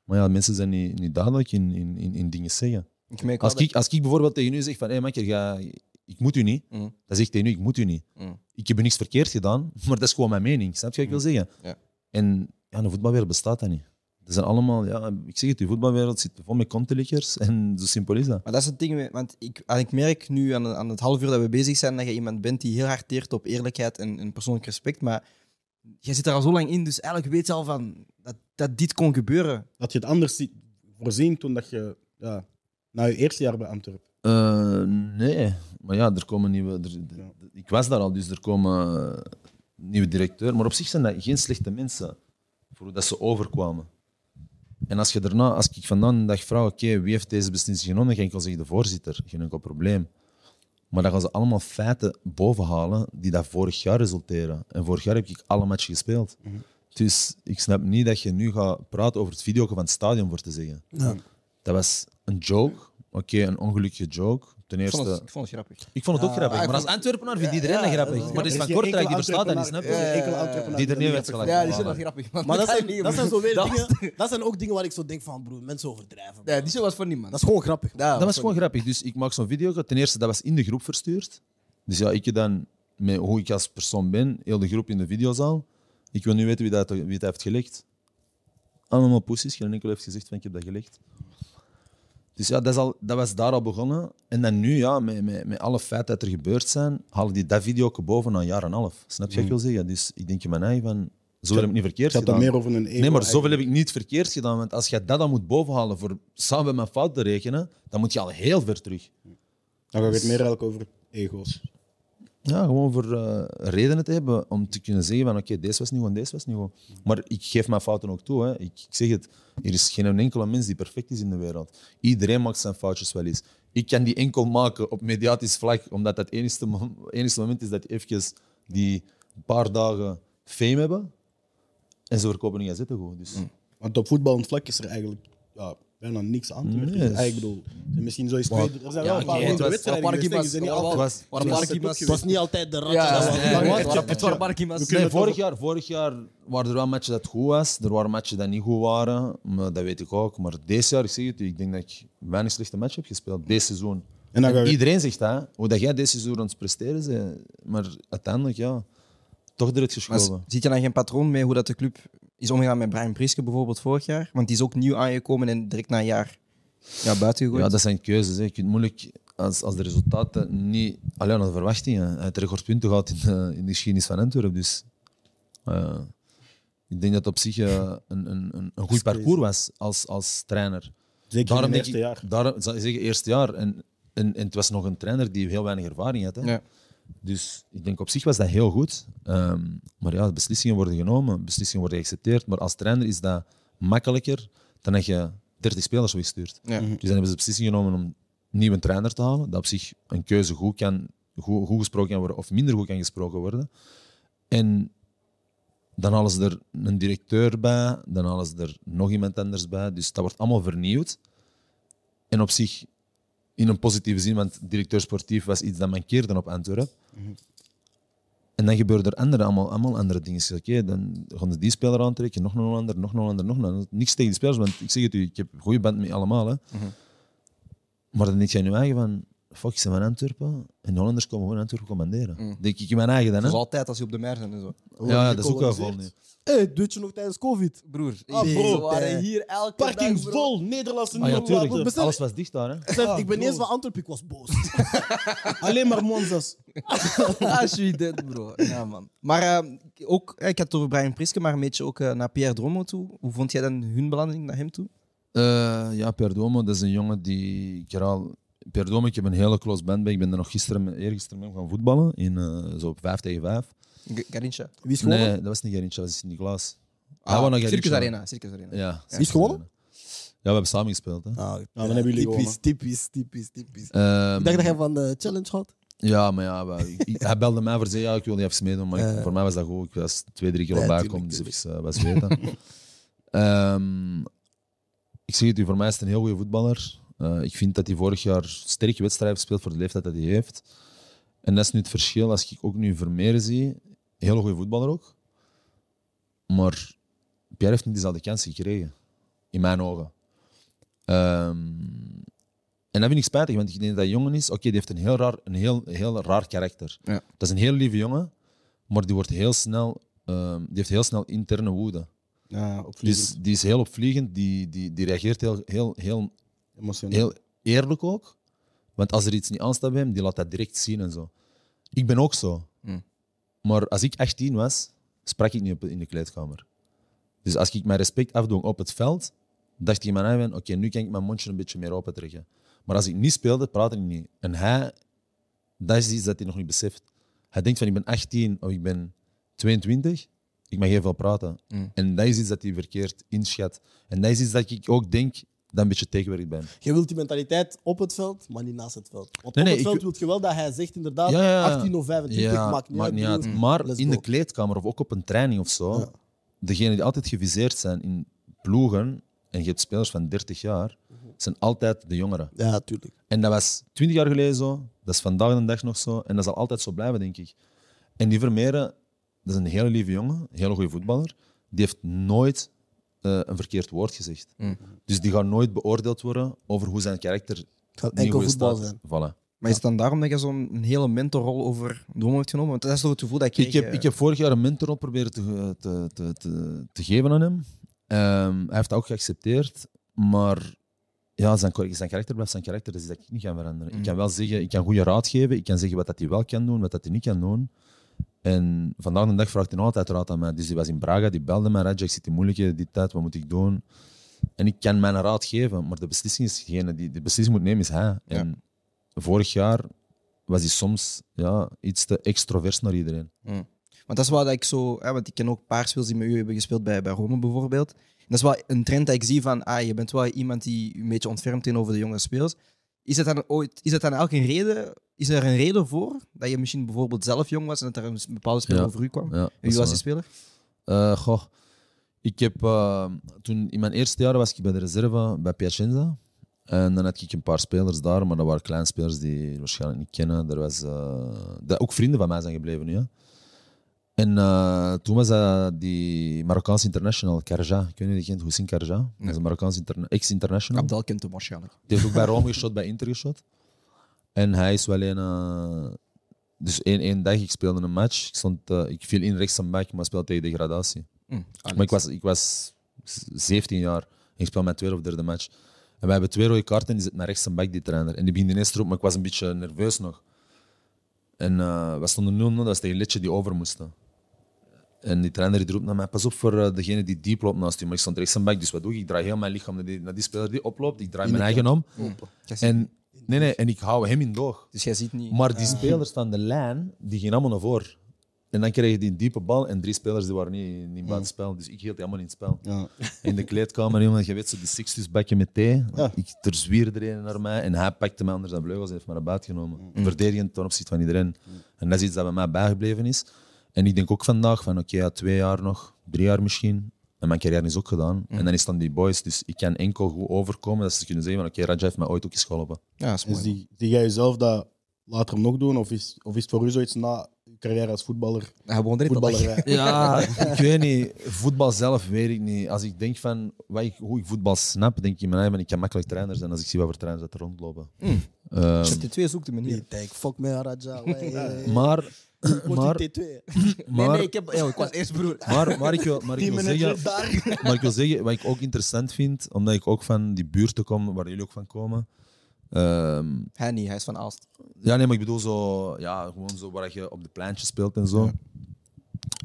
Maar ja, mensen zijn niet, niet duidelijk in, in, in, in dingen zeggen. Ik Als ik, als ik bijvoorbeeld tegen u zeg van, hé hey, makker, ga, ik moet u niet. Mm. Dan zeg ik tegen u, ik moet u niet. Mm. Ik heb niks verkeerd gedaan, maar dat is gewoon mijn mening. Snap je wat ik wil zeggen? Ja. En ja, de voetbalwereld bestaat dat niet. Dat zijn allemaal, ja, ik zeg het, de voetbalwereld zit vol met kontelikkers en zo simpel is dat. Maar dat is het ding, want ik, ik merk nu aan, aan het half uur dat we bezig zijn dat je iemand bent die heel hard teert op eerlijkheid en, en persoonlijk respect. Maar jij zit er al zo lang in, dus eigenlijk weet je al van dat, dat dit kon gebeuren. Had je het anders zi- voorzien toen dat je, ja, na je eerste jaar bij Antwerpen? Eh, nee, maar ja, er komen nieuwe. er- Ja. Ik was daar al, dus er komen eh, nieuwe directeur. Maar op zich zijn dat geen slechte mensen voor hoe dat ze overkwamen. En als je daarna, als ik vandaan een dag vraag, oké, wie heeft deze beslissing genomen, dan ga ik zeggen de voorzitter, geen enkel probleem. Maar dan gaan ze allemaal feiten bovenhalen die dat vorig jaar resulteren. En vorig jaar heb ik alle matchen gespeeld. Dus ik snap niet dat je nu gaat praten over het video van het stadion voor te zeggen. Ja. Dat was een joke. Oké, een ongelukkige joke. Ten Ik eerste, vond, het, ik vond het grappig. ik vond het ook grappig. Maar als Antwerpenaar vindt iedereen dat grappig. Maar er is van Kortrijk, die verstaat dat niet, snap je? Die er niet gelijk. Ja, die zijn wel grappig. Maar dat zijn, niet dat zijn doen. zo weer dingen. Dat zijn ook dingen waar ik zo denk van, broer, mensen overdrijven. Ja, die was voor niemand. Dat is gewoon grappig. Ja, Dat was gewoon grappig. Dus ik maak zo'n video. Ten eerste, dat was in de groep verstuurd. Dus ja, ik dan, met hoe ik als persoon ben, heel de groep in de videozaal. Ik wil nu weten wie dat, wie dat heeft gelegd. Allemaal poesies. Geen enkel heeft gezegd van ik heb dat gelegd. Dus ja, dat, is al, dat was daar al begonnen. En dan nu, ja, met, met, met alle feiten dat er gebeurd zijn, halen die dat video boven na een jaar en een half. Snap je wat ik wil zeggen? Dus ik denk in mijn eigen van, zo heb ik niet verkeerd gedaan. meer over een. Nee, maar zoveel heb ik niet verkeerd gedaan. Want als je dat dan moet bovenhalen voor samen met mijn fout te rekenen, dan moet je al heel ver terug. Dan gaat het meer eigenlijk over ego's. Ja, gewoon voor eh, redenen te hebben om te kunnen zeggen van oké, deze was niet gewoon, deze was niet gewoon. Maar ik geef mijn fouten ook toe. Hè. Ik, zeg het, er is geen enkele mens die perfect is in de wereld. Iedereen maakt zijn foutjes wel eens. Ik kan die enkel maken op mediatisch vlak, omdat dat het enige, mom- enige moment is dat die even die paar dagen fame hebben. En ze verkopen niet zitten goed. Dus. Want op voetballend vlak is er eigenlijk ja, bijna niks aan te merken. Nee, Ah, ik bedoel, misschien zo is twee. Er zijn wel het was- wedstrijden het geweest. waren hè. Je bent niet altijd- was- het was het niet altijd de ratjes. Ja, dat ja, was- ja, het waren- Barkimas. Nee, vorig jaar, vorig jaar waren er wel matchen dat goed was. Er waren matchen dat niet goed waren. Maar dat weet ik ook. Maar deze jaar, ik zeg het u, ik denk dat ik weinig slechte match heb gespeeld. Deze seizoen. En dan ga je- Iedereen zegt dat. Hoe dat jij deze seizoen aan het presteren bent. Maar uiteindelijk, ja, toch eruit Maar geschoven. ziet je dan geen patroon mee hoe dat de club is omgegaan met Brian Priske bijvoorbeeld vorig jaar? Want die is ook nieuw aangekomen en direct na een jaar ja, buiten gegooid. Ja, dat zijn keuzes. Hè. Je kunt moeilijk, als, als de resultaten niet alleen naar de verwachtingen, hij heeft recordpunten gehad in de, in de geschiedenis van Antwerpen. Dus eh, ik denk dat het op zich eh, een, een, een, een goed parcours was als, als trainer. Zeker in het eerste ik- jaar. Daarom zeggen, eerste jaar. En, en, en het was nog een trainer die heel weinig ervaring had. Hè. Ja. Dus ik denk op zich was dat heel goed. Ehm, maar ja, beslissingen worden genomen, beslissingen worden geaccepteerd. Maar als trainer is dat makkelijker dan dat je 30 spelers wegstuurt. Ja. Dus dan hebben ze de beslissing genomen om een nieuwe trainer te halen. Dat op zich een keuze goed, kan, goed, goed gesproken kan worden of minder goed kan gesproken worden. En dan halen ze er een directeur bij, dan halen ze er nog iemand anders bij. Dus dat wordt allemaal vernieuwd. En op zich in een positieve zin, want directeur sportief was iets dat mankeerde op Antwerpen. En dan gebeuren er andere, allemaal, allemaal andere dingen. Oké, dan gaan ze die speler aantrekken, nog een ander, nog een ander, nog een ander. Niks tegen die spelers, want ik zeg het u, ik heb een goede band met allemaal. Hè. Maar dan denk je in je eigen van, fuck, ik ben van Antwerpen en de Hollanders komen gewoon Antwerpen commanderen. Denk ik in mijn eigen dan. Hè? Dat is altijd als je op de mer bent en zo. Ja, ja, dat is ook wel vol nu. Gekoloniseerd. Hé, doet je nog tijdens COVID? Broer, Ah, bro, ze waren hier elke Parking dag, vol, Nederlandse Ah, ja, tuurlijk. besef- Alles was dicht daar. Hè? Besef, ik ben eens van Antwerpen, ik was boos. Alleen maar Monzas. Ah, je dead, bro. Ja, man. Maar eh, ook, eh, ik had het over Brian Priske, maar een beetje ook eh, naar Pierre Dromo toe. Hoe vond jij dan hun belanding naar hem toe? Eh, ja, Perdomo, dat is een jongen die ik er al. Perdomo, ik heb een hele close band bij. Ik ben er nog gisteren, eergisteren mee gaan voetballen. In, eh, zo op 5 tegen 5. G- Garincha. Wie is gewonnen? Nee, dat was niet Gerintje, dat was Sint-Niklaas. Ah, Hij wou naar Circus. Arena. Circus Arena. Ja. Wie is gewonnen? Ja, we hebben samen gespeeld. Hè. Ah, dan hebben jullie typisch, gewonnen. typisch, typisch, typisch. Ehm, Ik dacht dat jij van de challenge had. Ja, maar ja, ik- ik- hij belde mij voor zeggen, ja, ik wil niet even meedoen, maar ik- Eh. voor mij was dat goed. Ik was twee, drie kilo bijgekomen, dus even uh, was weten. Ehm, ik zeg het u, voor mij is het een heel goede voetballer. Eh, ik vind dat hij vorig jaar sterke wedstrijden heeft gespeeld voor de leeftijd dat hij heeft. En dat is nu het verschil als ik ook nu Vermeer zie. Heel goede voetballer ook. Maar Pierre heeft niet dezelfde kans gekregen. In mijn ogen. Ehm, en dat vind ik spijtig, want ik denk dat dat jongen is. Oké, die heeft een heel raar, een heel, heel raar karakter. Ja. Dat is een heel lieve jongen, maar die, wordt heel snel, ehm, die heeft heel snel interne woede. Ja, is, die is heel opvliegend, die, die, die reageert heel, heel, heel, Emotioneel. heel eerlijk ook. Want als er iets niet aanstaat bij hem, die laat dat direct zien en zo. Ik ben ook zo. Hmm. Maar als ik 18 was, sprak ik niet op, in de kleedkamer. Dus als ik mijn respect afdwong op het veld, dacht ik in mijn eigen, oké, nu kan ik mijn mondje een beetje meer open trekken. Maar als ik niet speelde, praatte ik niet. En hij, dat is iets dat hij nog niet beseft. Hij denkt van, ik ben 18 of ik ben 22, ik mag heel veel praten. Mm. En dat is iets dat hij verkeerd inschat. En dat is iets dat ik ook denk dat een beetje tegenwerkt ben. Je wilt die mentaliteit op het veld, maar niet naast het veld. Want Nee, op nee, het veld wil je wel dat hij zegt inderdaad Ja, ja, ja. 18 of 25, Ja, maakt niet uit. broer. Maar Let's in de kleedkamer of ook op een training of zo, degenen die altijd geviseerd zijn in ploegen, en je hebt spelers van 30 jaar, zijn altijd de jongeren. Ja, tuurlijk. En dat was 20 jaar geleden zo, dat is vandaag de dag nog zo, en dat zal altijd zo blijven, denk ik. En die Vermeeren, dat is een hele lieve jongen, een hele goede voetballer, die heeft nooit eh, een verkeerd woord gezegd. Mm. Dus die gaat nooit beoordeeld worden over hoe zijn karakter Het gaat enkel voetbal staat. zijn. Voilà. Maar is het dan daarom dat je zo'n een hele mentorrol over de homo hebt genomen? Want dat is toch het gevoel dat ik Ik heb, eh, ik heb vorig jaar een mentorrol proberen te, te, te, te, te geven aan hem. Ehm, hij heeft dat ook geaccepteerd, maar ja, zijn, zijn karakter blijft zijn karakter, dat is dat ik niet ga veranderen. Mm. Ik kan wel zeggen, ik kan goede raad geven, ik kan zeggen wat dat hij wel kan doen, wat dat hij niet kan doen. En vandaag de dag vraagt hij altijd raad aan mij. Dus die was in Braga, die belde mij, Radja, ik zit in moeilijkheden, dit, tijd, wat moet ik doen? En ik kan mijn raad geven, maar de beslissing is degene die de beslissing moet nemen, is hij. En vorig jaar was hij soms ja, iets te extrovert naar iedereen. Want dat is wat ik zo... Hè, want ik ken ook een paar spelers die met u hebben gespeeld bij, bij Rome bijvoorbeeld. En dat is wel een trend dat ik zie van... Ah, je bent wel iemand die een beetje ontfermt tegenover de jonge spelers. Is dat dan ooit... Is dat dan elke reden... Is er een reden voor dat je misschien bijvoorbeeld zelf jong was en dat er een bepaalde speler Ja. over u kwam? Ja, wie was die speler? Eh, goh, ik heb eh, toen in mijn eerste jaar was ik bij de reserve bij Piacenza. En dan had ik een paar spelers daar, maar dat waren kleine spelers die je waarschijnlijk niet kennen. Er was, dat ook vrienden van mij zijn gebleven nu. Ja. En toen was dat die Marokkaanse international, Karja. Of je kent Hussein Karja. Dat is een Marokkaanse interna- ex-international. Abdel kent hem waarschijnlijk. Die heeft ook bij Rome geschot, bij Inter geschot. En hij is wel een. eh, dus één, één dag, ik speelde een match. Ik, stond, eh, ik viel in rechts back, maar speelde tegen degradatie. Hm, Maar ik was, ik was 17 jaar en ik speel mijn tweede of derde match. En wij hebben twee rode kaarten en die zit naar rechts back, die trainer. En die begint ineens erop, maar ik was een beetje nerveus nog. En eh we stonden 0-0, dat was tegen Letje die over moesten. En die trainer die roept naar mij, pas op voor degene die diep loopt naast je. Maar ik stond rechts aan back, dus wat doe ik? Ik draai heel mijn lichaam naar die, naar die speler die oploopt. Ik draai mijn eigen om. En, nee, nee, en ik hou hem in doog. Dus jij ziet niet... Maar die spelers van de lijn, die gingen allemaal naar voren. En dan kreeg je die diepe bal en drie spelers die waren niet, niet buiten het spel. Dus ik hield die allemaal in het spel. Ja. In de kleedkamer, jongen, je weet zo, die Sixtus bakje met thee. Ja. Ik, er zwierde er een naar mij en hij pakte mij onder zijn vleugels en heeft me naar buiten genomen. Verdedigend ten opzichte van iedereen. En dat is iets dat bij mij bijgebleven is. En ik denk ook vandaag van, oké, ja, twee jaar nog, drie jaar misschien. En mijn carrière is ook gedaan. En dan is dan die boys. Dus ik kan enkel goed overkomen dat ze kunnen zeggen van, oké, Raja heeft mij ooit ook eens geholpen. Ja, dat is Dus mooi. zie, zie jij jezelf dat later nog doen? Of is, of is het voor u zoiets na je carrière als voetballer? Lachen. voetballerij? Ja, ik weet niet. Voetbal zelf weet ik niet. Als ik denk van wat ik, hoe ik voetbal snap, denk ik in mijn eigen, ik kan makkelijk trainer zijn als ik zie wat voor trainers dat er rondlopen. Ehm, Chef T2 zoekt de manier. Die denk, fuck me, Raja. Maar, Maar, die T2. Nee, maar, nee, ik, heb, ja, ik was eerst broer. maar, maar ik wil, maar ik wil zeggen, maar ik wil zeggen, wat ik ook interessant vind, omdat ik ook van die buurten kom, waar jullie ook van komen. Ehm, Hij niet, hij is van Aalst. Ja, nee, maar ik bedoel zo, ja, gewoon zo waar je op de pleintjes speelt en zo.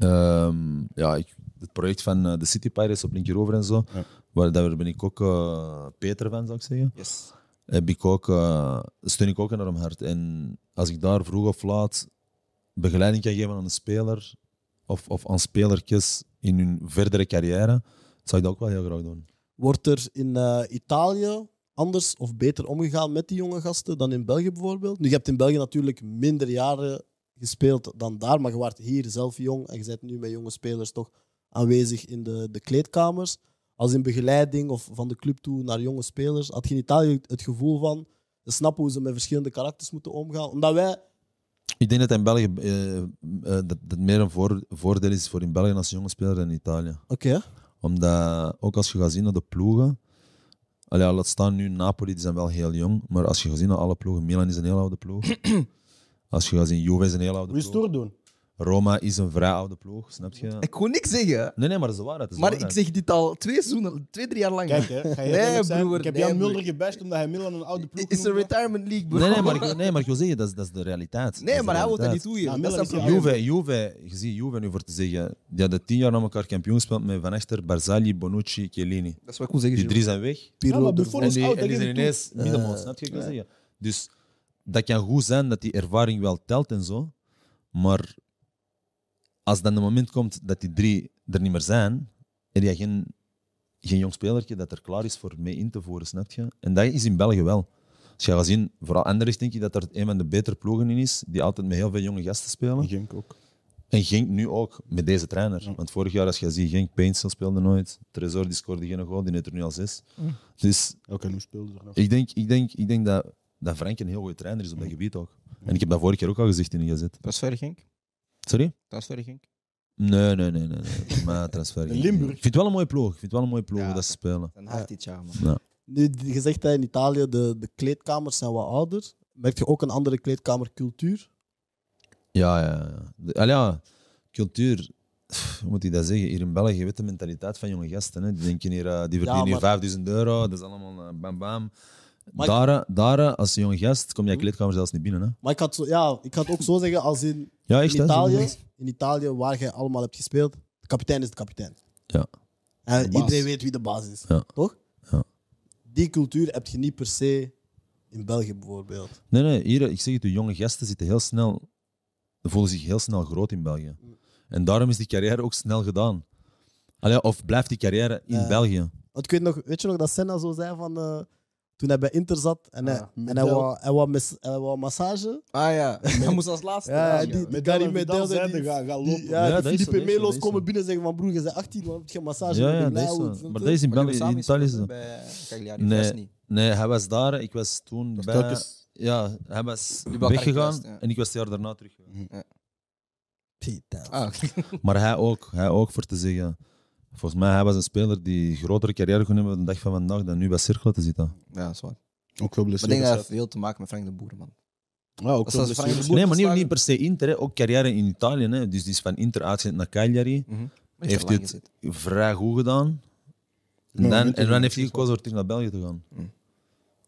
Ehm, ja, ik, het project van eh, de City Pirates op linkerover en zo, Ja. waar, daar ben ik ook eh, Peter van, zou ik zeggen. Yes. Heb ik ook, eh, steun ik ook enorm hard. En als ik daar vroeg of laat begeleiding kan geven aan een speler of, of aan spelertjes in hun verdere carrière, zou ik dat ook wel heel graag doen. Wordt er in eh, Italië anders of beter omgegaan met die jonge gasten dan in België bijvoorbeeld? Nu, je hebt in België natuurlijk minder jaren gespeeld dan daar, maar je was hier zelf jong en je bent nu met jonge spelers toch aanwezig in de, de kleedkamers. Als in begeleiding of van de club toe naar jonge spelers, had je in Italië het gevoel van ze snappen hoe ze met verschillende karakters moeten omgaan? Omdat wij Ik denk dat in België eh, eh, dat, dat meer een voor- voordeel is voor in België als jonge speler dan in Italië. Oké. Omdat, ook als je gaat zien naar de ploegen. Allee, ja, laat staan nu Napoli, die zijn wel heel jong. Maar als je gaat zien naar alle ploegen, Milan is een heel oude ploeg. als je gaat zien, Juve is een heel oude Hoe is ploeg. het doen? Roma is een vrij oude ploeg, snap je? Ik kon niks zeggen, Nee, nee, maar is dat is de maar ik zeg dit al twee seizoenen, twee, drie jaar lang. Kijk, hè, ga je Nee, broer, Ik heb nee, Jan broer. Mulder gebashed omdat hij Milan een oude ploeg It's a noemde. retirement league, bro. Nee, nee, maar ik, nee, maar ik wil zeggen, dat is, dat is de realiteit. Nee, is maar hij wil dat niet toe Ja, dat is is. Juve, Juve, je ziet Juve nu voor te zeggen, die hadden tien jaar na elkaar kampioen gespeeld met Van Echter, Barzagli, Bonucci, Chiellini. Dat is wat ik wil zeggen, Die drie zijn weg. Ja, Pirlo maar ervoor. Buffon En is die, oud, en die zijn ineens middenmoot, snap je wat ik wil zeggen? Dus dat kan goed zijn dat die ervaring wel telt en zo, maar als dan het moment komt dat die drie er niet meer zijn, heb je geen, geen jong spelertje dat er klaar is voor mee in te voeren, snap je? En dat is in België wel. Als je gaat zien, vooral Anderlecht denk ik dat er een van de betere ploegen in is, die altijd met heel veel jonge gasten spelen. En Genk ook. En Genk nu ook, met deze trainer. Ja. Want vorig jaar, als je ziet, Genk Painsel speelde nooit. Tresor die scoorde geen goal, die heeft er nu al zes. Dus Elke nieuw speelde er nog. ik denk, ik denk, ik denk dat, dat Frank een heel goede trainer is op dat gebied ook. En ik heb dat vorig jaar ook al gezegd in de gazet. Transfer Genk. Sorry? Transfer Genk. Nee, nee, nee. nee, nee. Maar transfer. In Limburg. Ik vind het wel een mooie ploeg. Ik vind het wel een mooie ploeg Ja. dat ze spelen. Een hard dit jaar, man. Nu, je zegt dat in Italië de, de kleedkamers zijn wat ouder. Merk je ook een andere kleedkamercultuur? Ja, ja. ja. Ja, cultuur. Hoe moet ik dat zeggen? Hier in België, je weet de mentaliteit van jonge gasten. Hè? Die denken hier, eh, die verdienen hier maar- 5000 euro. Dat is allemaal eh, bam bam. Maar Daar, daar, als jonge gast, kom je kleedkamer zelfs niet binnen. Hè? Maar ik had, zo, ja, ik had ook zo zeggen als in, Ja, in, echt. hè? Italië, in Italië, waar je allemaal hebt gespeeld, de kapitein is de kapitein. Ja. En iedereen weet wie de baas is. Ja. Toch? Ja. Die cultuur heb je niet per se in België bijvoorbeeld. Nee, nee, hier, ik zeg het, de jonge gasten zitten heel snel, voelen zich heel snel groot in België. En daarom is die carrière ook snel gedaan. Allee, of blijft die carrière in Ja. België? Want ik weet, nog, weet je nog dat Senna zo zei van... eh, toen hij bij Inter zat en, hij, Ah, en hij, wou, hij, wou mes- hij wou massage. Ah ja, hij moest als laatste. Ja, Ja, die, die Met Gary Medel, die, ga- ga die- lopen. ja, Ja, zo, Melos komen binnen en zeggen van broer, je bent 18, waarom heb je massage? Ja, ja, dat want- Maar dat is in België, in Italië is dat. Nee. of was niet? Nee, hij was daar. Ik was toen Dat bij... telkens- Ja, hij was weggegaan ja. en ik was het jaar daarna teruggegaan. Putain. Ah. Maar hij ook, hij ook voor te zeggen. Volgens mij hij was een speler die grotere carrière kon hebben op de dag van vandaag dan nu bij Cirkel te zitten. Ja, dat is waar. Ook veel Maar ik denk blessures. dat heeft veel te maken met Frank de Boer, man. Ja, ook veel is als Frank de blessures. Boer- Nee, maar niet, niet per se Inter, hè. ook carrière in Italië. Hè. Dus die is van Inter uitgezet naar Cagliari. Mhm. Heeft hij het vrij goed gedaan. En dan, en dan heeft hij gekozen om terug naar België te gaan. Mm.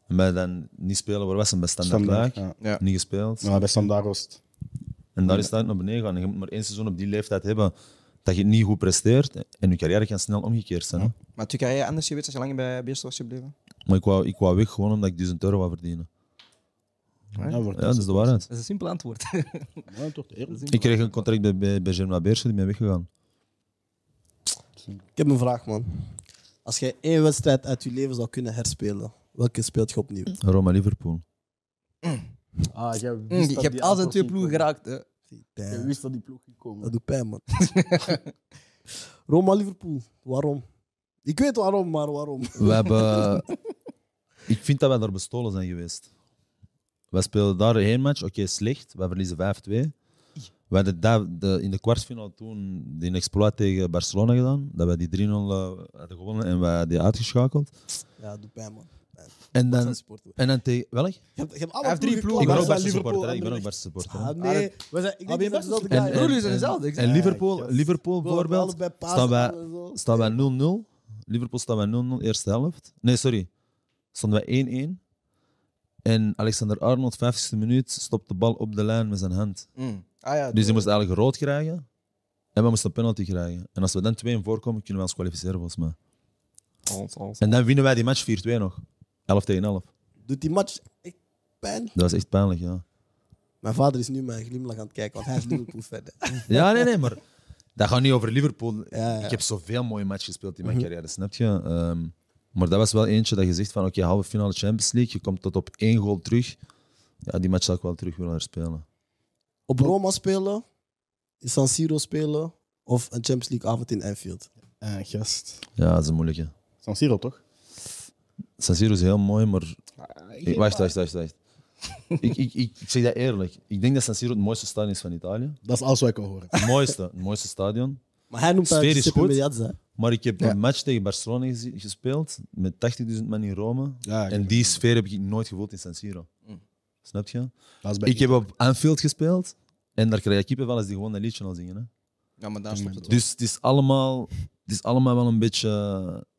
En bij dan niet spelen, waar was hij? Bij Standaard Standaard. Luik. Ja. Ja. Niet gespeeld. Ja, bij Standaard was het. En daar is uit naar beneden gegaan. Je moet maar één seizoen op die leeftijd hebben dat je niet goed presteert. En je carrière kan snel omgekeerd zijn. Hè. Maar toen jij anders geweest als je lang bij Beerst was gebleven? Maar ik wou, ik wou weg gewoon omdat ik 1000 euro wou verdienen. Ja, dat is de waarheid. Dat is een simpel antwoord. Ja, toch eerlijk. Ik kreeg een contract bij, bij, bij Germain Beersen, die ben weggegaan. Ik heb een vraag, man. Als jij één wedstrijd uit je leven zou kunnen herspelen, welke speelt je opnieuw? Roma-Liverpool. Ah, jij Mm, je dat hebt altijd twee ploegen geraakt. Hè. Je wist dat die ploeg ging komen. Dat doet pijn, man. Roma, Liverpool. Waarom? Ik weet waarom, maar waarom? We hebben... ik vind dat wij daar bestolen zijn geweest. Wij speelden daar één match, oké, slecht. Wij verliezen 5-2. We hadden dat, de, in de kwartfinale toen die exploit tegen Barcelona gedaan. Dat wij die 3-0 eh, hadden gewonnen en wij die uitgeschakeld. Ja, dat doet pijn, man. En dan, en dan tegen... Welk? Je hebt, je Hij drie Ik ploegen. ben Wij ook Barca supporter. Ik ben ook. Barca supporter. Ah, nee. We zijn, ik denk ben je dat dezelfde En, guy en, Jullie zijn dezelfde, ik en, zeg. Liverpool, Liverpool bijvoorbeeld staan wij, paasballen en zo. staan wij 0-0. Liverpool staan bij 0-0, eerste helft. Nee, sorry. Stonden wij 1-1. En Alexander Arnold, 50ste minuut, stopt de bal op de lijn met zijn hand. Mm. Ah, ja, Dus die moest eigenlijk rood krijgen. En we moesten een penalty krijgen. En als we dan 2 in voorkomen, kunnen we ons kwalificeren volgens mij. Ons, ons. En dan winnen wij die match 4-2 nog. 11 tegen 11. Doet die match echt pijn? Dat was echt pijnlijk, ja. Mijn vader is nu mijn glimlach aan het kijken, want hij is Liverpool verder. Ja, nee, nee, maar dat gaat niet over Liverpool. Ja, ja. Ik heb zoveel mooie matches gespeeld in mijn carrière, snap je? Ehm, maar dat was wel eentje dat je zegt van oké, halve finale Champions League, je komt tot op één goal terug. Ja, die match zou ik wel terug willen herspelen. Op Roma spelen, in San Siro spelen of een Champions League avond in Anfield. Eh, gast. Ja, dat is een moeilijke. San Siro, toch? San Siro is heel mooi, maar... Ik, wacht, wacht, wacht. wacht. ik, ik, ik, ik zeg dat eerlijk. Ik denk dat San Siro het mooiste stadion is van Italië. Dat is alles wat ik wil horen. Het mooiste, het mooiste stadion. Maar hij noemt dat Sfeer is goed. Maar ik heb Ja. een match tegen Barcelona gespeeld met 80.000 man in Rome. Ja, en die het. sfeer heb ik nooit gevoeld in San Siro. Mm. Snap je? Ik heb op Anfield gespeeld en daar krijg je kippenvel als die gewoon dat liedje al zingen. Hè? Ja, maar daar stopt het wel. Dus het is, allemaal, het is allemaal wel een beetje.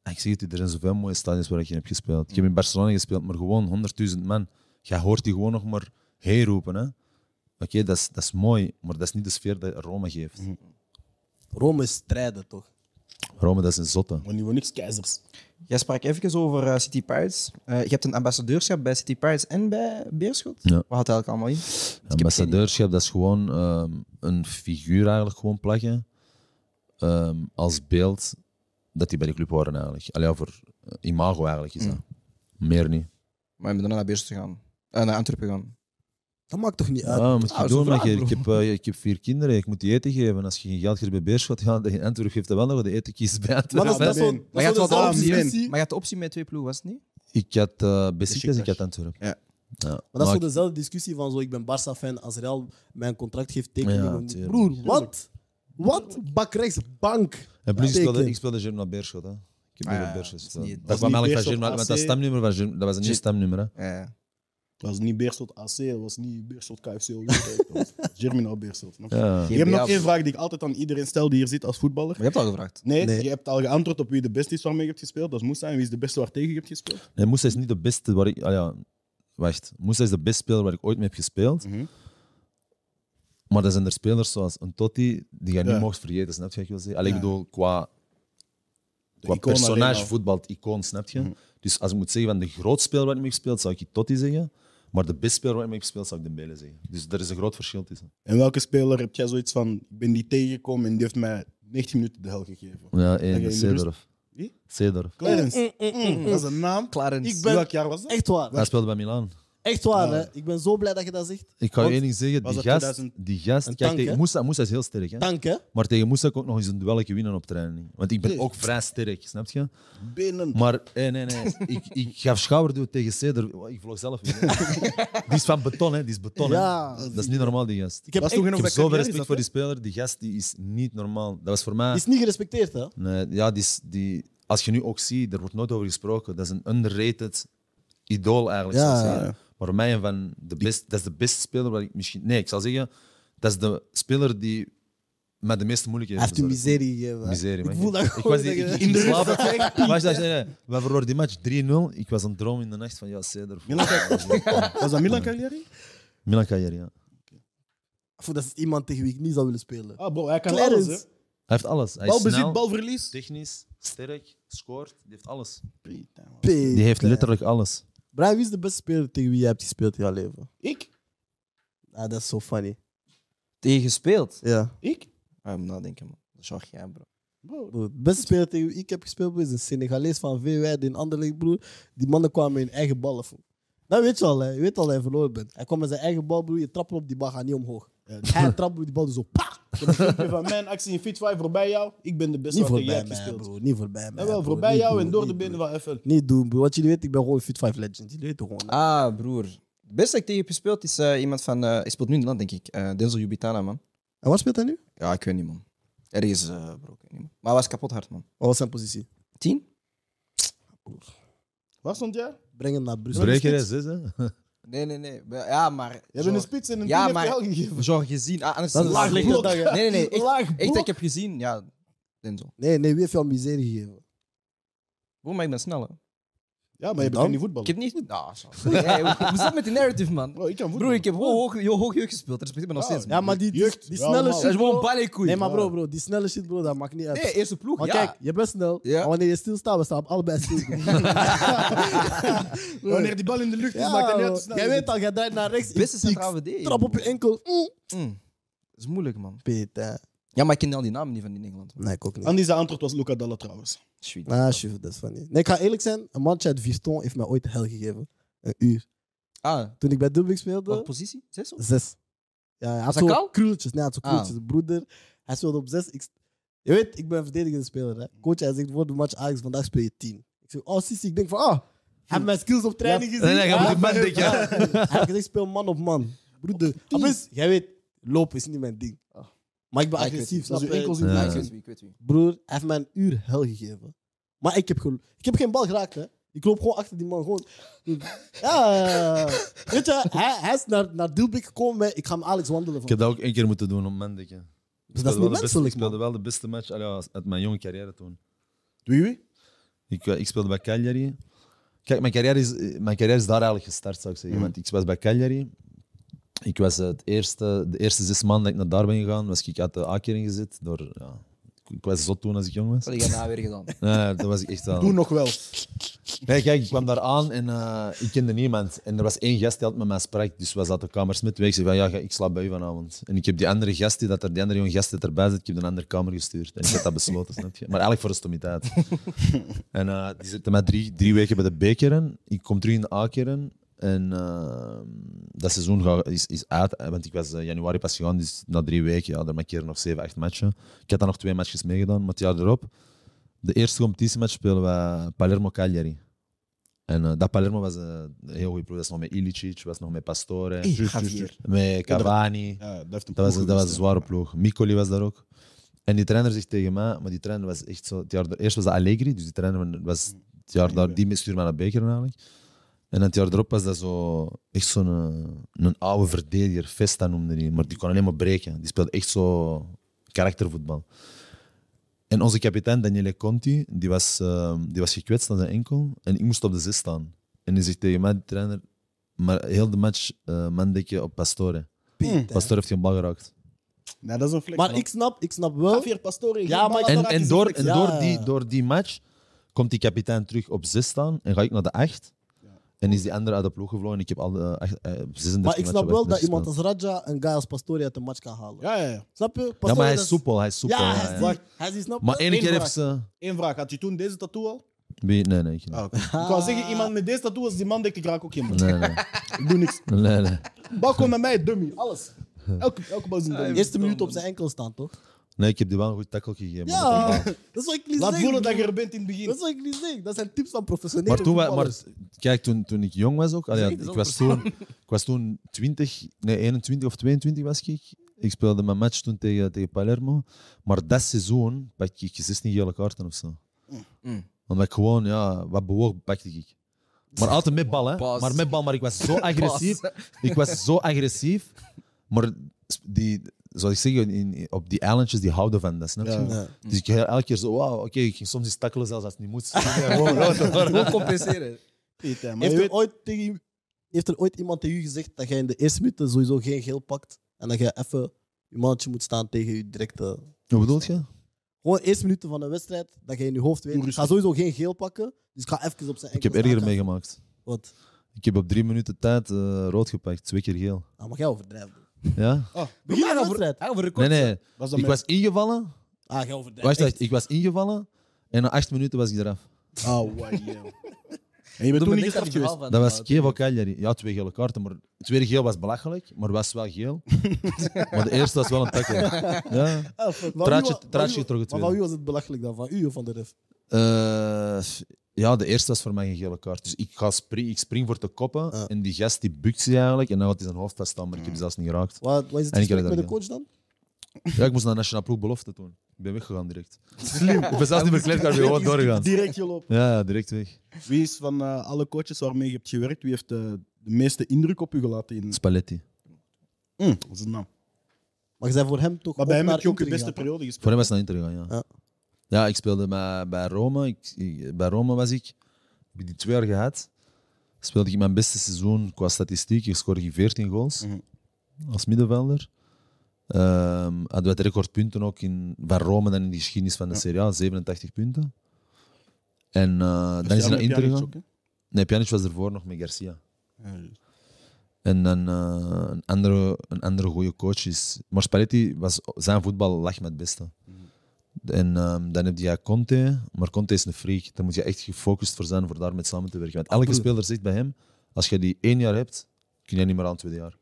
eh, Ik zeg het, er zijn zoveel mooie stadions waar ik in heb gespeeld. Ik heb in Barcelona gespeeld, maar gewoon 100.000 man. Jij hoort die gewoon nog maar hey roepen. hè. Oké, dat, is, dat is mooi, maar dat is niet de sfeer die Rome geeft. Rome is strijden, toch? Rome, dat is een zotte. Maar niet voor niks keizers. Jij sprak even over eh, City Pirates. Eh, je hebt een ambassadeurschap bij City Pirates en bij Beerschot. Ja. Wat houdt dat eigenlijk allemaal in? Ambassadeurschap, dat is gewoon ehm, een figuur eigenlijk gewoon plakken. ehm, als beeld dat die bij de club horen eigenlijk. Allee, ja, voor eh, imago eigenlijk is dat. Meer niet. Maar je moet daarna naar Beers te gaan. Eh, naar Antwerpen gaan. Dat maakt toch niet uit? Ja, moet Ah, je is doen, vraag, maar ik, heb, eh, ik heb vier kinderen, ik moet die eten geven. Als je geen geld geeft bij Beerschot, ja, dan in Antwerpen geeft dat wel nog de eten kiest bij Maar Antwerpen. is, dat is zo, Maar Maar je had wel de dezelfde optie, discussie. maar je had de optie met twee ploegen, was het niet? Ik had uh, Besiktas, ik had Antwerpen. Ja. Ja. Maar dat is zo Maar dezelfde discussie van zo, ik ben Barça-fan, als Real mijn contract geeft, teken Ja, ik hem. tuurlijk. Broer, wat? Wat? Bak rechts, bank. En plus, ik speelde, Teken. ik speelde Germ naar Beerschot. Hè. Ik heb Ah, ja, op Beerschot gespeeld. Dat, dat was een nieuw stemnummer. Hè. Was niet Beerschot AC, dat was niet Beerschot KFC. Dat was Germinal Beerschot. je? Ja. Ik heb nog één vraag die ik altijd aan iedereen stel die hier zit als voetballer. Maar je hebt al gevraagd. Nee, Nee. je hebt al geantwoord op wie de beste is waarmee je hebt gespeeld. Dat is Moussa. En wie is de beste waar tegen je hebt gespeeld? Nee, Moussa is niet de beste waar ik... Ah, ja, wacht. Moussa is de beste speler waar ik ooit mee heb gespeeld. Mhm. Maar er zijn er spelers zoals een Totti, die je Ja. niet mocht vergeten, snap je wat ik wil zeggen? Allee, ik bedoel, qua, qua alleen personage al. voetbal, het icoon, snap je? Mhm. Dus als ik moet zeggen van de grootste speler waar ik mee heb gespeeld, zou ik Totti zeggen. Maar de beste speler waar ik mee heb gespeeld, zou ik Dembele zeggen. Dus er is een groot verschil tussen. En welke speler heb jij zoiets van, ik ben die tegengekomen en die heeft mij 19 minuten de hel gegeven? Ja, één, de Seedorf. Wie? Seedorf. Clarence. Mm, dat is een naam. Clarence. Ik ben- Welk jaar was dat? Echt waar. Hij speelde bij Milaan. Echt waar, Ja. hè? Ik ben zo blij dat je dat zegt. Ik ga je Want- één ding zeggen, was die dat gast, 2000 die gast Een kijk, tank, tegen hè? Moussa, Moussa is heel sterk, hè? Dank, hè? maar tegen Moussa kon ik nog eens een duelletje winnen op training. Want ik ben Nee. ook vrij sterk, snap je? Benen. Maar eh, nee, nee, ik, ik gaf schouderduw tegen Ceder. Ik vloog zelf weer. Die is van beton, hè? Die is beton. hè. Ja. Dat is niet normaal, die gast. Ik heb Was echt- toen Ik nog heb bij zoveel respect voor die speler. Die gast die is niet normaal. Dat was voor mij. Die is niet gerespecteerd, hè? Nee, ja, die is, die, als je nu ook ziet, er wordt nooit over gesproken. Dat is een underrated idool eigenlijk. Ja, zou ik ja, zeggen. Voor mij een van de best, dat is de beste speler waar ik misschien. Nee, ik zal zeggen, dat is de speler die met de meeste Hij moeilijkheden. heeft u bezorgd. miserie gegeven. Miserie, Ik voel dat Ik gewoon. was die, dat ik, je- ik, ik slaap nee, nee. We verloren die match 3-0. Ik was aan het dromen in de nacht van ja, Ceder. Milan. Was dat Milan Cagliari? Milan Cagliari, ja. Voel, Dat is iemand tegen wie ik niet zou willen spelen. Ah, bro, hij kan Clarence. alles, hè. Hij heeft alles. Hij is Balbezit, snel, balverlies. technisch, sterk, scoort. Die heeft alles. Die heeft letterlijk alles. Brian, wie is de beste speler tegen wie je hebt gespeeld in jouw leven? Ik? Ah, dat is zo funny. Tegen gespeeld? Ja. Ik? Ah, ik moet nadenken, man. Dat is wel jij, bro. Bro, De beste speler tegen wie ik heb gespeeld bro, is een Senegalees van VWI in Anderlecht, broer. Die mannen kwamen in eigen ballen. fool. Dat weet je al, hè. je weet al dat je verloren bent. Hij kwam met zijn eigen bal, broer. Je trapt op, die bal gaat niet omhoog. Ja, Hij trapt, broer, die bal zo. Pa! Ik heb een filmpje van mijn actie in Fit 5 voorbij jou. Ik ben de beste Niet wat tegen jij voorbij mij, bro. Niet voorbij mij. Jawel, bro. voorbij jou en door de benen van FL. Niet doen, bro. Wat jullie weten, ik ben gewoon een Fit 5 legend. Jullie weten gewoon. Ah, broer. Het beste dat ik tegen heb gespeeld is eh, iemand van... eh hij speelt nu in Nederland, denk ik. Eh Denzel Jubitana, man. En waar speelt hij nu? Ja, ik weet niet, man. Ergens, eh bro. Ik weet niet, man. Maar hij was kapot hard, man. Wat was zijn positie? Tien? Waar stond jij? Breng hem naar Brussel. Breker is hè? Nee, nee, nee. Ja, maar... Je bent een spits en een Ja, maar- gegeven. Genre gezien... Ah, anders Dat is laag blok. dag. Nee, nee, nee. Echt, Laag echt dat blok. ik heb gezien, ja. Denzel. Nee, nee, wie heeft jou miserie gegeven? Bro, maar ik ben snel, hè. Ja, maar je bent niet Ik voetbal. heb niet... Zo. Nee, hoe hoe zit het met die narrative, man? Bro, ik kan voetbal. Bro, ik heb hoog, hoog, heel hoog jeugd gespeeld. Respecteer me nog steeds. Ja, maar die, snelle man. Dat shit, is gewoon. Nee, maar bro, bro, die snelle shit, bro, dat maakt niet uit. Nee, eerste ploeg, Maar ja. kijk, je bent snel. Ja. Maar wanneer je stilstaat, we staan allebei stil. Wanneer die bal in de lucht is, Ja, maakt het niet uit Jij je weet al, jij draait naar rechts. Beste ik centraal verdediger. Trap op je enkel. Mm. Mm. Dat is moeilijk, man. Peter. Ja, maar ik ken al die namen niet van die Nederland. man. Nee, ik ook niet. Andy zijn antwoord was Luca Dalla trouwens. Sweet. Ah, dat is funny. Nee, ik ga eerlijk zijn. Een mannetje uit Viston heeft mij ooit hel gegeven. Een uur. Ah, Toen ik bij Dubbing speelde, wat positie? Zes of? zes. Ja, hij had zo krulletjes. Nee, hij had zo Ah. krulletjes. Broeder, hij speelde op zes. Ik, je weet, ik ben een verdedigende speler. Hè. Coach, hij zegt voor de match Ajax, vandaag speel je tien. Ik zeg, oh, Sissi, ik denk van, ah, hij heeft mijn skills op training gezien. Nee, nee, Ja, die man denken. ja. Hij heeft gezegd, speel man op man. Broeder, ah, plus, jij weet, lopen is niet mijn ding. Ah. Maar ik ben ik agressief, snap je? enkels in Ja. Ik weet wie, ik. Broer, hij heeft mij een uur hel gegeven. Maar ik heb, gel- ik heb geen bal geraakt, hè. Ik loop gewoon achter die man. Gewoon. Ja, weet je, hij, hij is naar, naar Dilbeek gekomen met ik ga met Alex wandelen. Ik Van. heb dat ook één keer moeten doen op Mendeke. Ik Dus dat is speelde niet wel de beste- Ik speelde wel de beste match allee, uit mijn jonge carrière toen. Wie wie? Ik, eh, ik speelde bij Cagliari. Kijk, mijn carrière, is, eh, mijn carrière is daar eigenlijk gestart, zou ik zeggen. Mhm. Want ik was bij Cagliari. Ik was het eerste, de eerste zes maanden dat ik naar daar ben gegaan, was ik uit de A-kering gezet. Door, ja, ik- was zot toen als ik jong was. Wat heb jij nou weer gedaan? Nee, dat was ik echt wel. Doe nog wel. Nee, kijk, ik kwam daar aan en eh, ik kende niemand. En er was één gast die had met mij sprak. Dus we zaten kamers met twee. Ik zei van, ja, ga- ik slaap bij u vanavond. En ik heb die andere gast, die, dat er, die andere jonge gast die erbij zit, ik heb een andere kamer gestuurd. En ik heb dat besloten, snap je? Maar eigenlijk voor de stomiteit. en eh, die zitten met drie, drie weken bij de bekeren. Ik kom terug in de A-keren. En eh, dat seizoen ga- is, is uit, eh, want ik was eh, januari pas gegaan, dus na drie weken, ja, daar markeren nog zeven, acht matchen. Ik had dan nog twee matches meegedaan, maar het jaar erop, de eerste competitiematch spelen we Palermo-Cagliari. En eh, dat Palermo was eh, een heel goede ploeg. Dat was nog met Ilicic, was nog met Pastore, Hey, met Cavani. Ja, dat, was, dat was een zware ploeg. Mikoli was daar ook. En die trainer zegt tegen mij, maar die trainer was echt zo. Het jaar, er- eerst was dat Allegri, dus die trainer was het jaar daar, die stuurde mij naar Beker eigenlijk. En het jaar erop was dat zo, echt zo'n eh, een oude verdediger, Festa noemde die, maar die kon alleen maar breken. Die speelde echt zo karaktervoetbal. En onze kapitein Daniele Conti, die was, eh, die was gekwetst aan zijn enkel en ik moest op de zes staan. En die zegt tegen mij, de trainer, maar heel de match uh, mandekje op Pastore. Pastore heeft geen bal geraakt. Nee, dat is een flex. Maar man. ik snap, ik snap wel. Javier Pastore. Ja, maar- En, en, door, en Ja. door, die, door die match komt die kapitein terug op 6 staan en ga ik naar de 8. En is die andere uit de ploeg gevlogen. Ik heb al de acht- eh, 36 Maar ik snap wel dat iemand gespeeld. als Raja een guy als Pastori uit de match kan halen. Ja, ja, ja. Snap je? Ja, maar hij is soepel. Hij is soepel. Ja, ja, hij is ja. die. Hij is die, snap je? Maar één Eén keer vraag. heeft ze... Eén vraag. Had je toen deze tattoo al? Nee, nee, nee. ik niet. Ah, oké. Ik wou zeggen, iemand met deze tattoo, als die man denkt, ik raak ook geen man. Nee, nee. Ik doe niks. nee, nee. Bal komt met mij, dummy. Alles. Elke, elke bal is een dummy. Eerste minuut op zijn enkel staan, toch? Nee, ik heb die wel een goed tackle gegeven. Ja, dat- dat is wat ik niet Laat zeg. voelen dat je er bent in het begin. Dat is wat ik niet zeg. Dat zijn tips van professionele Maar toen, maar voetballers. kijk, toen, toen ik jong was ook, allee, Zeg ik, was toen, ik was toen 20, nee, 21 of 22 was ik. Ik speelde mijn match toen tegen, tegen Palermo. Maar dat seizoen pak ik 16 gele kaarten of zo. Mm. Omdat ik gewoon, ja, wat bewoog, pakte ik. Maar altijd met bal, hè. Pas. Maar met bal, maar ik was zo agressief. Ik was zo agressief. Maar die, zoals ik zeg, in, op die eilandjes, die houden van dat, snap je? Ja. Ja. Dus ik ging elke keer zo, wauw, oké, ik ging soms eens tackelen zelfs als het niet moet. Gewoon compenseren. Maar Heeft er, weet, ooit tegen, u- heeft er ooit iemand tegen u gezegd dat jij in de eerste minuten sowieso geen geel pakt en dat je even je mannetje moet staan tegen je directe... Wat bedoel je? Gewoon de eerste minuten van een wedstrijd, dat je in je hoofd weet, ik ga sowieso geen geel pakken, dus ik ga even op zijn Ik heb erger meegemaakt. Wat? Ik heb op drie minuten tijd eh, rood gepakt, twee keer geel. Ah, mag jij overdrijven. Ja? oh, Begin van de wedstrijd. Voor record. Nee, nee. was dat Ik met- was ingevallen. Ah, jij overdrijft. Wacht, wacht. Echt. Ik was ingevallen en na acht minuten was ik eraf. Oh, wow, yeah. En je bent toen niet gestraft geweest. Dat was Kevo Cagliari. Ja, twee gele kaarten. Maar het tweede geel was belachelijk, maar was wel geel. maar de eerste was wel een tackle. Ja. Ah, Traatje- traatje getrokken Maar van tweede. wie was het belachelijk dan? Van u of van de ref? Eh, ja, de eerste was voor mij een gele kaart. Dus ik, ga spring, ik spring voor te koppen Ja. en die gast die bukt zich eigenlijk en dan had hij zijn hoofd vaststaan, maar ik heb die zelfs niet geraakt. Wat, wat is het En ik heb gesprek met de coach dan? Ja, ik moest naar nationale ploeg belofte doen. Ik ben weggegaan direct. Slim. Ik ben zelfs niet verkleed, ik ben gewoon doorgegaan. Direct gelopen. Ja, ja, direct weg. Wie is van eh, alle coaches waarmee je hebt gewerkt, wie heeft eh, de meeste indruk op u gelaten? In... Spalletti. Mm, dat is een naam. Maar je zei voor hem toch Maar bij ook hem heb je ook de Inter beste periode gespeeld. Voor hem het naar Inter gegaan, ja. Ja. Ja, ik speelde bij, bij Rome. Ik, ik- bij Rome was ik. Heb ik die twee jaar gehad. Speelde ik mijn beste seizoen qua statistiek. Ik scoorde ik 14 goals Mhm. als middenvelder. Ehm hadden we het record punten ook in, bij Rome dan in de geschiedenis van de Serie A, 87 punten. En eh, dan is hij naar Inter gegaan. Nee, Pjanic was ervoor nog met Garcia. En dan eh, een, andere, een andere goede coach is. Maar Spalletti was zijn voetbal lag met het beste. En ehm, dan heb je Conte, maar Conte is een freak. Daar moet je echt gefocust voor zijn voor daarmee samen te werken. Want elke speler zegt bij hem: als je die één jaar hebt, kun je niet meer aan het tweede jaar.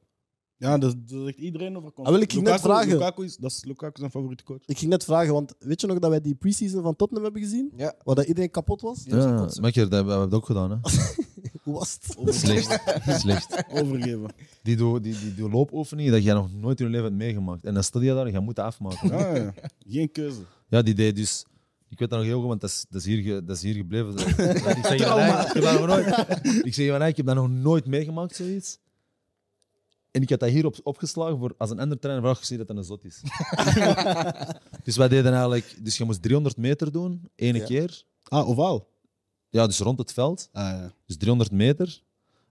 Ja, dat, dat zegt iedereen over Conte. Ah, wil ik je net Lukaku- vragen. Lukaku is, dat is Lukaku zijn favoriete coach. Ik ging net vragen, want weet je nog dat wij die preseason van Tottenham hebben gezien? Ja. Waar dat iedereen kapot was? Ja, maar dat hebben we het ook gedaan. Hè. Hoe was het? Slecht. Slecht. Overgeven. Die doen die, die, die loopoefeningen dat je nog nooit in je leven hebt meegemaakt. En dan sta je daar en je moet dat afmaken. Ja, ja. Geen keuze. Ja, die deed dus. Ik weet dat nog heel goed, want dat is, dat is, hier, ge- dat is hier gebleven. ik zeg je van, hey, ik heb dat nog nooit. Ik zeg je van, hey, ik heb dat nog nooit meegemaakt, zoiets. En ik had dat hier op, opgeslagen voor als een ander trainer vraag gezien dat dat een zot is. dus wij deden eigenlijk, dus je moest 300 meter doen, ene Ja. keer. Ah, ovaal. Ja, dus rond het veld. Ah, ja. Dus 300 meter.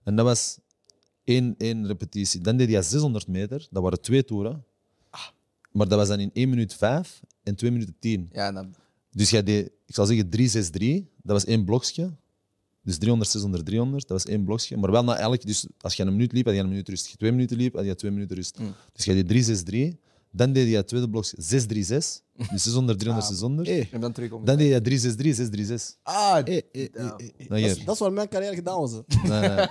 En dat was één, één repetitie. Dan deed hij 600 meter. Dat waren twee toeren. Maar dat was dan in 1 minuut 5 en 2 minuten 10. Ja, dan, Dus jij deed, ik zal zeggen 3-6-3. Dat was één blokje. Dus 300, 600, 300. Dat was één blokje. Maar wel na elk. Dus als je een minuut liep, had je een minuut rust. Als je twee minuten liep, had je twee minuten rust. Mm. Dus je had die 363. Dan deed je het tweede blokje 636. Dus 600, 300, 600. Eh, En dan terug. Dan deed je 363, 636. ah, Eh, eh, eh, eh, eh. Nou, Dat, is, dat is waar mijn carrière gedaan was. Nee, nee.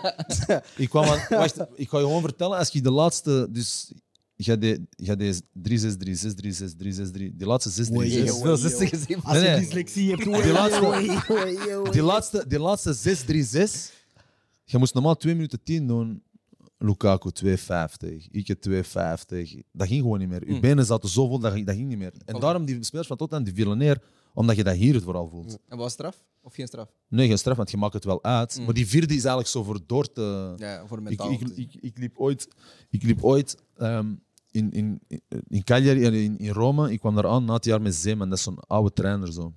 ik, kwam aan, wacht, ik ga je gewoon vertellen. Als je de laatste. Dus je deed, je deed 363, 636, 363. Die laatste 636. veel zestig gezien. Nee, nee. dyslexie hebt, Die laatste, die laatste, die laatste 636. Je moest normaal 2 minuten 10 doen. Lukaku 2,50. Ike 2,50. Dat ging gewoon niet meer. Je Hmm. benen zaten zo vol, dat ging, dat ging niet meer. En daarom die spelers van Tottenham die vielen neer, omdat je dat hier het vooral voelt. En was straf? Of geen straf? Nee, geen straf, want je maakt het wel uit. Hmm. Maar die vierde is eigenlijk zo voor door te... Ja, voor Ik, mentaal. ik, ik, ik liep ooit, ik liep ooit ehm, in, in, in Cagliari, in, in Rome. Ik kwam daar aan na het jaar met Zeeman, dat is zo'n oude trainer. Zo.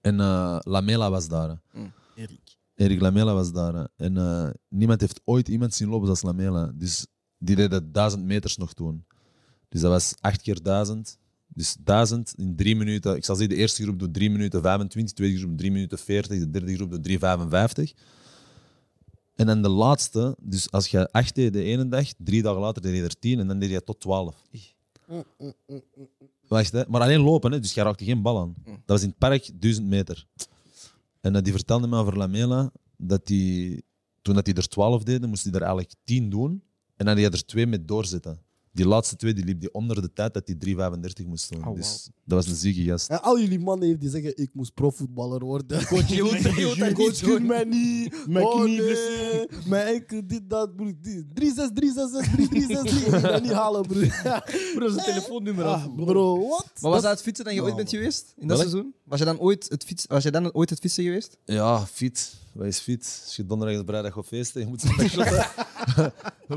En eh, Lamela was daar. hè. Erik. Erik Lamela was daar. En eh, niemand heeft ooit iemand zien lopen zoals Lamela. Dus die deed dat duizend meters nog toen. Dus dat was acht keer duizend. Dus duizend in drie minuten. Ik zal zeggen, de eerste groep doet drie minuten 25, de tweede groep drie minuten 40, de derde groep doet 3,55. En dan de laatste, dus als je acht deed de ene dag, drie dagen later deed je er tien en dan deed je tot twaalf. Wacht, hè. Maar alleen lopen, hè. dus je raakte geen bal aan. Dat was in het park 1000 meter. En eh, die vertelde me over Lamela dat die, toen dat hij er 12 deed, moest hij er eigenlijk 10 doen. En dan had hij er twee met doorzetten. Die laatste twee die liep die onder de tijd dat hij 3,35 moest doen. Oh, wow. Dus dat was een zieke gast. En al jullie mannen heeft die zeggen, ik moest profvoetballer worden. Coach, Je dat coach doen. mij niet. Mijn oh, knie nee. blessure. Mijn enkel, dit, dat, broer. 3 6 3 6 6 3 3 6 3 Ik ga dat niet halen, broer. Broer, zijn telefoonnummer Ah. Bro, wat? Maar was dat het fietsen dat je ooit bent geweest in dat Welk? seizoen? Was je dan ooit het, fiets, was je dan ooit het fietsen geweest? Ja, fit. Wij is fit. Als je donderdag en vrijdag gaat feesten, je moet zondag shotten.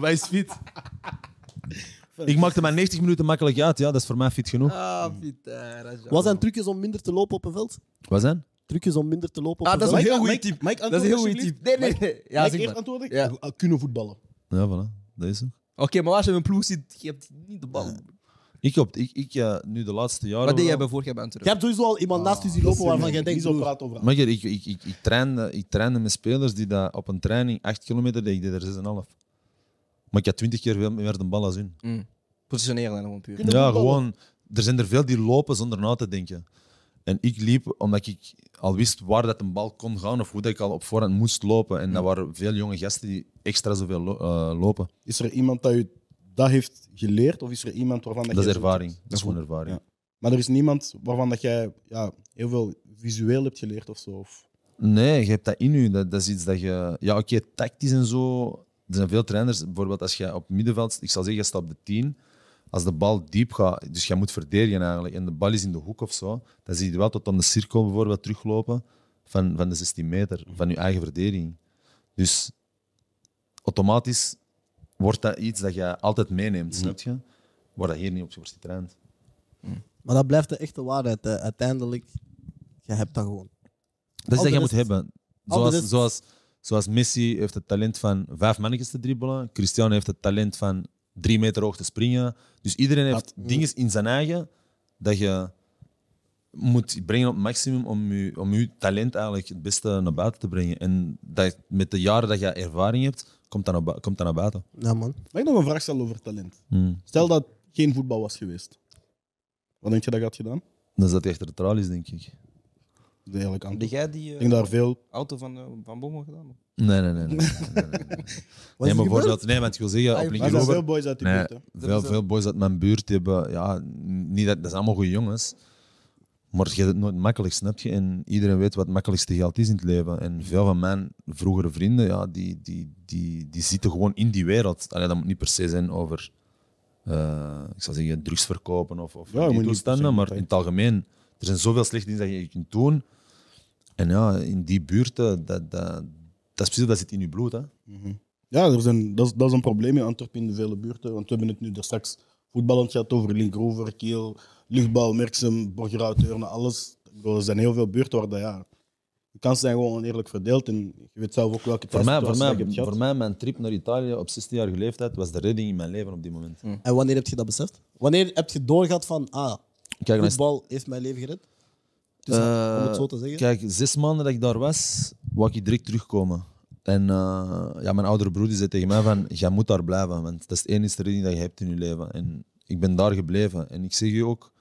Wij is fit. Ik maakte maar 90 minuten makkelijk uit. Ja, dat is voor mij fit genoeg. Ah, Wat zijn trucjes om minder te lopen op een veld? Wat zijn? Trucjes om minder te lopen op Ah, een dat is veld? een heel Mike, tip. Mike, Dat is een heel goede alsjeblieft. tip. Nee, nee, nee. Ja, Mike, zeg eerst maar. antwoorden? Ja. Kunnen voetballen. Ja, voilà. Dat is ook. Oké, maar als je in een ploeg zit, je hebt niet de bal. Ik, op, ik, ik ja, nu de laatste jaren... Wat deed jij bij voor jij bij Je Antwerpen? hebt sowieso al iemand naast je zien Dat lopen waarvan jij denkt, Niet zo praten over. Maar ik, ik, ik, ik, ik, trainde, ik trainde met spelers die dat op een training 8 kilometer deed, ik deed er 6,5. Maar ik had 20 keer veel meer de bal als hun. Mm. Positioneren dan gewoon puur. Ja, gewoon. Er zijn er veel die lopen zonder na te denken. En ik liep omdat ik al wist waar dat een bal kon gaan of hoe dat ik al op voorhand moest lopen. En dat waren veel jonge gasten die extra zoveel lo- eh, lopen. Is er iemand dat je dat heeft geleerd? Of is er iemand waarvan dat Dat is ervaring. Dat is gewoon ervaring. Ja. Maar er is niemand waarvan dat jij ja, heel veel visueel hebt geleerd of zo? Of... Nee, je hebt dat in je. Dat, dat is iets dat je. Ja, oké, tactisch en zo. Er zijn veel trainers. Bijvoorbeeld als je op middenveld, ik zal zeggen, je staat op de 10. Als de bal diep gaat, dus je moet verdedigen eigenlijk, en de bal is in de hoek of zo, dan zie je wel tot aan de cirkel bijvoorbeeld teruglopen van, van de 16 meter, van je eigen verdediging. Dus automatisch wordt dat iets dat je altijd meeneemt, snap je? Waar dat hier niet op wordt getraind. Maar dat blijft de echte waarheid. hè. Uiteindelijk, je hebt dat gewoon. Dat is Al dat je moet hebben. Zoals, zoals, zoals Messi heeft het talent van vijf mannetjes te dribbelen. Cristiano heeft het talent van drie meter hoog te springen. Dus iedereen heeft dingen in zijn eigen dat je moet brengen op het maximum om je, om je talent eigenlijk het beste naar buiten te brengen. En dat, met de jaren dat je ervaring hebt, komt dat naar, komt dat naar buiten. Ja, man. Mag ik nog een vraag stellen over talent? Hmm. Stel dat geen voetbal was geweest. Wat denk je dat je had gedaan? Dan zat hij achter de tralies, denk ik. De eerlijk Heb antwoord. jij die Ik eh, denk daar veel. auto van, eh, van Bomo gedaan? Nee, nee, nee. nee, nee, maar bijvoorbeeld, nee, want ik wil zeggen, op Ah, Maar Linky er zijn veel boys uit die Nee, buurt. hè. veel, veel boys uit mijn buurt hebben, ja, niet dat, dat zijn allemaal goede jongens. Maar je hebt het nooit makkelijk, snap je? En iedereen weet wat het makkelijkste geld is in het leven. En veel van mijn vroegere vrienden, ja, die, die, die, die zitten gewoon in die wereld. Allee, dat moet niet per se zijn over, eh, ik zou zeggen, drugs verkopen of, of Ja, die toestanden. Maar in het algemeen, er zijn zoveel slechte dingen dat je kunt doen. En ja, in die buurten, dat, dat, dat is precies, dat zit in je bloed. Hè? Ja, er zijn, dat, is, dat is een probleem in Antwerpen in de vele buurten. Want we hebben het nu er straks voetballend gehad over Linkrover, Kiel, Luchtbal, Merksem, Borgerhout, Deurne, alles. Ik bedoel, Er zijn heel veel buurten waar dat, ja, de kansen zijn gewoon oneerlijk verdeeld. En je weet zelf ook welke Voor mij, voor, mij, dat je hebt gehad. voor mij, mijn trip naar Italië op 16-jarige leeftijd was de redding in mijn leven op die moment. En wanneer heb je dat beseft? Wanneer heb je doorgehad van, ah, Kijk, voetbal heeft mijn leven gered? Dus, Eh, om het zo te zeggen. Kijk, zes maanden dat ik daar was, wou ik direct terugkomen. En eh, ja, mijn oudere broer die zei tegen mij van, jij moet daar blijven, want dat is het enige redding dat je hebt in je leven. En ik ben daar gebleven. En ik zeg je ook,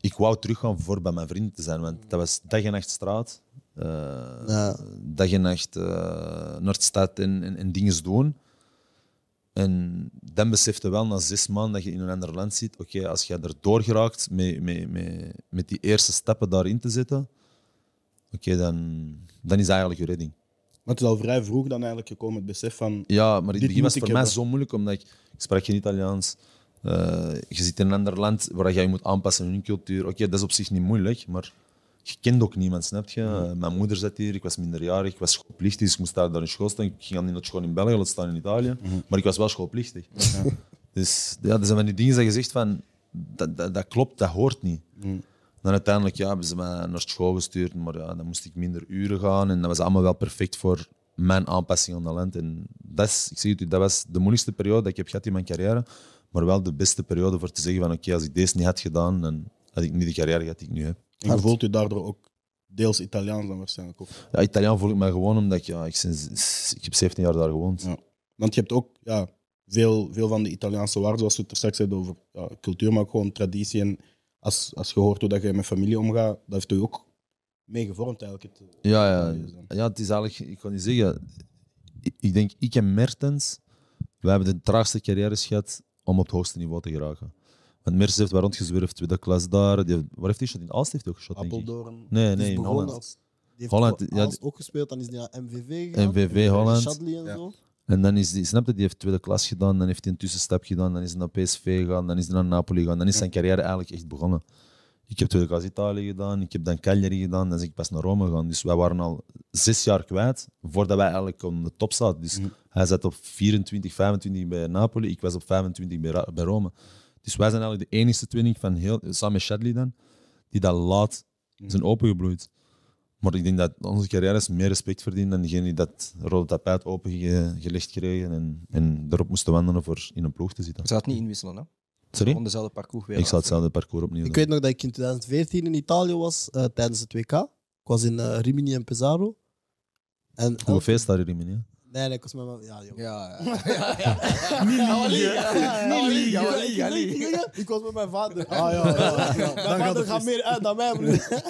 ik wou teruggaan voor bij mijn vrienden te zijn, want dat was dag en nacht straat. eh, Ja. Dag en nacht eh, naar de stad en, en, en dingen doen. En dan besefte wel na zes maanden dat je in een ander land zit, oké, als je erdoor geraakt met, met, met, met die eerste stappen daarin te zetten, oké, dan, dan is dat eigenlijk je redding. Maar het is al vrij vroeg dan eigenlijk gekomen, het besef van... Ja, maar in het begin was het voor mij hebben. zo moeilijk, omdat ik, ik sprak geen Italiaans. Eh, je zit in een ander land waar je je moet aanpassen aan hun cultuur. Oké, dat is op zich niet moeilijk, maar je kent ook niemand, snap je? Mijn moeder zat hier, ik was minderjarig, ik was schoolplichtig, dus ik moest daar, daar in school staan. Ik ging niet naar school in België, laat staan in Italië, maar ik was wel schoolplichtig. Dus ja, dat zijn van die dingen dat je zegt van, dat, dat, dat klopt, dat hoort niet. Dan uiteindelijk ja, hebben ze mij naar school gestuurd, maar ja, dan moest ik minder uren gaan en dat was allemaal wel perfect voor mijn aanpassing aan land. En dat, is, ik zeg het u, dat was de moeilijkste periode dat ik heb gehad in mijn carrière, maar wel de beste periode voor te zeggen van oké, als ik deze niet had gedaan, dan had ik niet de carrière gehad die ik nu heb. En je voelt je daardoor ook deels Italiaans dan waarschijnlijk. Of, Ja, Italiaan voel ik me gewoon omdat ik, ja, ik, sinds, ik heb 17 jaar daar gewoond. Ja. want je hebt ook ja, veel, veel van de Italiaanse waarden, zoals we het er straks zeiden over ja, cultuur, maar ook gewoon traditie. En als, als je hoort hoe dat je met familie omgaat, dat heeft je ook mee gevormd eigenlijk. Het, Ja, ja. ja, het is eigenlijk, ik kan niet zeggen, ik, ik denk, ik en Mertens, we hebben de traagste carrières gehad om op het hoogste niveau te geraken. Want Mertens heeft waar rondgezwerfd, tweede klas daar. Die heeft, waar heeft hij shot? In Aalst heeft hij ook geschot, denk ik. Apeldoorn. Nee, nee, in Holland. als- die heeft Holland, ja, ook gespeeld, dan is hij naar MVV gegaan. MVV Holland. Shadley en Ja. zo. En dan is die, snap je, die heeft tweede klas gedaan, dan heeft hij een tussenstap gedaan, dan is hij naar PSV gegaan, dan is hij naar Napoli gegaan. Dan is zijn carrière eigenlijk echt begonnen. Ik heb tweede klas Italië gedaan, ik heb dan Cagliari gedaan, dan is ik pas naar Rome gegaan. Dus wij waren al zes jaar kwijt voordat wij eigenlijk op de top zaten. Dus hij zat op 24, 25 bij Napoli, ik was op 25 bij, bij Rome. Dus wij zijn eigenlijk de enige twinning van heel, samen met Shadley dan, die dat laat zijn opengebloeid. Maar ik denk dat onze carrières meer respect verdienen dan degene die dat rode tapijt opengelegd kregen en, en erop moesten wandelen voor in een ploeg te zitten. Je zou het niet inwisselen, hè? Sorry? Gewoon dezelfde parcours weer. Ik zou hetzelfde parcours opnieuw Ik doen. weet nog dat ik in 2014 in Italië was eh, tijdens het WK. Ik was in eh, Rimini en Pesaro. En Hoeveel feest daar in ja? Nee, nee, ik was met mijn... Ja, joh. Ja, Niet liegen. Ik was met mijn vader. Ah, ja, ja, ja. Mijn Dan gaat vader gaat meer uit dan mij, broer.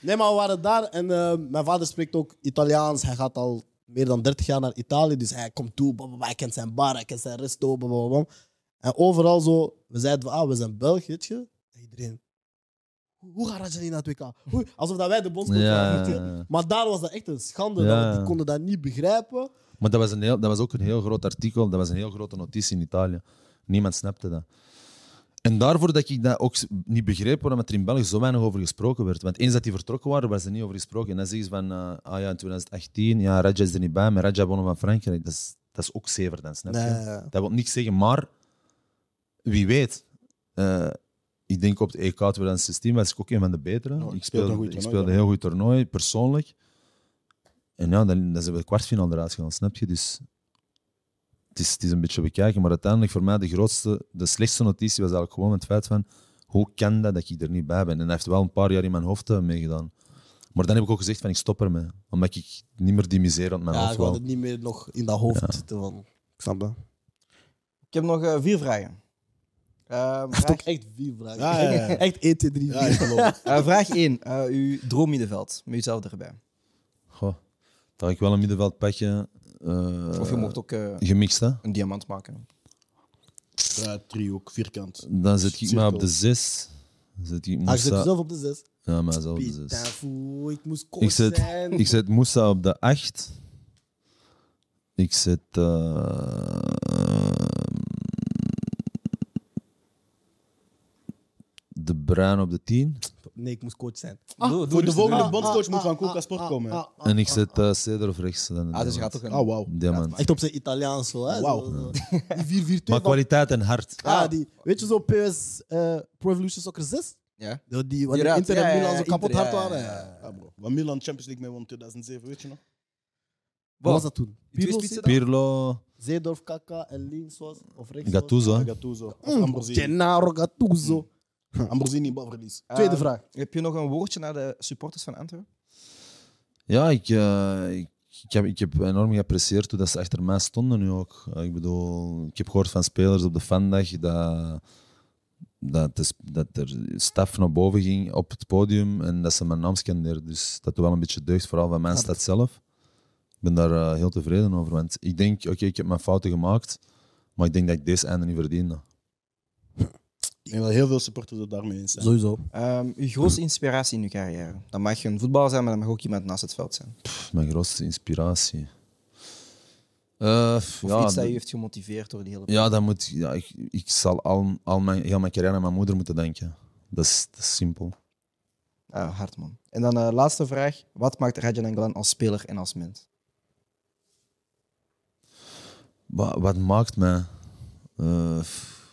Nee, maar we waren daar en eh, mijn vader spreekt ook Italiaans. Hij gaat al meer dan 30 jaar naar Italië, dus hij komt toe. blablabla. Hij kent zijn bar, hij kent zijn resto. En overal zo, we zeiden van, ah, we zijn Belg, weet je. En iedereen, hoe hoe gaat Rajani naar het WK? Hoe? Alsof dat wij de bondscoach Ja, waren, weet je. ja, ja. Maar daar was dat echt een schande. Ja, dat- ja. Die konden dat niet begrijpen. Maar dat was, een heel, dat was ook een heel groot artikel, dat was een heel grote notitie in Italië. Niemand snapte dat. En daarvoor dat ik dat ook niet begreep waarom er in België zo weinig over gesproken werd. Want eens dat die vertrokken waren, was er niet over gesproken. En dan zeggen ze van, eh, ah ja, in 2018, ja, Raja is er niet bij, maar Raja wonnen van Frankrijk. Dat is, dat is ook zever dan, snap je? Nee. Dat wil niks zeggen, maar wie weet. Eh, ik denk op het EK 2016 was ik ook een van de betere. Je ik speelde speelde, een goed ik speelde een heel goed toernooi, persoonlijk. En ja, dan, dan zijn we de kwartfinale eruit gegaan, snap je? Dus het is, het is een beetje bekijken. Maar uiteindelijk voor mij de grootste, de slechtste notitie was eigenlijk gewoon het feit van hoe kan dat dat ik er niet bij ben? En hij heeft wel een paar jaar in mijn hoofd eh, meegedaan. Maar dan heb ik ook gezegd van ik stop ermee. Omdat ik niet meer die misère aan mijn Ja, hoofd ik had wou. het niet meer nog in dat hoofd Ja. zitten. Van, ik snap dat. Ik heb nog eh, vier vragen. Heeft vraag, ook echt vier vragen. Ja, ja, ja. Echt 1, 2, 3, 4. Ja, ik geloof het. eh, vraag 1. eh uw droommiddenveld. Met jezelf erbij. Dat ik wel een middenveld pakje. eh, Of je mocht ook eh, Gemixt, hè? een diamant maken. Ja, driehoek, vierkant. Dan zet ik me Cirkel. op de 6. Zet ik Ah, je Moussa... zit zelf op de 6. Ja, maar zelf op de Putain, 6. foe, ik moest Ik coach zet, zijn. ik zet Moussa op de 8. Ik zet. eh, de Bruin op de 10. Nee, ik moest coach zijn. Doe- doe Voor de rustig. volgende Ah, bondscoach ah, moet van ah, Koelka ah, Sport ah, komen. ah, ah, En ik ah. zet uh, op rechts. Dan Ah, dus je gaat toch een... Oh, wauw. Diamant. Echt op zijn Italiaans zo, hè? Wauw. Zo, zo. Die 4 4 Maar kwaliteit en hart. Ah, die, weet je zo PS eh, Pro Evolution Soccer 6? Ja? Die, die, Inter en ja, Milan zo Inter, kapot hard ja, waren. ja. Ja. Ja, bro. Wat Milan Champions League mee won in 2007, weet je nog? Wat was dat toen? Pirlo, spitsen dan? Pirlo, Zeedorf, Kaka en links was? Of rechts Gattuso. hè. Gattuso. Of Mm, Ambrosini. Gennaro Gattuso. Ambrosini balverlies. Tweede Eh, vraag. Heb je nog een woordje naar de supporters van Antwerpen? Ja, ik, eh, ik, ik, heb, ik heb enorm geapprecieerd hoe dat ze achter mij stonden nu ook. Eh, ik bedoel, ik heb gehoord van spelers op de fandag dat, dat, de, dat er staf naar boven ging op het podium en dat ze mijn naam scandeerden. Dus dat doet wel een beetje deugd, vooral van mijn stad zelf. Ik ben daar eh, heel tevreden over, want ik denk, oké, ik heb mijn fouten gemaakt, maar ik denk dat ik deze einde niet verdiende. Ik denk dat heel veel supporters het daarmee eens zijn. Sowieso. Ehm, uw grootste inspiratie in uw carrière? Dat mag een voetballer zijn, maar dat mag ook iemand naast het veld zijn. Pff, Mijn grootste inspiratie. Eh, Of ja, iets dat je heeft gemotiveerd door die hele Ja, dat moet, ja ik, ik zal al, al mijn, heel mijn carrière aan mijn moeder moeten denken. Dat is, dat is simpel. Ah, hard man. En dan de laatste vraag. Wat maakt Rajan Englan als speler en als mens? Wat, wat maakt mij? eh,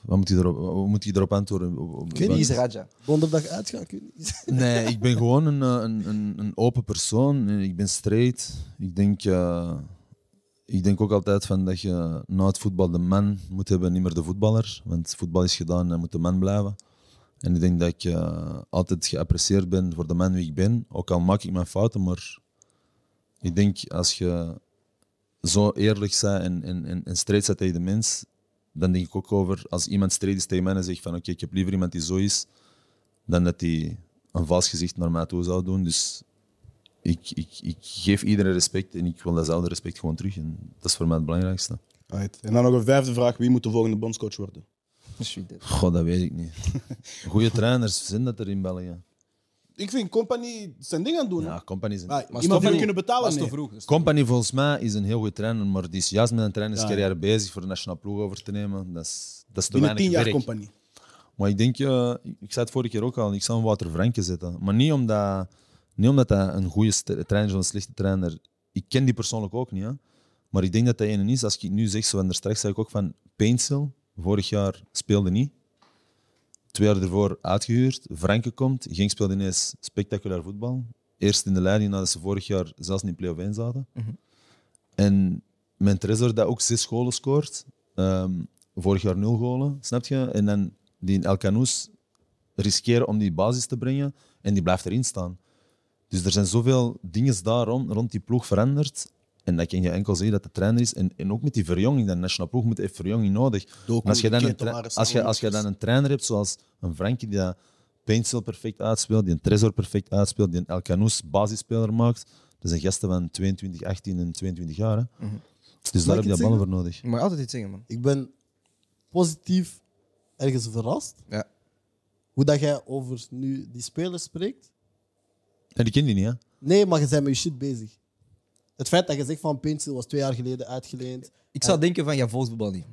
wat moet je erop, wat moet je erop antwoorden? Ik weet is Raja? Donderdag uitgaan, ik weet niet. Nee, ik ben gewoon een, eh, een, een, een open persoon. Ik ben straight. Ik denk, eh, ik denk ook altijd van dat je na het voetbal de man moet hebben, niet meer de voetballer. Want voetbal is gedaan en moet de man blijven. En ik denk dat ik eh, altijd geapprecieerd ben voor de man wie ik ben. Ook al maak ik mijn fouten, maar ik denk als je zo eerlijk bent en, en, en, en tegen de mens, dan denk ik ook over als iemand straight is tegen mij en zegt van oké, ik heb liever iemand die zo is, dan dat hij een vals gezicht naar mij toe zou doen. Dus ik, ik, ik geef iedereen respect en ik wil datzelfde respect gewoon terug. En dat is voor mij het belangrijkste. Right. En dan nog een vijfde vraag. Wie moet de volgende bondscoach worden? Goh, dat weet ik niet. Goede trainers zijn dat er in België. Ik vind Company zijn ding aan het doen. Ja. Company is een... Maar Maar iemand die we Stoffel- kunnen betalen, is nee. te vroeg. dat is te Company volgens mij is een heel goede trainer, maar die is juist met een trainerscarrière Ja, bezig voor de nationale ploeg over te nemen. Dat is, dat is te Binnen weinig tien jaar werk. Company. Maar ik denk, eh, ik ik zei het vorige keer ook al, ik zou een Wouter Franke zetten. Maar niet omdat, niet omdat hij een goede st- trainer is of een slechte trainer. Ik ken die persoonlijk ook niet. Hè. Maar ik denk dat dat ene is, als ik nu zeg, zo en daar straks zei ik ook van Paintsel, vorig jaar speelde niet. Twee jaar ervoor uitgehuurd. Franke komt. Genk speelde ineens spectaculair voetbal. Eerst in de leiding nadat ze vorig jaar zelfs niet in play-off 1 zaten. En mijn Trezor dat ook zes golen scoort. Ehm, vorig jaar nul golen, snap je? En dan die El Canoes riskeren om die basis te brengen en die blijft erin staan. Dus er zijn zoveel dingen daar rond, rond die ploeg veranderd. En dat kan je enkel zeggen dat de trainer is. En, en ook met die verjonging, de nationale ploeg moet even verjonging nodig. Doku, als je, dan een, als, je, als je dan een trainer hebt zoals een Frankie die dat Paintsel perfect uitspeelt, die een Trezor perfect uitspeelt, die een El Canoes basisspeler maakt, dat zijn gasten van 22, 18 en 22 jaar. Hè. Dus daar heb je dat ballen voor nodig. Je mag altijd iets zeggen, man. Ik ben positief ergens verrast. Ja. Hoe dat jij over nu die spelers spreekt. En die ken die niet, hè? Nee, maar je bent met je shit bezig. Het feit dat je zegt van Pencil was twee jaar geleden uitgeleend. Ik zou denken van, ja, voetbal niet.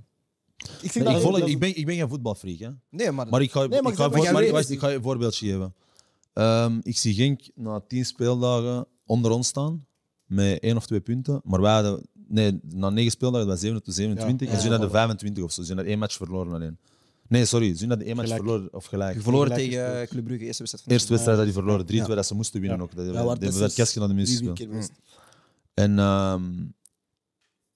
Ik Nee, ik, volg- ik, ben, ik ben geen voetbalfreak, hè? Nee, maar, Maar ik ga, Nee, maar ik, ga, ik zeg- voor- maar jij maar- weet- wacht, ik ga je een voorbeeldje geven. Ehm, ik zie Genk na tien speeldagen onder ons staan met één of twee punten. Maar wij hadden, nee, na negen speeldagen hadden wij 27, 27 Ja, en ze ja, hadden voilà. 25 of zo. Ze hadden één match verloren alleen. Nee, sorry, ze hadden één match Gelijk. verloren of gelijk. je verloor Gelijk tegen gespeeld. Club Brugge, eerste wedstrijd van Eerste wedstrijd dat die verloren, 3-2 Ja. dat ze moesten winnen Ja. ook. Dat, Ja, dat, waar de muur drie, vier gespeeld. keer geweest. En ehm,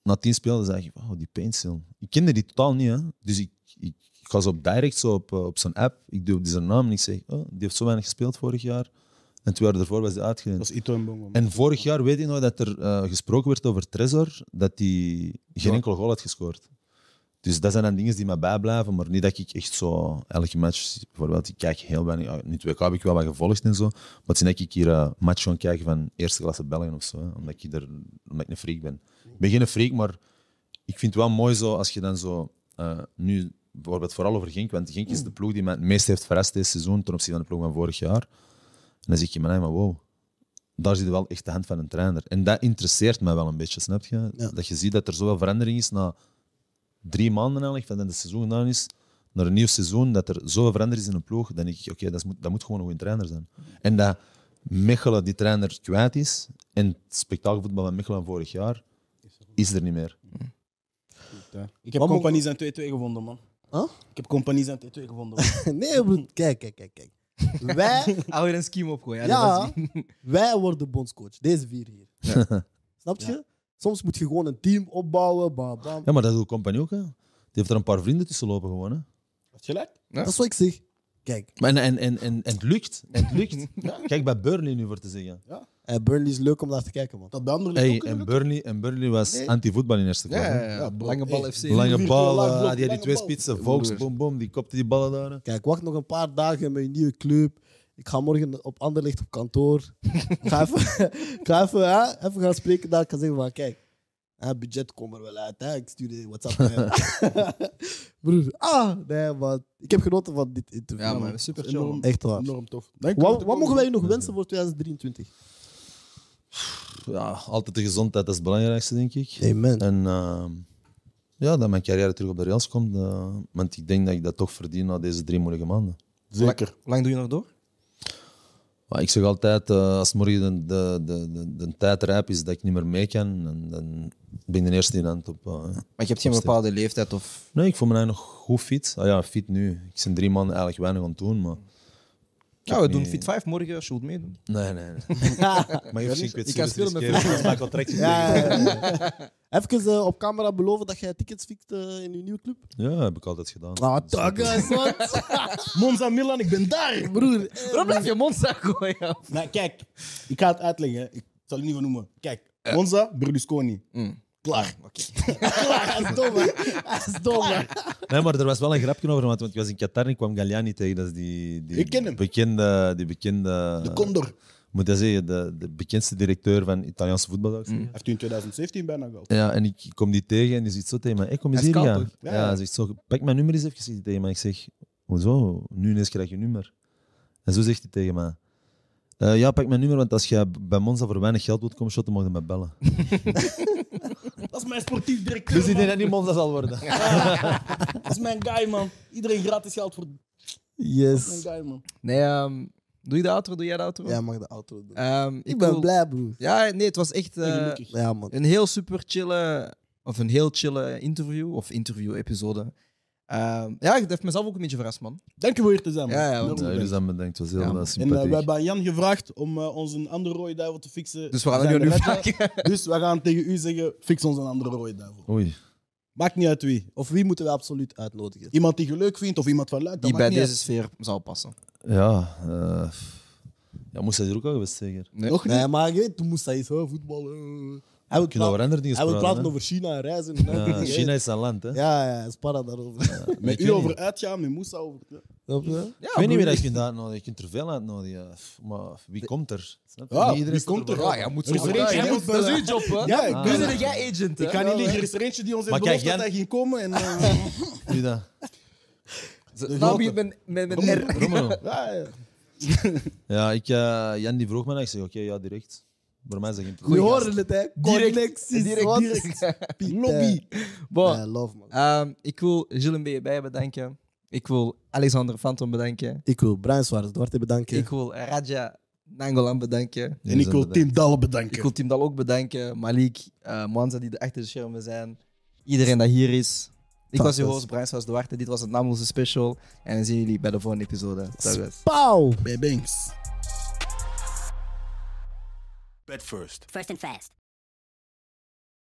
na tien spelen zeg ik, wow, die Paintstil. Ik kende die totaal niet, hè. Dus ik, ik, ik ga zo op direct, zo op, eh, op zijn app, ik doe op zijn naam en ik zeg, oh, die heeft zo weinig gespeeld vorig jaar. En twee jaar ervoor was hij uitgeleend. Dat is Ito en. En vorig jaar weet ik nog dat er eh, gesproken werd over Trezor, dat hij geen enkel goal had gescoord. Dus dat zijn dan dingen die mij bijblijven, maar niet dat ik echt zo elke match, bijvoorbeeld, ik kijk heel weinig, nu het WK heb ik wel wat gevolgd en zo, maar het is niet dat ik hier een match gewoon kijk van eerste klasse België of zo, hè, omdat, ik er, omdat ik een freak ben. Ik ben geen freak, maar ik vind het wel mooi zo als je dan zo, eh, nu bijvoorbeeld vooral over Genk, want Genk is de ploeg die mij het meest heeft verrast deze seizoen ten opzichte van de ploeg van vorig jaar. En dan zeg je, maar, nee, maar wow, daar zit je wel echt de hand van een trainer. En dat interesseert mij wel een beetje, snap je? Ja. Dat je ziet dat er zoveel verandering is na drie maanden eigenlijk, van dat het seizoen gedaan is, naar een nieuw seizoen, dat er zoveel verandering is in een ploeg, dan denk ik, oké, dat, moet, dat moet gewoon een goede trainer zijn. En dat Mechelen die trainer kwijt is, en het spektakelvoetbal van Mechelen van vorig jaar, is er niet meer. Ja. Ik heb Wat moet- Compagnie zijn 2-2 gevonden, man. Huh? Ik heb Compagnie zijn 2-2 gevonden. man. nee, broer. Kijk, kijk, kijk. kijk. Wij, Hou je een scheme opgooien. ja, wij worden bondscoach. Deze vier hier. Snap je? Soms moet je gewoon een team opbouwen. Bam, bam. Ja, maar dat doet Compagnie ook, hè. Die heeft er een paar vrienden tussen lopen gewoon, hè. Had je gelijk? Dat is wat ik zeg. Kijk. Maar en, en, en, en, en het lukt. En het lukt. Kijk bij Burnley nu voor te zeggen. Ja. En Burnley is leuk om naar te kijken, man. Dat bij anderen Hey, ook en, Burnley, en Burnley was Nee. anti-voetbal in eerste Ja, klas. ja, ja. Lange bal Hey, FC. Lange Virtueel bal, eh, blok, die, die lange twee spitsen, Volks, boom, boom, die kopte die ballen daar. Kijk, wacht nog een paar dagen met een nieuwe club. Ik ga morgen op Anderlecht op kantoor. Ik ga even, ik ga even, hè, even gaan spreken daar. Ik ga zeggen van, kijk, hè, budget komt er wel uit. Hè. Ik stuur je WhatsApp. Broer, ah, nee man. Ik heb genoten van dit interview. Ja, man. man, super chill. Enorm. Echt waar. enorm tof. Dank u Wat, wat mogen wij nog wensen voor 2023? Ja, altijd de gezondheid, dat is het belangrijkste, denk ik. Amen. En ehm, ja, dat mijn carrière terug op de rails komt. eh, want ik denk dat ik dat toch verdien na deze drie moeilijke maanden. Zeker. Hoe lang doe je nog door? Maar ik zeg altijd, eh, als morgen de, de, de, de, de tijd rijp is dat ik niet meer mee kan, dan, dan ben ik de eerste in hand op. eh, Maar je hebt geen bepaalde leeftijd of... Nee, ik voel me eigenlijk nog goed fit. Ah ja, fit nu. Ik ben drie maanden eigenlijk weinig aan het doen, maar... Ja, heb we doen niet- Fit 5 morgen als je wilt meedoen. Nee, nee. nee. maar je ik kan spelen met contract. Ja, ja, ja. Even eh, op camera beloven dat jij tickets fixt eh, in je nieuwe club. Ja, heb ik altijd gedaan. Ah, dag, wat? Monza Milan, ik ben daar. Broer, Waarom blijf je mond zeggen gooien? Nou, kijk, ik ga het uitleggen. hè. Ik zal het niet van noemen. Kijk, Monza, Berlusconi. Mm. Klaar. Oké. klaar, hij is dom, hè. Hij is dom. Nee, maar er was wel een grapje over, want want ik was in Qatar en ik kwam Galliani tegen. Dat is die, die Ik ken hem. bekende... Die bekende De Condor. Moet je zeggen, de, de bekendste directeur van Italiaanse voetbal. Hij heeft u in 2017 bijna gehad. Ja, en ik kom die tegen en die zegt zo tegen mij: hey, kom eens hier, is ja. Ja, zegt zo: pak mijn nummer eens even, tegen mij. Ik zeg: hoezo? Nu ineens krijg je nummer. En zo zegt hij tegen mij: "Eh, ja, pak mijn nummer, want als je bij Monza voor weinig geld wilt komen shotten, mag je mij bellen. Dat is mijn sportief directeur. Dus dat niet Monza zal worden. Dat is mijn guy, man. Iedereen gratis geld voor mijn Yes. guy, man. Nee, ehm, doe je de outro? Doe jij de outro? Ja, mag de auto doen. Ehm, Ik ben wil- blij, broer. Ja, nee, het was echt eh, Gelukkig. Ja, man. een heel super chille, of een heel chille interview, of interview-episode. Ehm, ja, dat heeft mezelf ook een beetje verrast, man. Dank je voor hier te zijn, man. Ja, ja, want- Ja, jullie bedankt. zijn bedankt, het was heel Ja, eh. En eh, we hebben aan Jan gevraagd om eh, ons een andere rode duivel te fixen. Dus we gaan het nu vragen. Dus we gaan tegen u zeggen, fix ons een andere rode duivel. Oei. Maakt niet uit wie. Of wie moeten we absoluut uitnodigen? Iemand die je leuk vindt of iemand van luid. dat Die bij deze uit. sfeer zou passen. Ja, eh ja, moest hij er ook al geweest, zeker? Nee. Nog niet? Nee, maar je weet, toen moest hij oh, voetballen. Hij wil We kunnen over praten, andere dingen hij wil praten. praten hè. over China en reizen. en Ja. China is zijn land, hè? Ja, ja, spara daarover. Maar Met u over niet- uitgaan, met Moussa over... Ja. Snap je? Ja, Ik weet niet wie dat je kunt uitnodigen. Je kunt er veel uitnodigen. Maar wie komt er? Snap je? Ja, Niet iedereen wie komt er? Ja, ja, moet Er zo er eentje Ja, ja, Dat is uw job, hè? Ja, ik ben Nu ben jij agent, hè? Ik ga niet liegen, er is er eentje die ons heeft Maar kijk, beloofd dat Jan- hij ging komen. En, eh, Wie dat? Ze- Nou begint met, met, met R. Romano. ja, ja. Ja, ik, eh, Jan die vroeg me en ik zeg oké, ja, direct. Voor mij is dat geen We probleem. horen het, hè? Direct, Connecties. direct, direct. Piet, Lobby. Bon, Ja, love, man. ehm, ik wil Gilles Mbeye bedanken. Ik wil Alexander Phantom bedanken. Ik wil Brian Suarez Duarte bedanken. Ik wil Raja Nangolan bedanken. En ik wil. Tim Ik bedanken. wil Tim Dal ook bedanken. Malik, eh Mwanza die de achter de schermen zijn. Iedereen dat hier is. Ik was je Fantastisch. host, Brian Suarez Duarte. Dit was het nameloze special. En dan zien jullie bij de volgende episode. Pauw! Bij Banks. Bet first. First and fast.